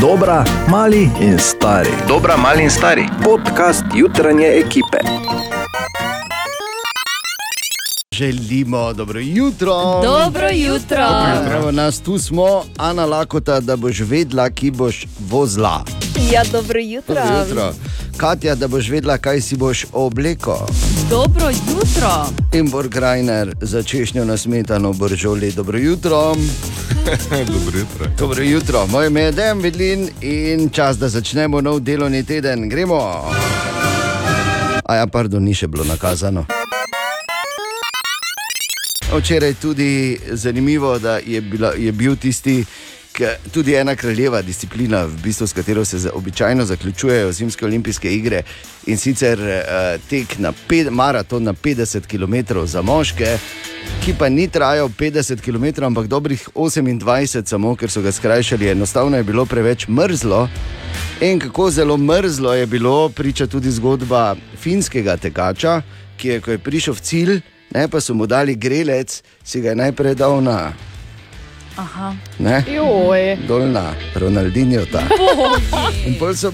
Dobra, mali in stari. Dobra, mali in stari. Podcast jutranje ekipe. Želimo dobro jutro. Dobro jutro. Evo nas tu smo, Ana Lakota, da boš vedela, ki boš vozila. Ja, dobro jutro. Dobro jutro. Katja, da boš vedela, kaj si boš obleko. Dobro jutro. Imbor Grajner za češnjo na smetano boržoli. Dobro jutro. Dobro jutro. Dobro jutro. Moje ime je Dejan Vidlin in čas, da začnemo nov delovni teden. Gremo. A ja, pardon, ni še bilo nakazano. Včeraj tudi zanimivo, da je, bila, je bil tisti, tudi ena kraljeva disciplina, v bistvu, s katero se običajno zaključujejo zimske olimpijske igre in sicer uh, tek na pet, maraton na 50 km za moške, ki pa ni trajal 50 km, ampak dobrih 28, samo ker so ga skrajšali, enostavno je bilo preveč mrzlo. In kako zelo mrzlo je bilo, priča tudi zgodba finskega tekača, ki je, ko je prišel v cilj, ne, pa so mu dali grelec, si ga je najprej dal na. Aha. Ne, Joj. dol na Ronaldinho. ta. In pol so,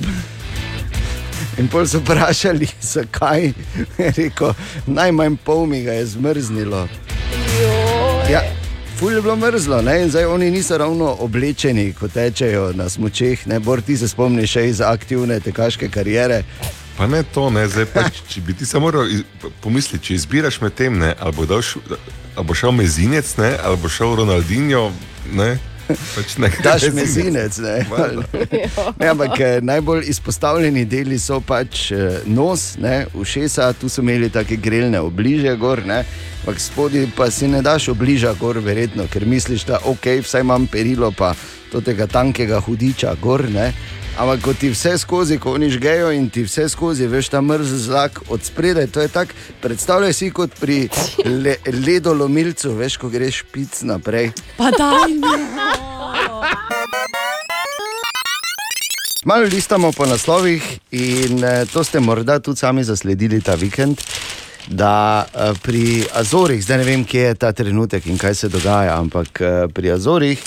in pol so vprašali, zakaj. Je rekel, najmanj pol mi ga je zmrznilo. Ja, ful je bilo mrzlo, ne? in zdaj oni niso ravno oblečeni, ko tečejo na smočeh. Ne, Bor ti se spomniš še iz aktivne tekaške kariere. Pa ne to, ne, zdaj pa, če bi ti se moral pomisliti, če izbiraš med tem, ne, ali, bo dal, ali bo šel mezinec, ne, ali bo šel Ronaldinho, ne, pač ne. Daš mezinec. Ne? Ne, ampak eh, najbolj izpostavljeni deli so pač eh, nos, ne, ušesa, tu so imeli tako grelne obliže gor, ne, ampak spodaj pa si ne daš obliža gor, verjetno, ker misliš, da ok, vsaj imam perilo, pa tega tankega hudiča gor. Ne. Ampak ko ti vse skozi, ko oni žgejo in ti vse skozi, veš ta mrz zrak od spredaj, to je tako, predstavljaj si kot pri le, ledolomilcu, veš, ko greš pic naprej. Pa daj. Malo listamo po naslovih in eh, to ste morda tudi sami zasledili ta vikend. Da eh, pri Azorih, zdaj ne vem, kje je ta trenutek in kaj se dogaja, ampak eh, pri Azorih,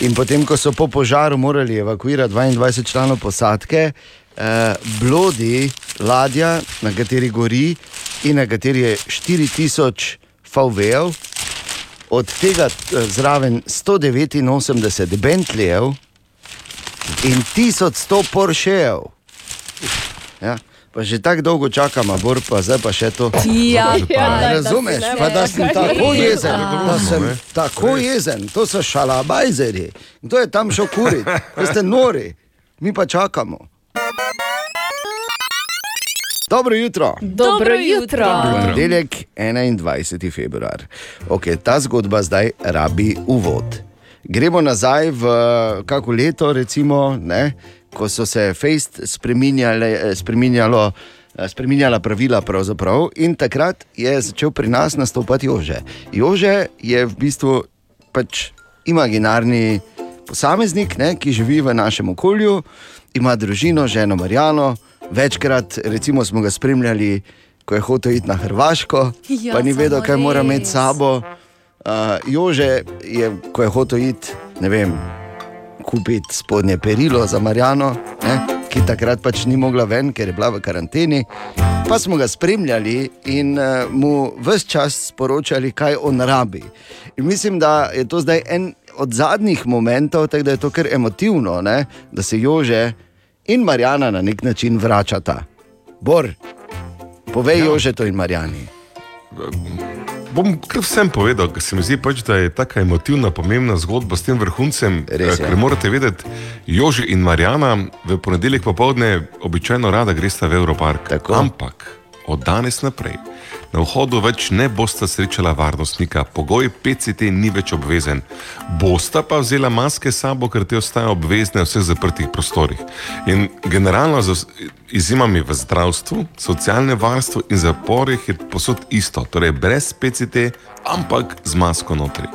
in potem, ko so po požaru morali evakuirati 22 članov posadke, eh, blodi ladja, na kateri gori in na kateri je 4000 VW-jev, od tega eh, zraven 189 Bentlejev in 1100 Porschejev. Ja. Pa že tako dolgo čakamo, bor pa zdaj pa še to. Ja, Ja, ja, Ne daj, da razumeš, ne pa da sem tako je. jezen, da sem tako jezen, to so šalabajzeri. Kdo je tam šel kuriti? Vi ste nori, mi pa čakamo. Dobro jutro. Dobro jutro. Ponedeljek, 21. februar. Okay, ta zgodba zdaj rabi uvod. Gremo nazaj v kako leto, recimo, ne, ko so se fejst spreminjale, spreminjalo. Spreminjala pravila, in takrat je začel pri nas nastopati Jože. Jože je v bistvu pač imaginarni posameznik, ne, ki živi v našem okolju, ima družino, ženo Marjano. Večkrat recimo, smo ga spremljali, ko je hotel iti na Hrvaško, Ja, pa ni vedel, kaj mora res. imeti s sabo. Uh, Jože je, ko je hotel iti, ne vem, kupiti spodnje perilo za Marjano, ne, ki takrat pač ni mogla ven, ker je bila v karanteni. Pa smo ga spremljali in uh, mu vse čas sporočali, kaj on rabi. In mislim, da je to zdaj en od zadnjih momentov, tako da je to kar emotivno, ne, da se Jože in Marjana na nek način vračata. Bor, povej ja. Jožetu in Marjani. Bom kar vsem povedal, ker se mi zdi, pač, da je tako emotivna, pomembna zgodba s tem vrhuncem. Res eh, Ker morate vedeti, Joži in Marjana v ponedeljek popovdne običajno rada gresta v Evropark. Tako. Ampak od danes naprej na vhodu več ne bosta srečala varnostnika, pogoj PCT ni več obvezen. Bosta pa vzela maske s sabo, ker te ostajajo obvezne v vseh zaprtih prostorih. In generalno z vs- izjemami v zdravstvu, socialnem varstvu in zaporih je posod isto, torej brez PCT, ampak z masko notri.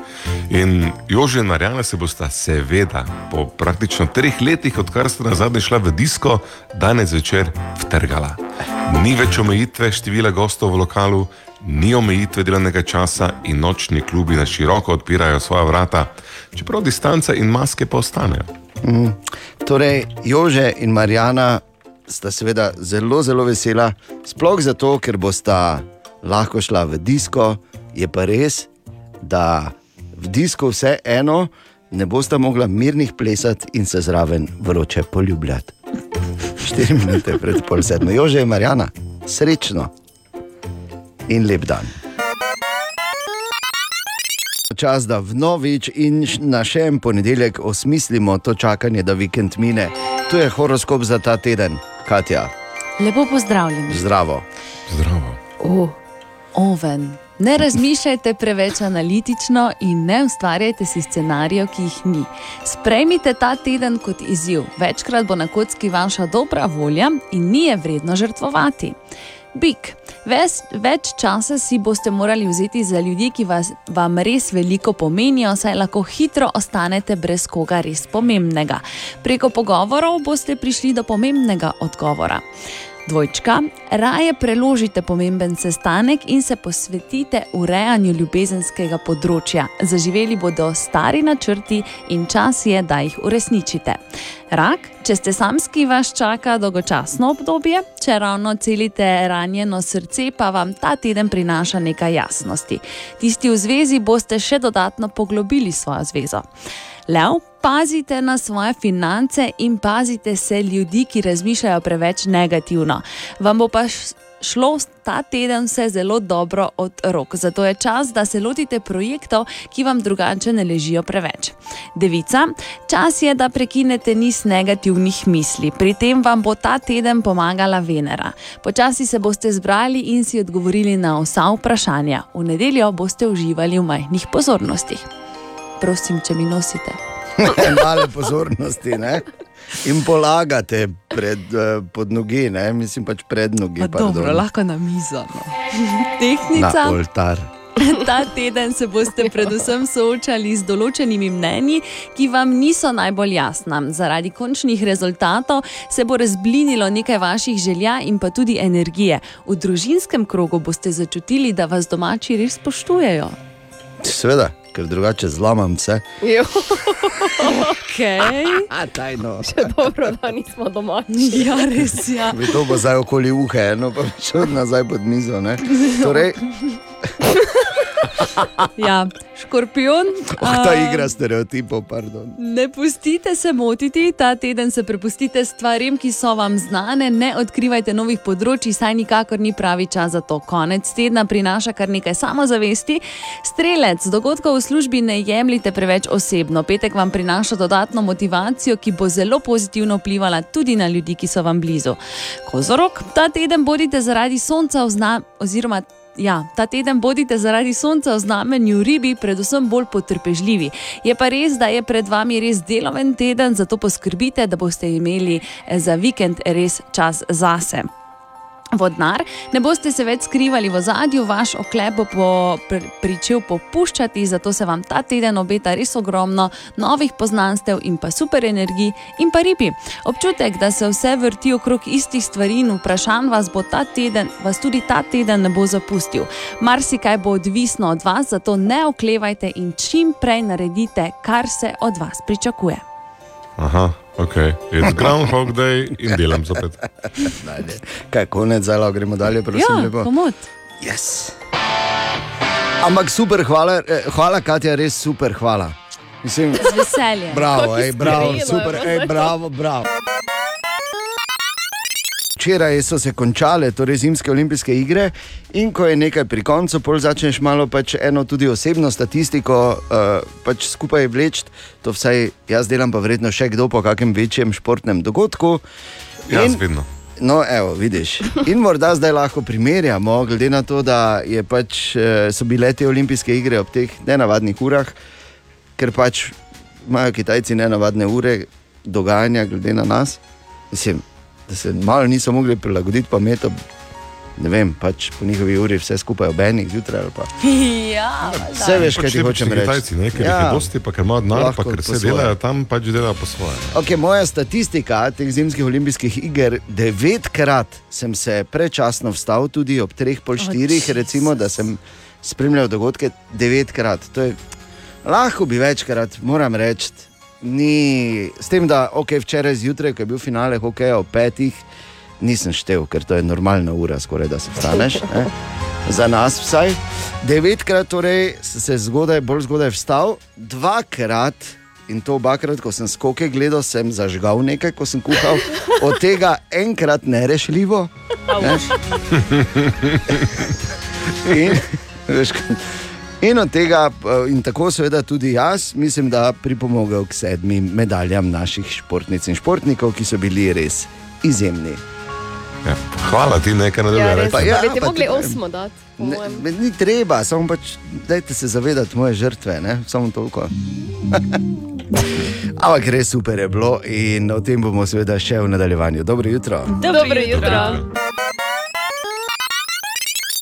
In Jože in Marjana se bosta seveda po praktično treh letih, odkar sta na zadnje šla v disko, danes večer vtrgala. Ni več omejitve števila gostov v lokalu, ni omejitve delovnega časa in nočni klubi na široko odpirajo svoja vrata, čeprav distanca in maske pa ostanejo. Torej, Jože in Marijana sta seveda zelo, zelo vesela, sploh zato, ker bosta lahko šla v disko. Je pa res, da v disko vse eno ne bosta mogla mirnih plesati in se zraven vroče poljubljati. 4 minute pred pol sedmo, Jože in Marijana, srečno in lep dan. Čas, da vnovič in na še en ponedeljek osmislimo to čakanje, da vikend mine. Tu je horoskop za ta teden, Katja, Lepo pozdravljeni. zdravo. Zdravo. Oh, oven. Ne razmišljajte preveč analitično in ne ustvarjajte si scenarijev, ki jih ni. Sprejmite ta teden kot izziv. Večkrat bo na kocki vaša dobra volja in ni je vredno žrtvovati. Bik, ves, več časa si boste morali vzeti za ljudi, ki vas, vam res veliko pomenijo, saj lahko hitro ostanete brez koga res pomembnega. Preko pogovorov boste prišli do pomembnega odgovora. Dvojčka, raje preložite pomemben sestanek in se posvetite urejanju ljubezenskega področja. Zaživeli bodo stari načrti in čas je, da jih uresničite. Rak, če ste samski, vas čaka dolgočasno obdobje, če ravno celite ranjeno srce, pa vam ta teden prinaša nekaj jasnosti. Tisti v zvezi boste še dodatno poglobili svojo zvezo. Lev, pazite na svoje finance in pazite se ljudi, ki razmišljajo preveč negativno. Vam bo pa šlo ta teden vse zelo dobro od rok, zato je čas, da se lotite projektov, ki vam drugače ne ležijo preveč. Devica, čas je, da prekinete niz negativnih misli. Pri tem vam bo ta teden pomagala Venera. Počasi se boste zbrali in si odgovorili na vsa vprašanja. V nedeljo boste uživali v majhnih pozornostih. Prosim, če mi nosite. Male pozornosti ne? in polagate pred, eh, pod nogi, ne? mislim pač pred nogi. Pa dobro, lahko na mizo. No. Na Tehnica. oltar. Ta teden se boste predvsem soočali z določenimi mnenji, ki vam niso najbolj jasna. Zaradi končnih rezultatov se bo razblinilo nekaj vaših želja in pa tudi energije. V družinskem krogu boste začutili, da vas domači res spoštujejo. Sveda, ker drugače zlamam vse. Jo, Okay. A, tajno. dobro, da nismo doma. Ja, res je. Ja. Bi to bo zdaj okoli uhe, eno pa šel nazaj pod mizo. Ne? Torej, Ja, škorpion. oh, ta a, igra stereotipov, pardon. Ne pustite se motiti, ta teden se prepustite stvarem, ki so vam znane, ne odkrivajte novih področji, saj nikakor ni pravi čas za to. Konec tedna prinaša kar nekaj samozavesti. Strelec, dogodkov v službi ne jemljite preveč osebno. Petek vam prinaša dodatno motivacijo, ki bo zelo pozitivno vplivala tudi na ljudi, ki so vam blizu. Kozorok, ta teden bodite zaradi sonca vzna, oziroma Ja, ta teden bodite zaradi sonca v znamenju ribi, predvsem bolj potrpežljivi. Je pa res, da je pred vami res deloven teden, zato poskrbite, da boste imeli eh, za vikend res čas zase. Vodnar, ne boste se več skrivali v zadju, vaš oklep bo po, pr, pričel popuščati, zato se vam ta teden obeta res ogromno novih poznanstev in pa super energij in pa ribi. Občutek, da se vse vrti okrog istih stvari in vprašanj vas bo ta teden, vas tudi ta teden ne bo zapustil. Marsikaj bo odvisno od vas, zato ne oklevajte in čim prej naredite, kar se od vas pričakuje. Aha, ok. It's Groundhog Day in delam zopet. Najde. Kaj, konec, lahko gremo dalje, prosim. Ja, lepo. komod. Yes. Ampak super, hvala, eh, hvala, Katja, res super, hvala. Mislim, Z veseljem. bravo, ej, bravo, super, ej, bravo, bravo. Včeraj so se končale torej zimske olimpijske igre, in ko je nekaj pri koncu, pol začneš malo pač eno tudi osebno statistiko uh, pač skupaj vleči. To vsaj jaz delam, pa verjetno še kdo po kakšnem večjem športnem dogodku. Jaz In- vedno. No, evo, vidiš. In morda zdaj lahko primerjamo, glede na to, da je pač, eh, so bile te olimpijske igre ob teh nenavadnih urah, ker pač imajo Kitajci nenavadne ure dogajanja, glede na nas. Mislim, da se malo niso mogli prilagoditi, pa me to, ne vem, pač po njihovi uri vse skupaj ob enih zjutraj. ali pa- Ja, Vse veš, kaj Pač ti pač reči. Kitajci, ne, ker ja. jih je dosti, pa ker imajo denar, pa ker se delajo tam, pač delajo po svoje. Okay, moja statistika teh zimskih olimpijskih iger, devetkrat sem se prečasno vstal, tudi ob treh pol štirih, Jezus. recimo, da sem spremljal dogodke devetkrat. To je, lahko bi večkrat, moram reči, ni, s tem, da okay, včeraj zjutraj, ko je bil finale hokeja ob petih, nisem štev, ker to je normalna ura, skoraj da se vstaneš. Ne? Za nas vsaj. Devetkrat torej sem se zgodaj, bolj zgodaj vstal, dvakrat. In to obakrat, ko sem skoke gledal, sem zažgal nekaj, ko sem kuhal, od tega enkrat nerešljivo. Ne? In, veš, in od tega, eh, in tako seveda tudi jaz, mislim, da pripomogel k sedmim medaljam naših športnic in športnikov, ki so bili res izjemni. Ja, hvala ti, nekaj na Ja, Pa ja, ja, bi pa mogli tudi- osmo dati. Ne, me- ni treba, samo pač dajte se zavedati moje žrtve, ne? samo toliko. Ampak res super je bilo in o tem bomo seveda še v nadaljevanju. Dobro jutro. Dobro jutro.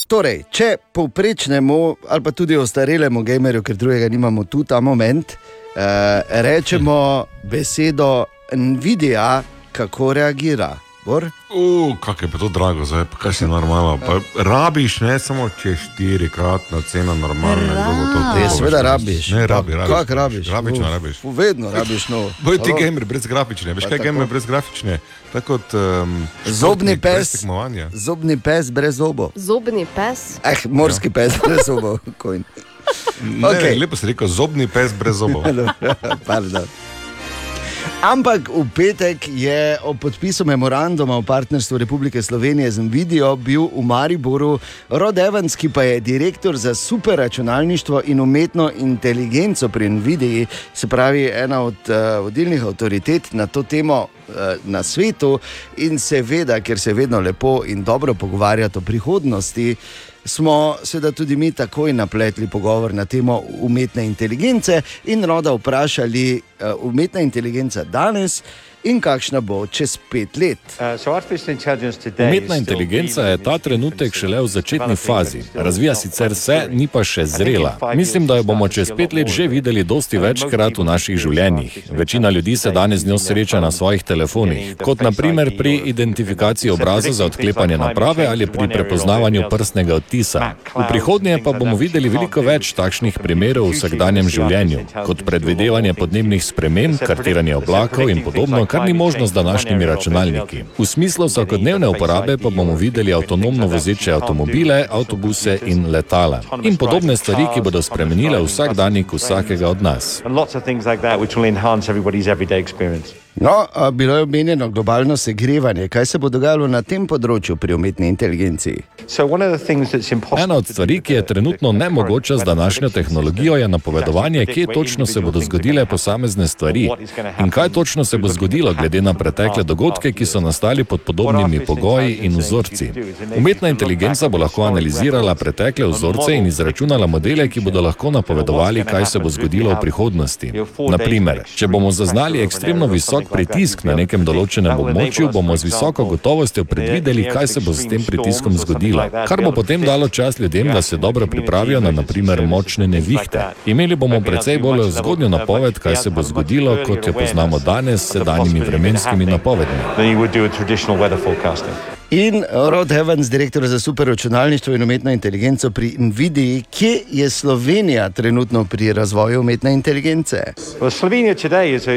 Torej, če povprečnemu ali pa tudi ostarelemu gamerju, ker drugega nimamo tu ta moment, eh, rečemo besedo Nvidia, kako reagira. Bor? Uf, kako je pa to drago, zdaj pa kaj si normalno. Pa rabiš ne samo če štirikratna cena normalne. kdo bo to Rabiš. Ja, seveda rabiš. Ne, rabi, rabiš. Kako rabiš? Rabično Uf, rabiš. uf, Vedno rabiš nov. Boj ti gamer brez grafične, veš Pa kaj tako. gamer brez grafične? Tako kot um, Zobni pes. tekmovanja. Zobni pes brez zobov. Zobni pes. Eh, morski pes brez zobov. Kojn. Ne, Okej. Lepo si rekel, zobni pes brez zobov. Pardon. Ampak v petek je o podpisu memoranduma o partnerstvu Republike Slovenije z Nvidijo bil v Mariboru Rod Evans, ki pa je direktor za superračunalništvo in umetno inteligenco pri Nvidiji, se pravi ena od uh, vodilnih avtoritet na to temo uh, na svetu in seveda, ker se vedno lepo in dobro pogovarjati o prihodnosti. Smo seveda tudi mi takoj napletli pogovor na temo umetne inteligence in roda vprašali, uh, umetna inteligenca danes in kakšna bo čez pet let. Umetna inteligenca je ta trenutek šele v začetni fazi. Razvija sicer se, ni pa še zrela. Mislim, da jo bomo čez pet let že videli dosti večkrat v naših življenjih. Večina ljudi se danes z njo sreča na svojih telefonih, kot naprimer pri identifikaciji obraza za odklepanje naprave ali pri prepoznavanju prstnega odtisa. V prihodnje pa bomo videli veliko več takšnih primerov v vsakdanjem življenju, kot predvidevanje podnebnih sprememb, kartiranje oblakov in podobno, kar ni možno z današnjimi računalniki. V smislu vsakodnevne uporabe pa bomo videli avtonomno vozeče avtomobile, avtobuse in letala. In podobne stvari, ki bodo spremenile vsakdanjik vsakega od nas. No, bilo je omenjeno globalno segrevanje. Kaj se bo dogajalo na tem področju pri umetni inteligenci? Ena od stvari, ki je trenutno nemogoča z današnjo tehnologijo, je napovedovanje, kje točno se bodo zgodile posamezne stvari in kaj točno se bo zgodilo glede na pretekle dogodke, ki so nastali pod podobnimi pogoji in vzorci. Umetna inteligenca bo lahko analizirala pretekle vzorce in izračunala modele, ki bodo lahko napovedovali, kaj se bo zgodilo v prihodnosti. Naprimer, če bomo zaznali ekstremno visok pritisk na nekem določenem območju, bomo z visoko gotovostjo predvideli, kaj se bo s tem pritiskom zgodilo, kar bo potem dalo čas ljudem, da se dobro pripravijo na naprimer močne nevihte. Imeli bomo precej bolj zgodnjo napoved, kaj se bo zgodilo, kot jo poznamo danes s sedanjimi vremenskimi napovedmi. In Rod Evans, direktor za superračunalništvo in umetno inteligenco pri Nvidiji, kje je Slovenija trenutno pri razvoju umetne inteligence?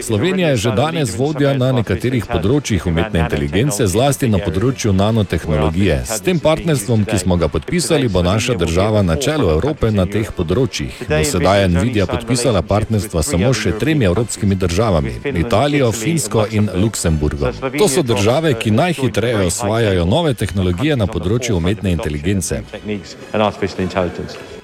Slovenija je že danes vodja na nekaterih področjih umetne inteligence, zlasti na področju nanotehnologije. S tem partnerstvom, ki smo ga podpisali, bo naša država na čelu Evrope na teh področjih. Do sedaj je Nvidia podpisala partnerstva samo še tremi evropskimi državami: Italijo, Finsko in Luksemburgo. To so države, ki najhitreje osvajajo nove tehnologije na področju umetne inteligence.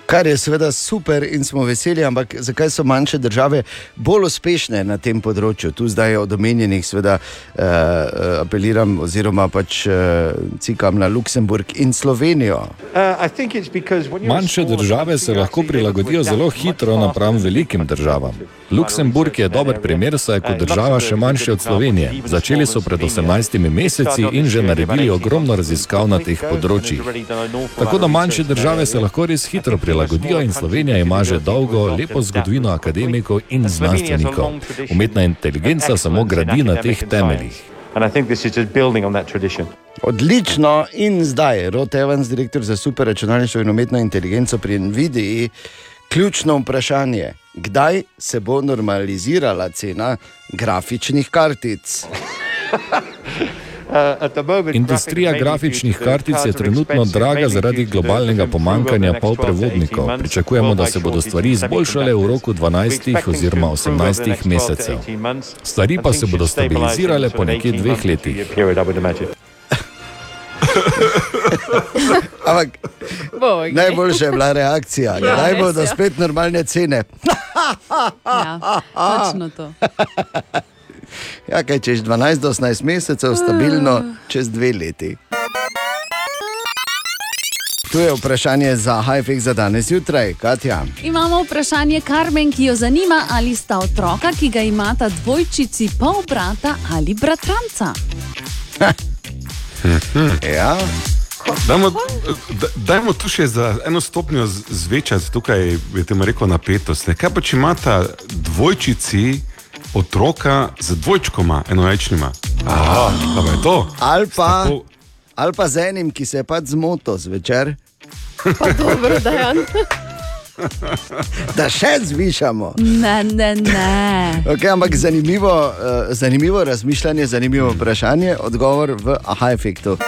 Kar je seveda super in smo veseli, ampak zakaj so manjše države bolj uspešne na tem področju? Tu zdaj od omenjenih, seveda, uh, apeliram oziroma pač uh, cikam na Luksemburg in Slovenijo. I think it's because when you're a Manjše države se lahko prilagodijo able to zelo hitro napram velikim državam. Luksemburg je dober primer, saj je kot država še manjša od Slovenije. Začeli so pred 18 meseci in že naredili ogromno raziskav na teh področjih. Tako da manjše države se lahko res hitro prilagodijo in Slovenija ima že dolgo, lepo zgodovino akademikov in znanstvenikov. Umetna inteligenca samo gradi na teh temeljih. And I think this is just building on that tradition. Odlično in zdaj, Rod Evans, direktor za superračunalništvo in umetno inteligenco pri Nvidiji. Ključno vprašanje kdaj se bo normalizirala cena grafičnih kartic. Industrija grafičnih kartic je trenutno draga zaradi globalnega pomankanja polprevodnikov. Pričakujemo, da se bodo stvari izboljšale v roku 12 oziroma 18 mesecev. Stvari pa se bodo stabilizirale po nekje dveh letih. Ampak najboljša je bila reakcija, Ja, res bodo je. spet normalne cene. Ja, točno to. Ja, kaj češ 12 do 18 mesecev, stabilno čez dve leti. Tu je vprašanje za Hajfek za danes jutraj, Katja. Imamo vprašanje Karmen, ki jo zanima, ali sta otroka, ki ga imata dvojčici, pol brata ali bratranca. Ja, Dajmo, da- dajmo tu še za eno stopnjo zvečati, tukaj je temu rekel napetost. Ne? Kaj pa če imata dvojčici otroka z dvojčkoma, enoječnima? Aha, pa je to. ali pa, Tako- ali pa z enim, ki se je pač zmotil zvečer, Pa dobro, da je. da še zvišamo. Ne, ne, ne. Okay, ampak zanimivo, uh, zanimivo razmišljanje, zanimivo vprašanje, odgovor v aha efektu.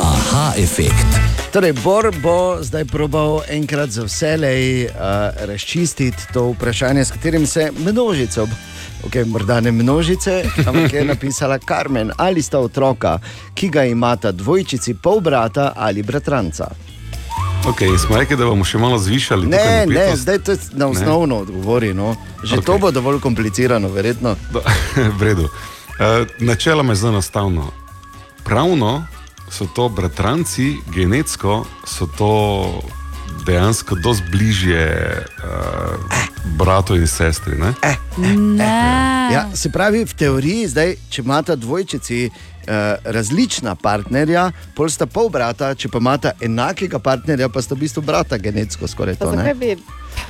Aha, efekt. Torej, Bor bo zdaj probal enkrat za vselej uh, razčistiti to vprašanje, s katerim se množica, okay, morda ne množice, ampak je napisala Karmen, ali sta otroka, ki ga imata dvojčici, pol brata ali bratranca. Okay, smo rekli, da bomo še malo zvišali. tukaj Ne, ne, napetost. zdaj to je na osnovno odgovori. No. Že okay. to bo dovolj komplicirano, verjetno. Da, v redu. Uh, načeloma je zelo enostavno. Pravno so to bratranci, genetsko so to dejansko dosti bližje uh, bratu in sestri. Ne? ne. Ja, se pravi, v teoriji, zdaj, če imata dvojčici eh, različna partnerja, pol sta pol brata, če pa imata enakega partnerja, pa sta v bistvu brata genetsko skoraj Pa to. zakaj bi.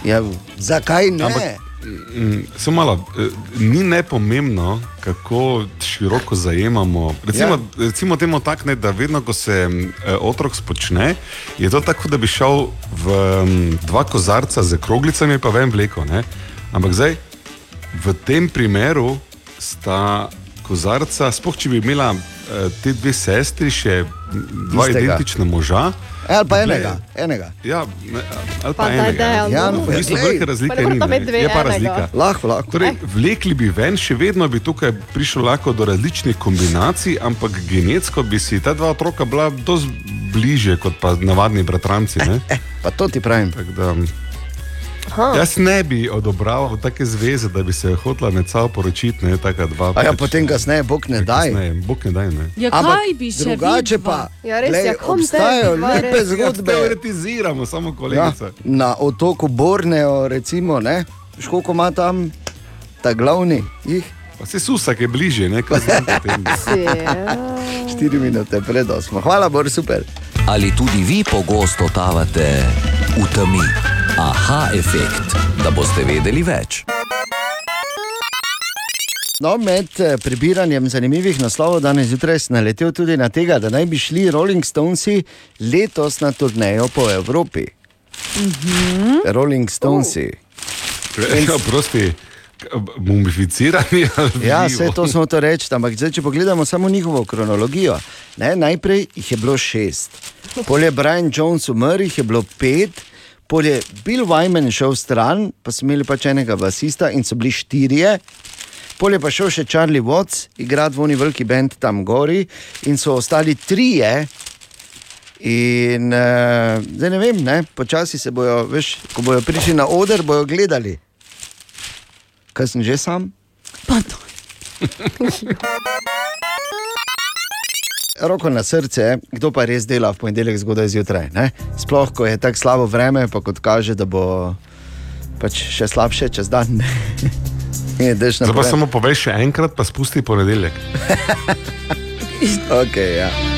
Ja, zakaj ne? Ampak- Samo malo, eh, ni nepomembno, kako široko zajemamo. Recimo, ja. recimo temu tako, da vedno, ko se eh, otrok spočne, je to tako, da bi šel v mm, dva kozarca z kroglicami, pa vem vleko. Ne? Ampak zdaj, v tem primeru sta kozarca, spoh če bi imela eh, te dve sestri, še mm, dva Istega. identična moža. Ali pa enega. enega. Ja, ne, ali pa, Pa enega. daj, Ja, no. V bistvu velike razlike ni. ne. dve Je pa razlika. Lahko, lahko. Torej, vlekli bi ven, še vedno bi tukaj prišlo lahko do različnih kombinacij, ampak genetsko bi si ta dva otroka bila dosti bliže kot pa navadni bratranci. Ne? Eh, pa to ti pravim. Tako Da, jaz ne bi odobraval take zveze, da bi se hotla sabo poročiti. Ne, taka dva, A ja, pač, potem kasneje, bog ne daj. kasneje, Bog ne daj. Ne. Ja, Ampak kaj bi še drugače vidva? pa Ja, res, glej, ja, kom obstajajo tebi, lepe res. zgodbe. Teoretiziramo, samo Ja, kolegica. na otoku Borneo, recimo, ne, školiko ima tam ta glavni, jih Pa se susak je bliže, ne kaj znam potem. Ja. 4 minute pred 8. Hvala, Bor, super. Ali tudi vi pogosto totavate v temi? Aha, efekt, da boste vedeli več. No, med eh, prebiranjem zanimivih naslovov danes zjutraj sem naletel tudi na tega, da naj bi šli Rolling Stonesi letos na turnejo po Evropi. Mm -hmm. Rolling Stonesi. Ja, prosti, mumificirani Ja, vse to smo to reči, ampak zdaj, če pogledamo samo njihovo kronologijo, ne, najprej jih je bilo šest, pol je Brian Jones umrl, jih je bilo pet, pol je Bill Wyman šel stran, pa so imeli pač enega basista in so bili štirje. Pol je pa šel še Charlie Watts, igrati v oni veliki bend tam gori, in so ostali trije. In uh, zdaj ne vem, ne, počasi se bojo, veš, ko bojo prišli na oder, bojo gledali. Kaj sem že sam? Pa to. Roko na srce, kdo pa res dela v ponedeljek zgodaj zjutraj. Ne? Sploh, ko je tako slabo vreme, pa kot kaže, da bo pač še slabše čez dan. Zdaj pa samo povej še enkrat, pa spusti ponedeljek. Okay, ja.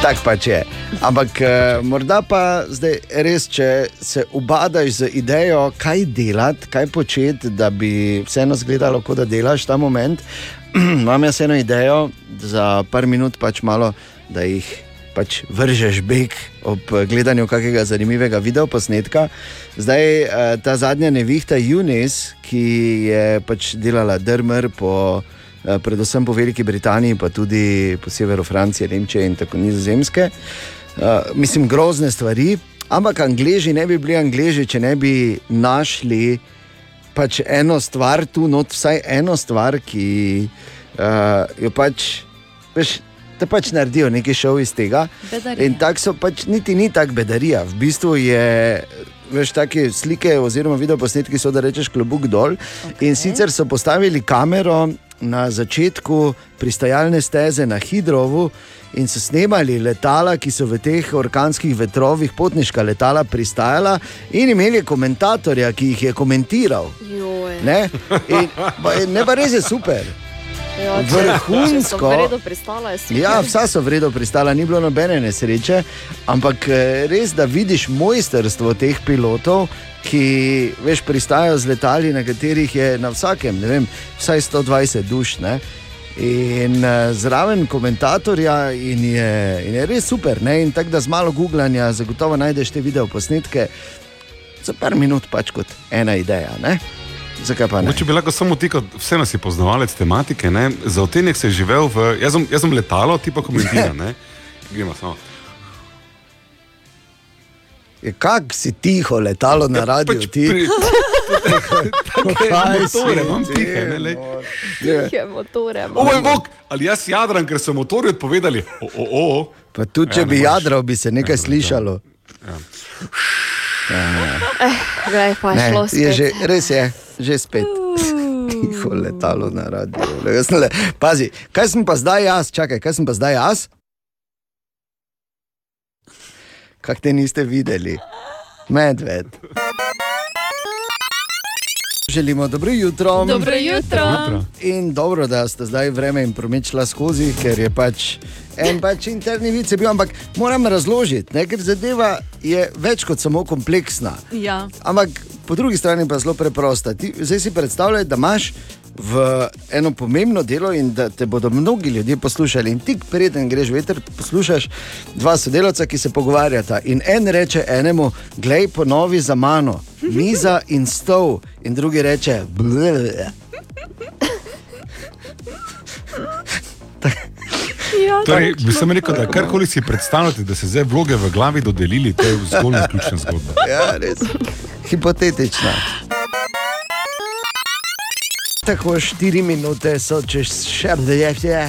Tako pač je. Ampak eh, morda pa zdaj res, če se ubadaš z idejo, kaj delati, kaj početi, da bi vseeno izgledalo, kot da delaš ta moment. Imam jaz eno idejo za par minut, pač malo, da jih pač vržeš beg ob gledanju kakega zanimivega videoposnetka. Zdaj eh, ta zadnja nevihta Junis, ki je pač delala drmr po. Eh, Predvsem po Veliki Britaniji, pa tudi po severu Francije, Nemčije in tako nizozemske. Uh, mislim, grozne stvari, ampak Angleži ne bi bili Angleži, če ne bi našli pač eno stvar tu, not, vsaj eno stvar, ki uh, jo pač, veš, te pač naredijo neki šov iz tega. Bedarija. In tako so pač niti ni tako bedarija. V bistvu je. Veš, take slike, oziroma videoposnetki so, da rečeš, klobuk dol. Okay. In sicer so postavili kamero na začetku pristajalne steze na Hidrovu in so snemali letala, ki so v teh orkanskih vetrovih, potniška letala, pristajala, in imeli komentatorja, ki jih je komentiral. Joj. Ne, in, ne pa res je super. Vrhunsko. Ja, vsa so vredno pristala, ni bilo nobene nesreče, ampak eh, res, da vidiš mojsterstvo teh pilotov, ki veš, pristajajo z letali, na katerih je na vsakem, ne vem, vsaj 120 duš. Ne? In uh, zraven komentatorja, in je, in je res super. Ne? In tako da z malo googlanja zagotovo najdeš te videoposnetke za par minut, pač kot ena ideja. Ne? Zakaj pa ne? Mogoče bi lahko samo ti, kot vse nas je poznavalec tematike, ne? za otenek si živel v. Jaz sem, jaz sem letalo, ti pa komentiraš. ne? Gremo samo. Je, Kak si tiho letalo na radiju? pač ti? pri- Kaj si motore imam tihe, ne, lej. no. Tihe motore. O moj bog, ali jaz jadram, ker so motorji odpovedali. O, o, o. Pa tudi, če Ja, bi ne moreš. jadral, bi se nekaj slišalo. Glej, pa je Ne, šlo je spet. že, res je, že spet. Tiho letalo na radiju. Le, jaz sem le- Pazi, kaj sem pa zdaj jaz, čakaj, kaj sem pa zdaj jaz? Kaj te niste videli? Medved. Želimo dobro jutro. Dobro jutro. In dobro, da ste zdaj vreme in promet šla skozi, ker je pač en pač interni vice bil, ampak moram razložiti, ne, ker zadeva je več kot samo kompleksna. Ja. Ampak po drugi strani pa zelo preprosta. Ti, zdaj si predstavljaj, da imaš v eno pomembno delo in da te bodo mnogi ljudje poslušali. In tik preden greš veter, poslušaš dva sodelavca, ki se pogovarjata. In en reče enemu, glej, ponovi za mano, miza in stol, in drugi reče, bleh. Ja, Torej, bi sem rekel, da karkoli si predstavljate, da se zdaj vloge v glavi dodelili, to je zgolj izključna zgodba. Ja, res. Hipotetična. Tako štiri minute so čez še ne je vse.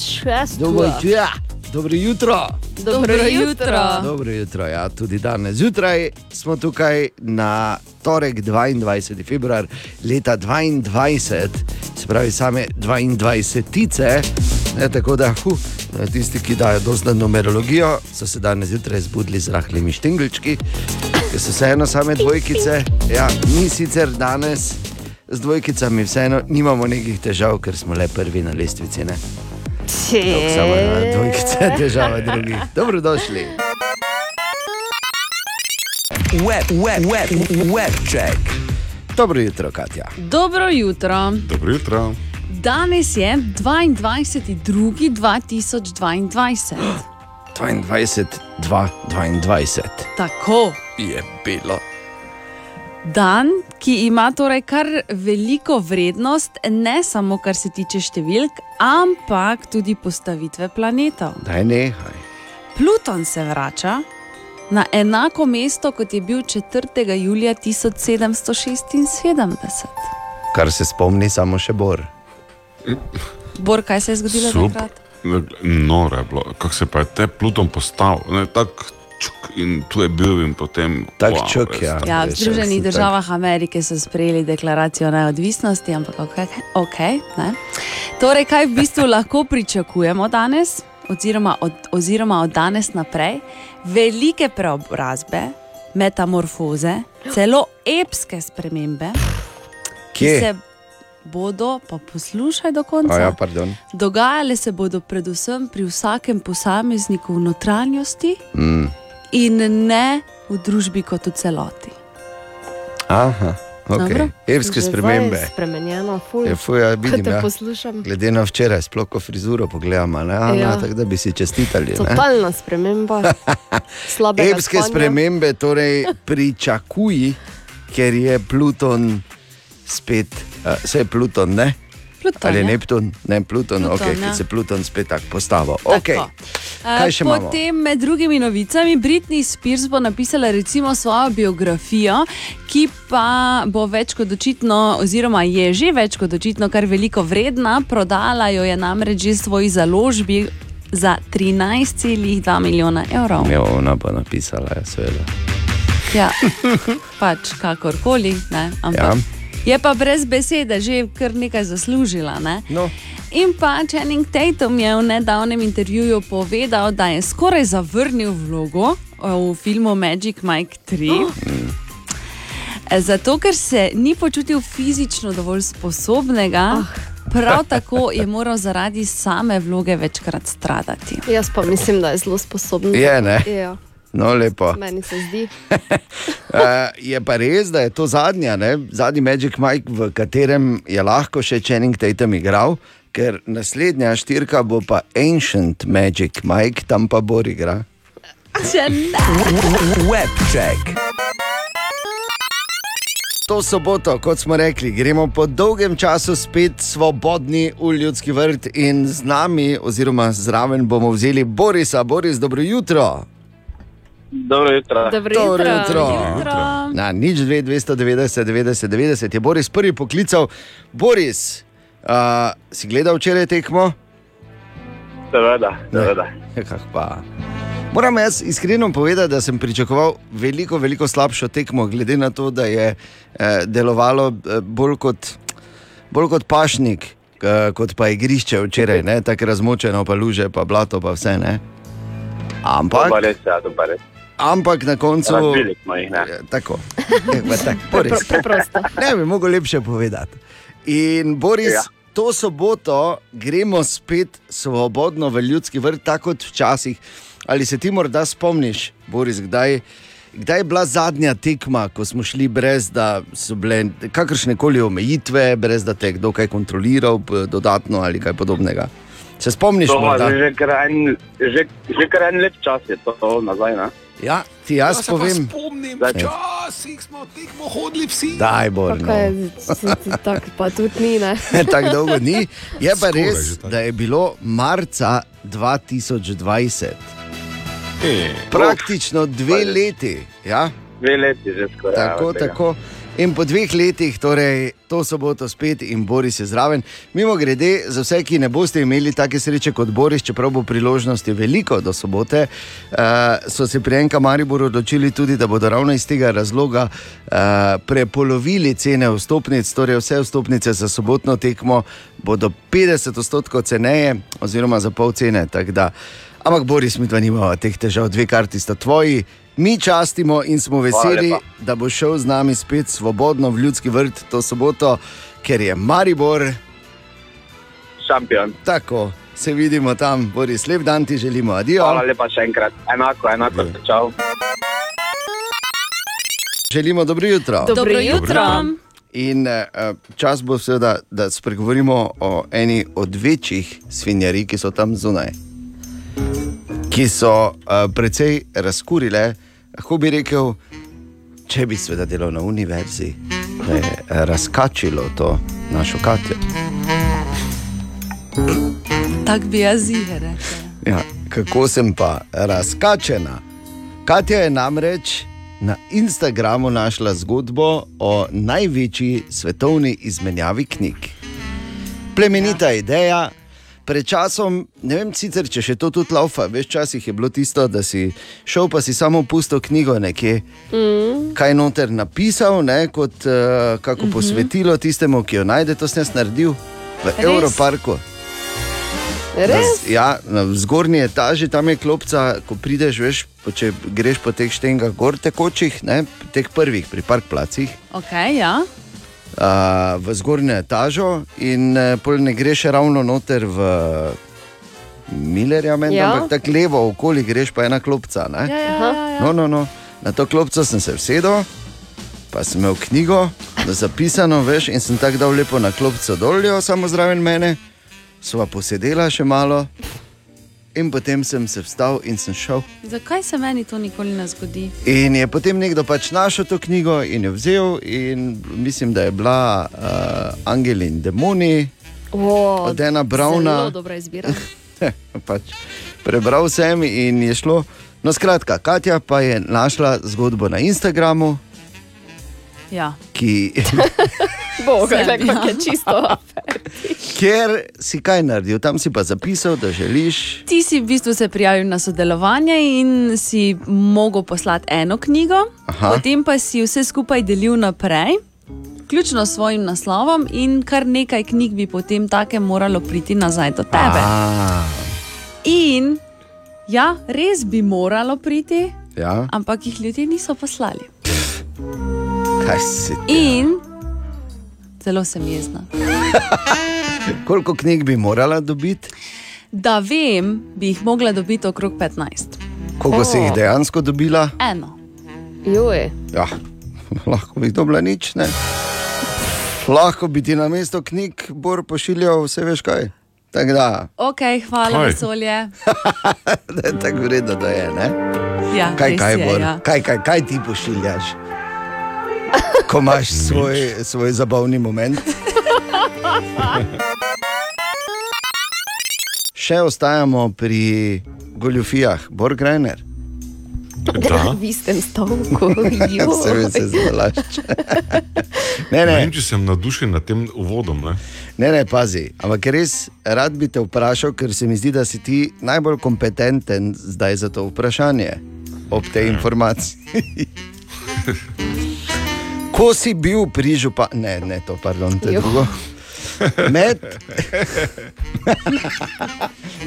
šest Dobro ur. jutro. Dobro jutro. Dobro jutro. Dobro jutro, ja, tudi danes zjutraj smo tukaj na torek 22. februar leta 22, se pravi same 22. Ne, tako da, hu, tisti, ki dajo dosto numerologijo, so se danes zjutraj zbudili z rahlimi štinglčki, ker so vseeno same dvojkice. Ja, mi sicer danes z dvojkicami vseeno nimamo nekih težav, ker smo le prvi na lestvici. Ne? Dok Samo ena dvojkica je težava drugih. Dobrodošli. Web, web, web, web check. Dobro jutro, Katja. Dobro jutro. Dobro jutro. Danes je 22.2.2022. 22, 2, 22 Tako. je bilo. Dan, ki ima torej kar veliko vrednost, ne samo kar se tiče številk, ampak tudi postavitve planetov. Daj nehaj. Pluton se vrača na enako mesto, kot je bil 4. julija 1776. Kar se spomni samo še Bor. Bor, kaj se je zgodilo takrat? Noro je bilo, kako se pa je te Pluton postavil. ne, Tak čuk in tu je bil in potem. Tak wow, čuk, ja. tak- Ja, v res, Združenih državah Amerike so sprejeli deklaracijo neodvisnosti, ampak ok. okay ne. torej, kaj v bistvu lahko pričakujemo danes, oziroma od, oziroma od danes naprej? Velike preobrazbe, metamorfoze, celo epske spremembe, ki Kje? se bodo, pa poslušaj do konca. A ja, pardon. Dogajale se bodo predvsem pri vsakem posamezniku v notranjosti Mm. In ne v družbi kot v celoti. Aha. Okay. Evske spremembe. je Spremenjeno, ful. Je fuja, Ko vidim, te ja. poslušam. Glede na včeraj, sploh ko frizuro pogledamo, ne, Ana, Ja. tako da bi si čestitali. Ne? Totalna sprememba. Slabega Epske spanja. spremembe torej pričakuj, ker je Pluton spet, uh, vse je Pluton, ne? Pluton, Ali je. Neptun, ne Pluton, Pluton, okay, ja. ker se Pluton spet tako postavil. Okay. Tako. Eh, še imamo? Potem med drugimi novicami Britney Spears bo napisala recimo svojo biografijo, ki pa bo več kot očitno, oziroma je že več kot očitno kar veliko vredna. Prodala jo je namreč že svoji založbi za 13,2 milijona evrov. Ja, ona pa napisala, ja, seveda. Ja, pač kakorkoli. Ne, ampak, Ja. Je pa brez besede že kar nekaj zaslužila. Ne? No. In pa Channing Tatum je v nedavnem intervjuju povedal, da je skoraj zavrnil vlogo eh, v filmu Magic Mike 3. Eh, Zato, ker se ni počutil fizično dovolj sposobnega, prav tako je moral zaradi same vloge večkrat stradati. Jaz pa mislim, da je zelo sposoben. Je, ne? Ja, No, lepo. meni se zdi. Uh, je pa res, da je to zadnja, ne? zadnji Magic Mike, v katerem je lahko še Channing Tatum igral, ker naslednja štirka bo pa Ancient Magic Mike, tam pa Bor igra. Če ne, Webcheck. To soboto, kot smo rekli, gremo po dolgem času spet svobodni v ljudski vrt in z nami, oziroma zraven bomo vzeli Borisa. Boris, dobro jutro. Dobro jutro. Dobro Dobro jutro. jutro. Na nič 2, 290, 90, 90 je Boris prvi poklical. Boris, uh, si gledal včeraj tekmo? Seveda, seveda. Ja. Moram jaz iskreno povedati, da sem pričakoval veliko, veliko slabšo tekmo, glede na to, da je eh, delovalo eh, bolj, kot, bolj kot pašnik, eh, kot pa igrišče včeraj, ne? tako razmočeno, pa luže, pa blato, pa vse. Ne? Ampak, To pa res, ja, to pa res. Ampak na koncu. Razvili smo jih, ne. Eh, Tako. Eh, pa tako, Boris. Preprosto. Ne bi mogel lepše povedati. In Boris, ja. Ja. to soboto gremo spet svobodno v ljudski vrt, tako kot včasih. Ali se ti morda spomniš, Boris, kdaj, kdaj je bila zadnja tekma, ko smo šli brez da so bile kakršne koli omejitve, brez da te je kdo kaj kontroliral, dodatno ali kaj podobnega? Se spomniš To pa morda? že kar en, že, že kar en lep čas je to, to nazaj. Ne? Ja, ti jaz povem. Spomnim, Daj. včasih smo tekmo hodili vsi. Daj, Bor, Pa no. kaj, tako pa tudi ni. Ne? Tako dolgo ni. Je pa Skoraj res, že tako. da je bilo marca 2020, E, praktično dve leti. Ja? Dve leti že skoraj. Tako, od tega. In po dveh letih, torej to soboto spet in Boris je zraven. Mimo grede, za vse, ki ne boste imeli take sreče kot Boris, čeprav bo priložnosti veliko do sobote, uh, so se pri Enka Mariboru odločili tudi, da bodo ravno iz tega razloga uh, prepolovili cene vstopnic, torej vse vstopnice za sobotno tekmo bodo 50 odstotkov ceneje, oziroma za pol cene. Ampak Boris, mi dva nimamo teh težav, dve karti sta tvoji. Mi častimo in smo veseli, da bo šel z nami spet svobodno v ljudski vrt to soboto, ker je Maribor. Šampion. Tako, se vidimo tam, Boris, lep dan ti želimo, adijo. Hvala lepa še enkrat. Enako, enako. Čau. Želimo dobro jutro. Dobro dobro jutro. jutro. In eh, čas bo seveda, da spregovorimo o eni od večjih svinjarij, ki so tam zunaj, ki so uh, precej razkurile. Lahko bi rekel, če bi seveda delal na univerzi, da je eh, razkačilo to našo Katjo. Tako bi jaz ziger. Ja, kako sem pa razkačena. Katja je namreč na Instagramu našla zgodbo o največji svetovni izmenjavi knjig. Plemenita ja. ideja. Pred časom, ne vem sicer, če še to tudi laufa, veš, včasih je bilo tisto, da si šel pa si samo pustil knjigo nekje, mm. kaj noter napisal, ne, kot uh, kako mm -hmm. posvetilo tistemu, ki jo najde, to sem jaz naredil v Res? Europarku. Res? Na, z- ja, na zgornji etaži tam je klopca, ko prideš, veš, po, če greš po teh štengah, gor tekočih, ne, teh prvih, pri parkplacih, Okay, ja. Uh, v zgornjo etažo in uh, pol ne greš ravno noter v Millerja, meni, Ja. ampak tako levo okoli greš pa ena klopca. Ne? Ja, ja, ja, ja. No, no, no. Na to klopco sem se usedel, pa sem imel knjigo zapisano, veš, in sem tako dal lepo na klopco doljo, samo zraven mene, sva posedela še malo, in potem sem se vstal in sem šel. Zakaj se meni to nikoli ne zgodi? In je potem nekdo pač našel to knjigo in jo vzel, in mislim, da je bila uh, Angeli in demoni, O, od Dana Brauna. Zelo dobra izbira. pač prebral sem in je šlo. No, skratka, Katja pa je našla zgodbo na Instagramu, Ja. ki, Boga, Sem, kako ja. je čisto. kjer si kaj naredil, tam si pa zapisal, da želiš. Ti si v bistvu se prijavil na sodelovanje in si mogel poslati eno knjigo, Aha. potem pa si vse skupaj delil naprej, vključno s svojim naslovom, in kar nekaj knjig bi potem take moralo priti nazaj do tebe. A, In ja, res bi moralo priti, ja, ampak jih ljudje niso poslali. kaj si ti? In zelo sem jezna. Koliko knjig bi morala dobiti, Da vem, bi jih mogla dobiti okrog 15. koliko si jih dejansko dobila? Eno. Joj, Ja, lahko bi jih dobila nič. Ne? Lahko bi ti na mesto knjig bor pošiljal, vse veš kaj. Tako da, Ok, hvala, Kaj? vesolje. da je tako vredno, da je. Ne? Ja, Kaj, kaj, je, ja. kaj, kaj, kaj ti pošiljaš? Ko imaš svoj, svoj zabavni moment. Še ostajamo pri goljufijah, Borgrajner. Da. v istem stavku. Vse veš, se zalašč. ne, Ne ne, vem, če sem navdušen nad tem uvodom. Ne? ne, ne, pazi. Ampak res rad bi te vprašal, ker se mi zdi, da si ti najbolj kompetenten zdaj za to vprašanje, ob tej informaciji. Ko si bil pri županu, ne, ne, to, pardon, to je drugo. Med,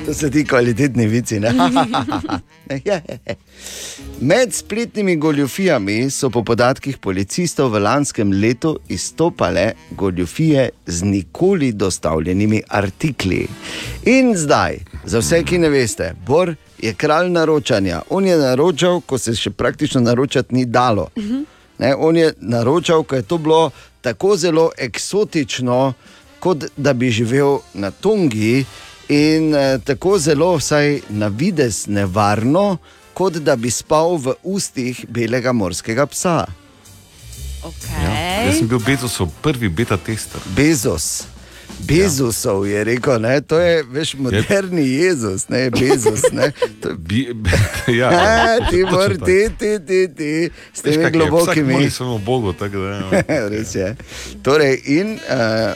to so ti kvalitetni vici. Ne? Med spletnimi goljofijami so po podatkih policistov v lanskem letu izstopale goljofije z nikoli dostavljenimi artikli. In zdaj, za vse, ki ne veste, Bor je kralj naročanja. On je naročal, ko se še praktično naročati ni dalo. Ne, on je naročal, ker je to bilo tako zelo eksotično, kot da bi živel na Tongi, in eh, tako zelo, vsaj na vides, nevarno, kot da bi spal v ustih belega morskega psa. Okay. Jaz sem bil Bezosov prvi beta tester. Bezos. Bezosov je rekel, ne? to je veš, moderni Jezus, ne Bezos. Ne? To je Bi, ja, A, ti točno mor, tako. ti, ti, ti, ti, s temi je, globokimi. moli samo Bogu. Tako da, ja. Res je. Torej, in uh,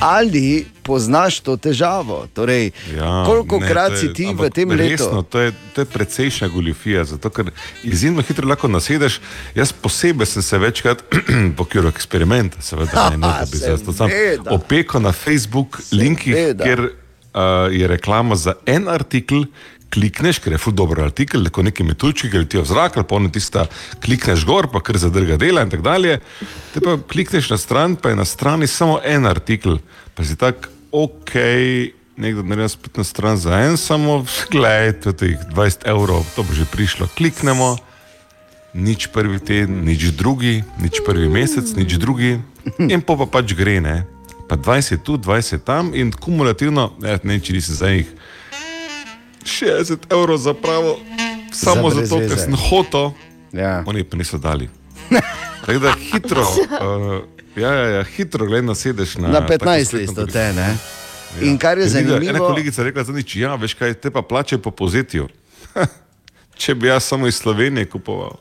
ali poznaš to težavo? Torej, Ja, koliko ne, krat je- si ti v tem Resno, letu? to je, to je precejšnja goljofija, zato ker izjemno hitro lahko nasedeš. Jaz posebej sem se večkrat po okviru eksperimenta, seveda, ne, ne da bi se to sam opekel na Facebook linkih, Seveda. kjer uh, je reklama za en artikel. Klikneš, ker je ful dobro artikel, tako neki metuljčki, ki ti v zrak, ali pa oni tista, klikneš gor, pa kar zadrga dela in tako dalje. Te pa klikneš na stran, pa je na strani samo en artikel, pa si tak, ok, nekdo naredi spletno stran za en, samo gledaj, to je teh 20 evrov, to bo že prišlo. Kliknemo, nič prvi teden, nič drugi, nič prvi mesec, nič drugi, in pa, pa pač gre, ne. Pa 20 tu, 20 tam in kumulativno, ne, ne če nisi za njih. 60 evrov za pravo, samo Za zato, ker sem hotel, Ja. oni pa niso dali. Tako da hitro, uh, ja, ja, ja, hitro gledaj, sedeš na, Na tako 15 spletno listov te, ne? In kar je Ker vidijo, Ena zanimivo, kolegica je rekla, da nič, ja, veš kaj, te pa plače po pozetju. Če bi jaz samo iz Slovenije kupoval,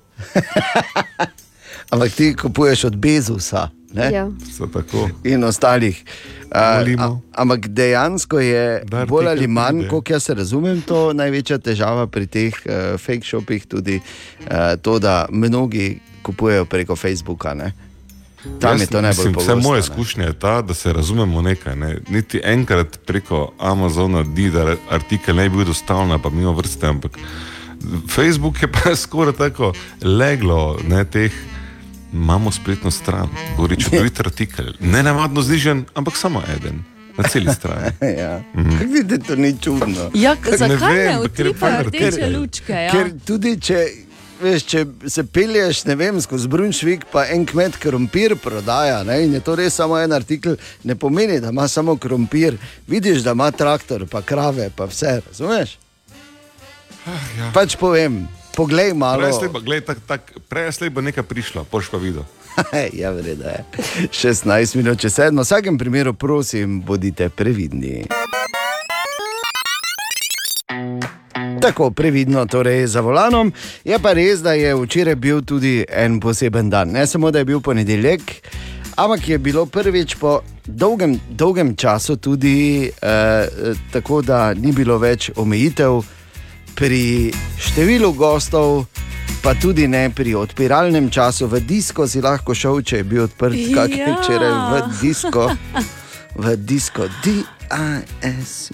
ampak ti kupuješ od Bezusa? Ja. so tako. in ostalih. Uh, Molimo. ampak dejansko je Da bolj ali manj, kot jaz razumem, to največja težava pri teh uh, fake shopih, tudi uh, to, da mnogi kupujejo preko Facebooka. Ne? Tam Jaz je to najbolj pogosto. Vse moja ne. izkušnja je ta, da se razumemo nekaj. Ne? Niti enkrat preko Amazona, di, da artikel ne bi bil dostavljen, pa mimo vrste. Ampak Facebook je pa skoraj tako leglo ne, teh. Imamo spletno stran, govori čudovit artikel, ne navadno znižen, ampak samo eden, na celi strani. ja. mm. Vidite, to ni čudno. Ja, Ne zakaj ne ker je utripajo rdeče lučke? Ja? Ker tudi če veš, če se pelješ, ne vem, skozi Brunšvik, pa en kmet krompir prodaja, ne, in je to res samo en artikel, ne pomeni, da ima samo krompir. Vidiš, da ima traktor, pa krave, pa vse, razumeš? ja. Pač povem, poglej malo. Prej slej bo- glej, tak, tak, prej slej bo nekaj prišlo, boš pa videl. ja, vreda je. 16 minut čez sedmo, v vsakem primeru, prosim, bodite previdni. Tako previdno, torej za volanom. Je pa res, da je včeraj bil tudi en poseben dan. Ne samo, da je bil ponedeljek, ampak je bilo prvič po dolgem, dolgem času tudi eh, tako, da ni bilo več omejitev pri številu gostov, pa tudi ne pri odpiralnem času. V disko si lahko šel, če je bil odprt, kak je Ja. včeraj v disko, v disko, DIS.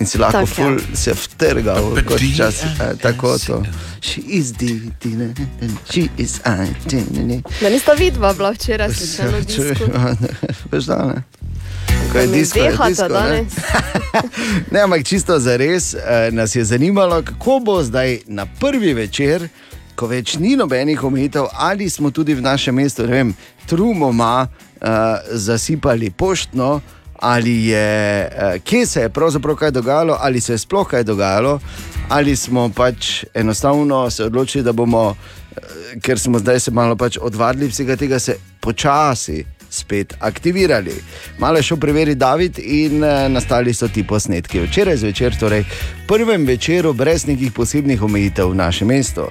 In si lahko Tako, ja. ful se vtrgal, kot čas, eh, tako to. She is D, D, ne, ne, she is I, D, ne, ne. Da nista vidva bila včeraj slučajno v disku. Veš, da ne. Ko je disko, je dehata disko, ne. danes. Ne, ampak čisto za res eh, nas je zanimalo, kako bo zdaj na prvi večer, ko več ni nobenih omejitev, ali smo tudi v našem mestu, ne vem, trumoma uh, zasipali poštno, ali je, uh, kje se je pravzaprav kaj dogajalo, ali se je sploh kaj dogajalo, ali smo pač enostavno se odločili, da bomo, ker smo zdaj se malo pač odvadili vsega tega, se počasi spet aktivirali. Malo je šel preveriti David in uh, nastali so ti posnetki. Včeraj zvečer, torej prvem večeru, brez nekih posebnih omejitev v našem mestu.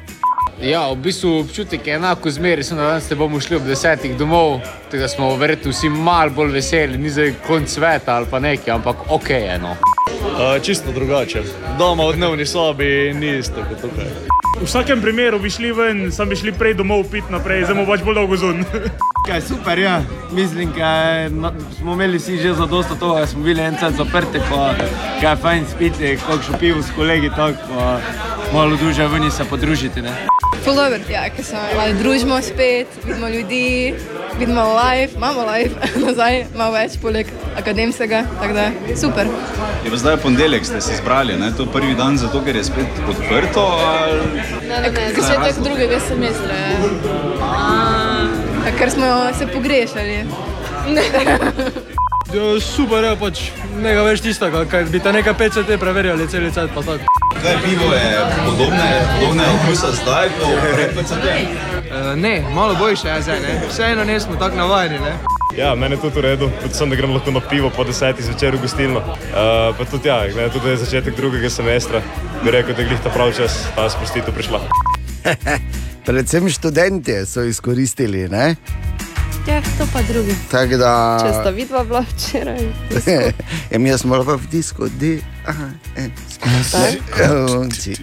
Ja, v bistvu občutek je enako zmeraj, samo da danes ne bomo šli ob desetih domov, tako da smo verjetno vsi malo bolj veseli, ni zdaj konc sveta ali pa nekaj, ampak ok je no. Uh, čisto drugače. Doma v dnevni sobi ni isto kot tukaj. V vsakem primeru bi šli ven, sam bi šli prej domov pit naprej, zdaj bomo pač bolj dolgo zun. Kaj super, ja. Mislim, da smo imeli vsi že za dosto toho, da smo bili en cel zaprti, pa kaj fajn spiti, kakšno pivo s kolegi, tako pa malo duže ven in se podružiti. Ne? Ful dobro, ja, ker se malo družimo spet, vidimo ljudi, vidimo live, imamo live nazaj, malo več poleg akademskega, tako da super. Je pa zdaj ponedeljek, ste se zbrali, ne? to je prvi dan, zato ker je spet odprto. Ali... Ne, ne, ne, začetek drugega semestra. Ja, ker smo se pogrešali. Ja, super je pač, nekaj več tistega, kaj bi te nekaj PCT preverjali cel cel pa tako. Kaj pivo je podobne, podobne okusa zdaj, kot pred PCT? Ne, malo boljše je zdaj, ne. Vseeno nismo tako navajeni. Ne? Ja, meni je tudi v redu, predvsem da grem lahko na pivo po desetih zvečer v gostilno. Uh, pa tudi, ja, glede tudi začetek drugega semestra, bi rekel, da je glih ta pravi čas, ta sprostitev prišla. Predvsem študentje so izkoristili. Ne? Ja, to pa drugi. Tako da. Če sta vidva bila včeraj. Ja, mi smo pa v disku, di,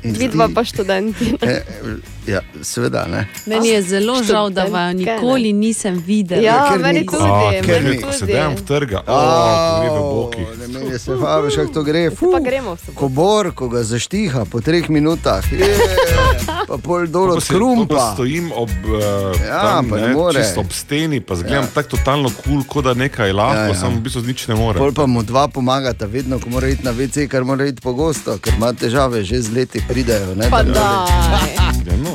Vidva pa študenti. Eh, Ja, seveda ne. Meni je zelo žal, da vaju nikoli nisem videla. Ja, ker meni ni- tudi. A, ker je, ko se tudi. dejem trga, Au, oh, gre v bokih. Ne, meni se veš, kako to gre. Zdaj pa gremo v soboto. Ko ga zaštiha po treh minutah, je, pa pol dol Ko od se- ko krumpa. pa Stojim ob, uh, Ja, tam, pa ne ne, more. čisto ob steni, pa zgledam Ja. ja. tako totalno kul, cool, kot da nekaj lahko, Ja, ja, ja. ja. samo v bistvu nič ne more. Pol pa mu dva pomagata, vedno, ko mora iti na WC, kar mora iti pogosto, ker ima težave, že z leti pridejo. Ne, Pa da-.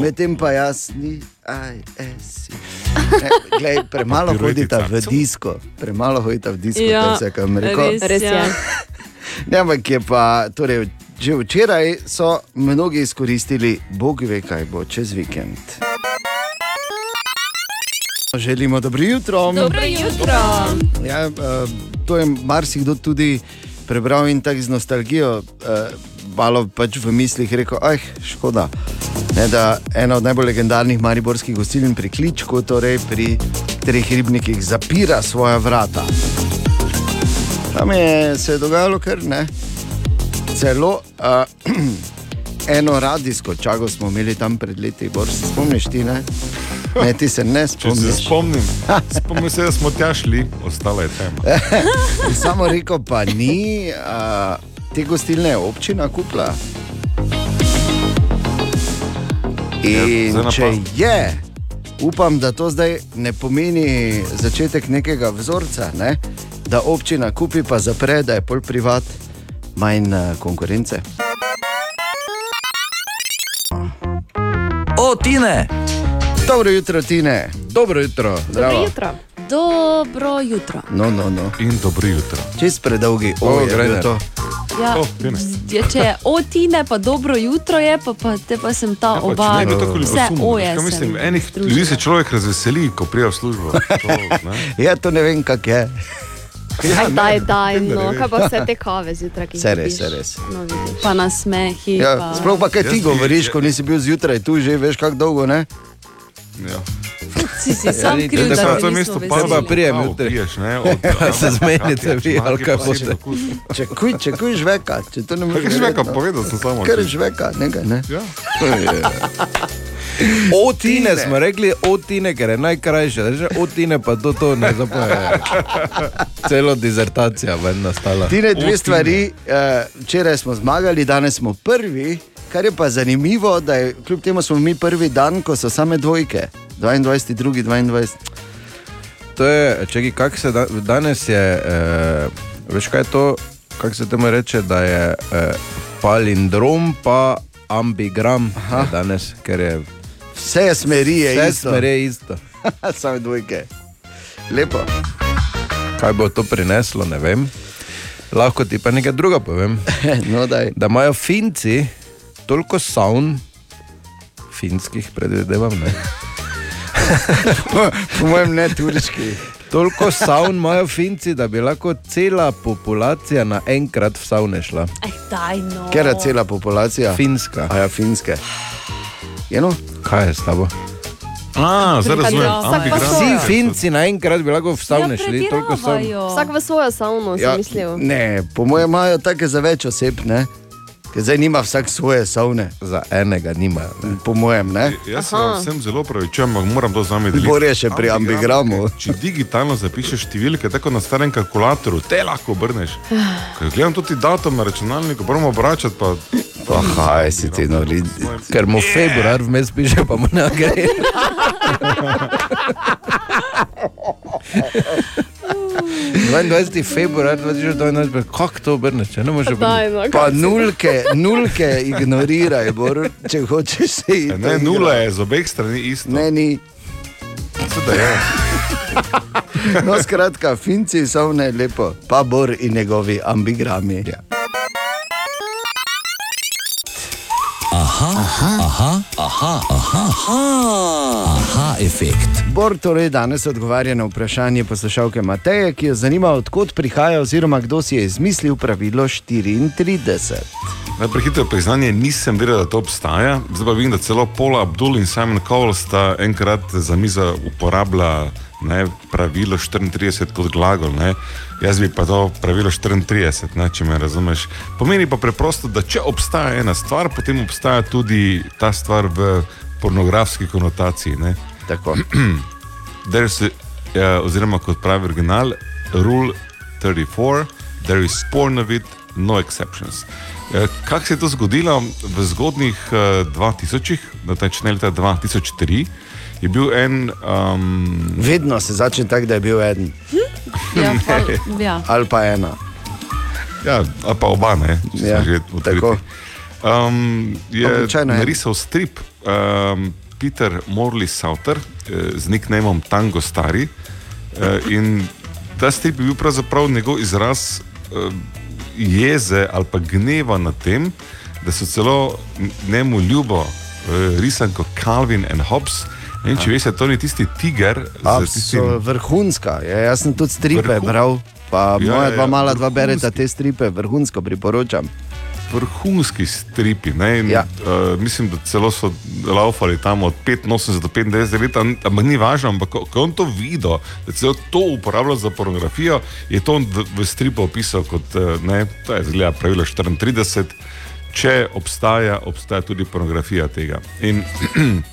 Medtem pa jaz ni, aj, esi. Ne, glej, premalo hodita v disko, premalo hodita v disko, Ja, to je vse, kar mi rekel. res, Res je. ja. Ne, ampak je pa, torej, že včeraj so mnogi izkoristili, Bog ve, kaj bo čez vikend. Želimo dobro jutro. Dobro jutro. Ja, uh, to je marsikdo tudi prebral in tako z nostalgijo, malo pač v mislih rekel, ah, škoda. Ne, da ena od najbolj legendarnih mariborskih gostiln pri Kličku, torej pri treh ribnikih, zapira svoja vrata. Tam je se je dogajalo kar ne. Celo uh, eno radijsko čago smo imeli tam pred leti, Bor, se spomniš ti, ne? Ne, ti se ne Če se spomniš. spomnim, spomnim se, da smo tja šli, ostala je tema. In Samo rekel pa ni, a, te gostilne je občina kupila. In zdaj na če je, upam, da to zdaj ne pomeni začetek nekega vzorca, ne? da občina kupi pa zapre, da je pol privat, manj konkurence. jutro, Tine. Dobro jutro, Tine. Dobro jutro. Dobro jutro. Dobro jutro. No, no, no. In dobro jutro. Čez predolgi, O, o, je Greiner. bilo to. Ja, Oh, je, če je o tine, pa dobro jutro je, pa, pa te pa sem ta Pač oba. ne tako Vse oje. Mislim, enih združila. ljudi se človek razveseli, ko prija v službo. To, ne. Ja, to ne vem, kak je. Aj, daj, daj, vendar, no, kaj pa vse te kave zjutraj, ki jih Se res, res. No, vidiš. Pa na smehi. Ja, pa... sploh pa kaj ti govoriš, ko nisi bil zjutraj tu, že veš, kako dolgo ne. Ja. Si si sam ni- kriv, da da to mesto pa prijem jutri. piješ, ne, od- Se zmenite vi, ali kaj boste. Če kuj, če kuj žveka, če to ne moreš. Žveka, verjetno. povedal sem samo. Ker žveka, nekaj, ne. Ja. Otine smo rekli, otine, ker je najkrajše. Že otine pa to, to ne zapoje. Celo dizertacija ven nastala. Tine, dve Otine. stvari. eh, Včeraj smo zmagali, danes smo prvi. Kar je pa zanimivo, da je, kljub temu smo mi prvi dan, ko so same dvojke. 22, drugi 22. To je, čekaj, kak se da, danes je, eh, veš kaj je to, kako se temu reče, da je eh, palindrom pa ambigram je danes, ker je Vse smeri je vse isto. smeri je isto. Same dvojke. Lepo. Kaj bo to prineslo, ne vem. Lahko ti pa nekaj druga povem. No, daj. Da imajo Finci toliko savn, finskih predvidevam, ne. Po, po mojem ne turški. Toliko savn imajo Finci, da bi lahko cela populacija naenkrat v savne šla. Aj, daj, no. Ker je cela populacija. Finska. A ja, finske. Eno? Kaj je s tabo? A, zdaj razumem. Vsi Finci naenkrat bi lahko v savne Ja, šli, toliko savn. Vsak v svojo savno, Ja, sem mislil. ne, po mojem imajo take za več oseb, ne? Ker zdaj nima vsak svoje savne. Za enega nimajo. Ne. Po mojem, ne? Jaz se vsem zelo pravičujem, ampak moram to z vami deliti. Bor je še pri ambigramu. Če digitalno zapišeš številke, tako na starem kalkulatorju, te lahko obrneš. Ker gledam tudi datum na računalniku, moramo obračati. Pa, Pa kaj si ti nori? Ker mu februar vmes piše, pa mu ne gre. 22. februar 2022, kako to obrneš, če ne moreš obrniti? no, Pa nulke, nulke ignoriraj, Bor, če hočeš se iti. ne, nula je z obeh strani isto. Ne, ni. Seveda je. No, skratka, finci so ne lepo, pa Bor in njegovi ambigrami. Ja. Aha, aha, aha, aha, aha, aha, aha efekt. Bor torej danes odgovarja na vprašanje poslušalke Mateje, ki jo zanima, odkot prihaja oziroma kdo si je izmislil pravilo 34. Najprej hitro priznanje, nisem vedel, da to obstaja. Zdaj pa vidim, da celo Paul Abdul in Simon Cowell sta enkrat za mizo uporabljala ne, pravilo 34 kot glagol. Ne. Jaz bi pa to pravilo 34, ne, če me razumeš. Pomeni pa preprosto, da če obstaja ena stvar, potem obstaja tudi ta stvar v pornografski konotaciji. Ne. Tako. There's a, uh, oziroma kot pravi original, rule 34, there is porn of it, no exceptions. Eh, Kako se je to zgodilo v zgodnih uh, 2000-ih, natančneje leta 2003, je bil en. Um, Vedno se začne tako, da je bil en Ja, pa, ja. ali pa ena. Ja, ali pa oba, ne, če Ja, že tako. odkriti. Um, je Običajno je. narisal strip um, Peter Morley Sauter eh, z nicknameom Tango Stari. Eh, in ta strip je bil pravzaprav njegov izraz eh, jeze ali pa gneva nad tem, da so celo njemu ljubo eh, risan kot Calvin and Hobbes. Vem, če veste, to ni tisti tiger z A, tistim so vrhunska. Ja, jaz sem tudi stripe Vrhun- bral, pa Ja, moja ja, dva ja, mala dva bereta vrhunski. te stripe, vrhunsko priporočam. vrhunski stripi. Ne, in, Ja. uh, mislim, da celo so laufali tam od 85 do 95 let, am- ampak ni važno. Ampak ko, ko je on to videl, da celo to uporablja za pornografijo, je to on v, v stripu opisal kot uh, ne, to je zgleda pravilo 34. Če obstaja, obstaja tudi pornografija tega. In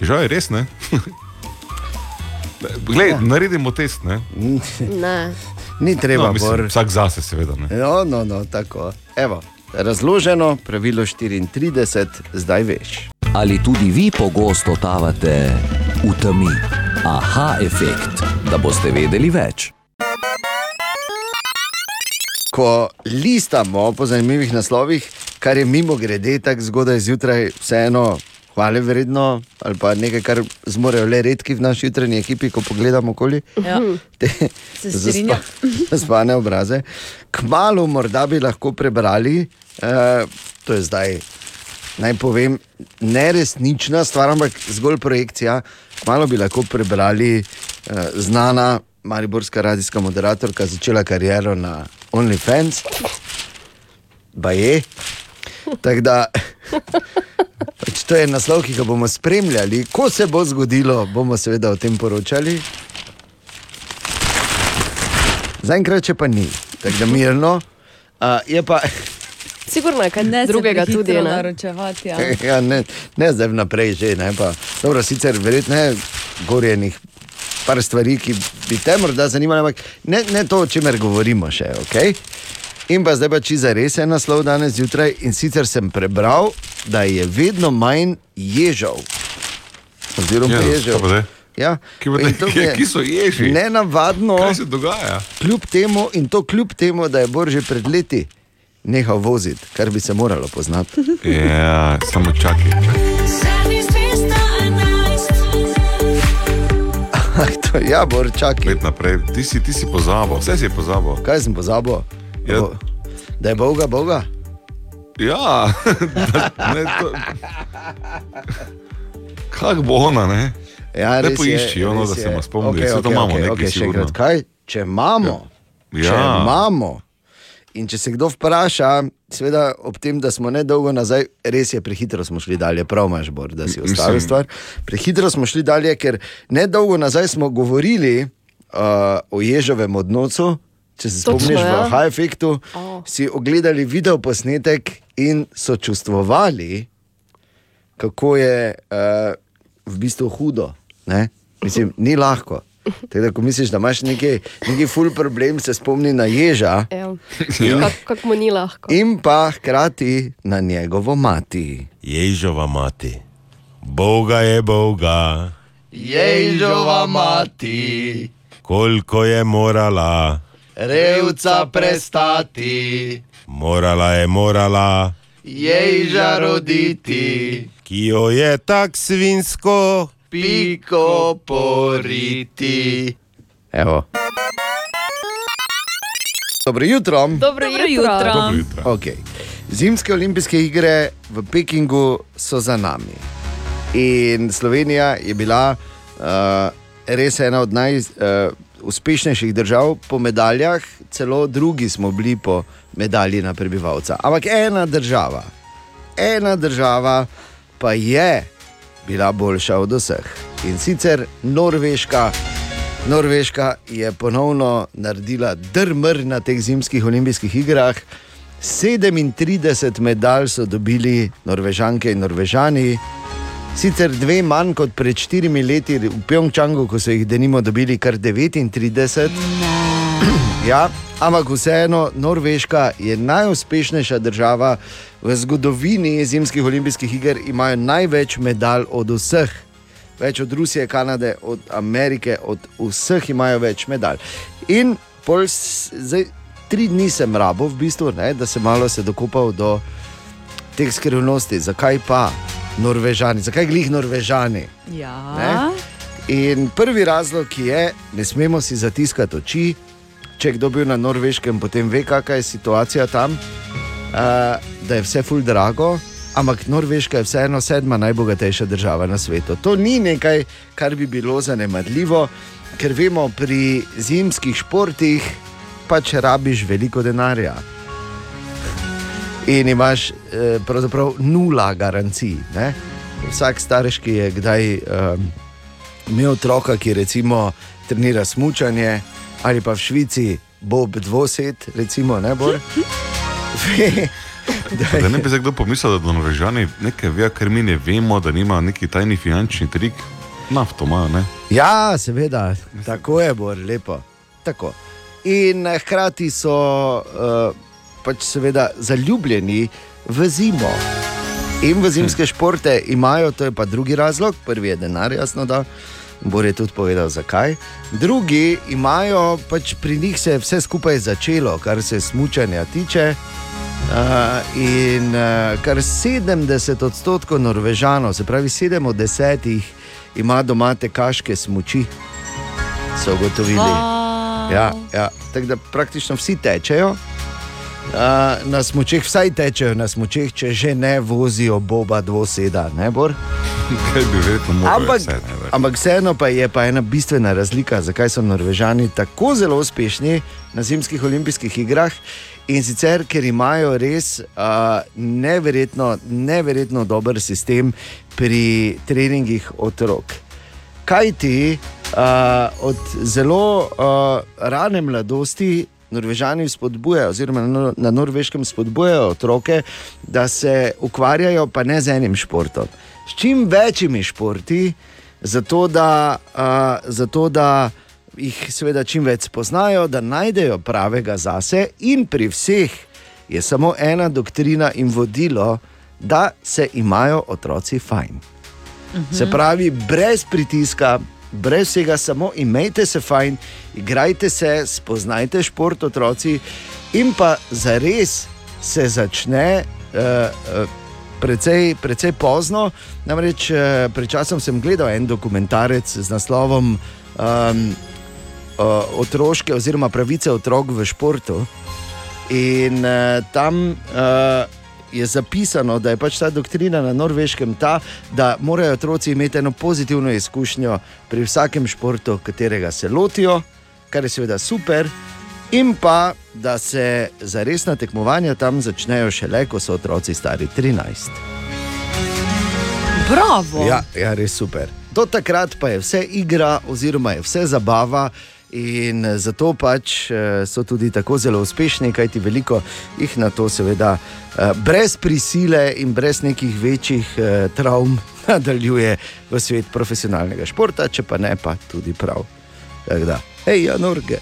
žal je res, ne? Glej, ja. naredimo test, ne? Ne. Ni treba, no, no, mislim, vsak zase, seveda. Ne? No, no, no, tako. Evo, razloženo, pravilo 34, zdaj veš. Ali tudi vi pogosto totavate v temi? Aha efekt, da boste vedeli več. Ko listamo po zanimivih naslovih, kar je mimo grede tako zgodaj zjutraj, vseeno hvale vredno, ali pa nekaj, kar zmorejo le redki v naši jutranji ekipi, ko pogledamo okoli. Ja. Te zaspa- zaspane obraze. Kmalu morda bi lahko prebrali, uh, to je zdaj, naj povem, neresnična stvar, ampak zgolj projekcija. Kmalu bi lahko prebrali uh, znana mariborska radijska moderatorka, začela kariero na OnlyFans, Baje. Tako da, pač to je naslov, ki ga bomo spremljali. Ko se bo zgodilo, bomo seveda o tem poročali. Zaenkrat še pa ni, tako da mirno. Uh, je pa, Sigurno je kaj Ne drugega tudi. Ne? naročevati. Ja. ja, ne, ne zdaj vnaprej, že ne. Pa, dobro, sicer verjetno je gorjenih par stvari, ki bi te morda zanimale, ampak ne, ne to, o čemer govorimo še. Okay? In pa zdaj pa čiza res je naslov danes zjutraj in sicer sem prebral, da je vedno manj ježov. Oziroma Ja, zdaj? Ja. Ki je kje so ježi? Nenavadno. Kaj se dogaja? Kljub temu, in to kljub temu, da je Bor že pred leti nehal voziti, kar bi se moralo poznati. Ja, samo čakaj. to, ja, Bor, čakaj. Naprej, ti si, ti si pozabil, vse si pozabil. Kaj sem pozabil? Ja. Bo- Da je Boga, Boga. Ja, da, ne, to... Kak bo ona, ne? Ja, ne poišči, je, ono, da se spomnili, Okej, okay, okay, to okej, imamo okej, nekaj okej, še enkrat, kaj? Če imamo, Ja. če imamo. In če se kdo vpraša, seveda ob tem, da smo nedolgo nazaj, res je, prehitro smo šli dalje, prav imaš, Bor, da si Mislim- ustavil stvar. Prehitro smo šli dalje, ker nedolgo nazaj smo govorili uh, o ježovem odnosu. Če se Točno, spomniš, ja. v High-Effectu Oh. si ogledali video posnetek in sočustvovali, kako je uh, v bistvu hudo. Ne? Mislim, ni lahko. Tako da, ko misliš, da imaš neki, neki ful problem, se spomni na ježa Ja. Ja. Kako kak mu ni lahko. in pa hkrati na njegovo mati. Ježova mati, Boga je Boga, Ježova mati, koliko je morala, revca prestati, morala je morala, ježa roditi, ki jo je tak svinsko, piko poriti. Evo. Dobro jutro. Dobro, Dobro jutro. jutro. Dobro jutro. Okay. Zimske olimpijske igre v Pekingu so za nami. In Slovenija je bila uh, res ena od najuspešnejših uh, držav po medaljah, celo drugi smo bili po medalji na prebivalca. Ampak ena država, ena država pa je bila boljša od vseh. In sicer Norveška. Norveška je ponovno naredila drmr na teh zimskih olimpijskih igrah. 37 medalj so dobili Norvežanke in Norvežani, sicer dve manj kot pred štirimi leti v Pjongčangu, ko so jih denimo dobili kar 39. Ja, ampak vseeno, Norveška je najuspešnejša država v zgodovini zimskih olimpijskih iger, imajo največ medalj od vseh. Več od Rusije, Kanade, od Amerike, od vseh imajo več medalj. In pol, zdaj, tri dni sem rabo, v bistvu, ne, da sem malo se dokopal do teh skrivnosti. Zakaj pa Norvežani, zakaj glih Norvežani? Ja. Ne? In prvi razlog je, ne smemo si zatiskati oči. Če kdo bil na Norveškem, potem ve, kakšna je situacija tam, uh, da je vse ful drago. Ampak Norveška je vseeno sedma najbogatejša država na svetu. To ni nekaj, kar bi bilo zanemarljivo, ker vemo, pri zimskih športih pač rabiš veliko denarja. In imaš eh, pravzaprav nula garancij. Ne? Vsak starš, ki je kdaj um, imel otroka, ki recimo trenira smutanje, ali pa v Švici Bob dvoset, recimo, ne bo. Da ne bi kdo pomislil, da Norvežani nekaj vejo, ker mi ne vemo, da nima neki tajni finančni trik. Nafto ima, ne? Ja, seveda, tako je, bo lepo. Tako. In eh, hkrati so uh, pač seveda zaljubljeni v zimo. In v zimske športe imajo, to je pa drugi razlog, prvi je denar, jasno da. Bor je tudi povedal, zakaj. Drugi imajo, pač pri njih se je vse skupaj začelo, kar se smučanja tiče. Uh, in uh, kar 70 odstotkov Norvežanov, se pravi 7 od 10, ima doma tekaške smoči, so ugotovili. Wow. Ja, ja. Tako da praktično vsi tečejo. Uh, na smočeh, vsaj tečejo na smočeh, če že ne vozijo boba dvoseda, ne bor. Kaj bi verjetno mogli Ampak, vse, ampak vseeno pa je pa ena bistvena razlika, zakaj so Norvežani tako zelo uspešni na zimskih olimpijskih igrah. In sicer, ker imajo res uh, neverjetno, neverjetno dober sistem pri treningih otrok. Kaj ti uh, od zelo uh, rane mladosti Norvežani spodbujajo, oziroma na, norveškem spodbujajo otroke, da se ukvarjajo pa ne z enim športom, s čim večjimi športi, zato da, uh, zato da jih seveda čim več spoznajo, da najdejo pravega zase, in pri vseh je samo ena doktrina in vodilo, da se imajo otroci fajn. Se pravi, brez pritiska, brez vsega, samo imejte se fajn, igrajte se, spoznajte šport otroci in pa zares se začne. Uh, uh, Precej, precej pozno, namreč eh, pred časom sem gledal en dokumentarec z naslovom um, uh, Otroške oziroma pravice otrok v športu. In uh, tam uh, je zapisano, da je pač ta doktrina na norveškem ta, da morajo otroci imeti eno pozitivno izkušnjo pri vsakem športu, katerega se lotijo, kar je seveda super, in pa da se za resna tekmovanja tam začnejo šele, ko so otroci stari 13. Bravo! Ja, ja, res super. Do takrat pa je vse igra, oziroma je vse zabava. In zato pač eh, so tudi tako zelo uspešni, kajti veliko jih na to, seveda, eh, brez prisile in brez nekih večjih eh, travm nadaljuje v svet profesionalnega športa, če pa ne, pa tudi prav. Tako da, hej, ja, Norge.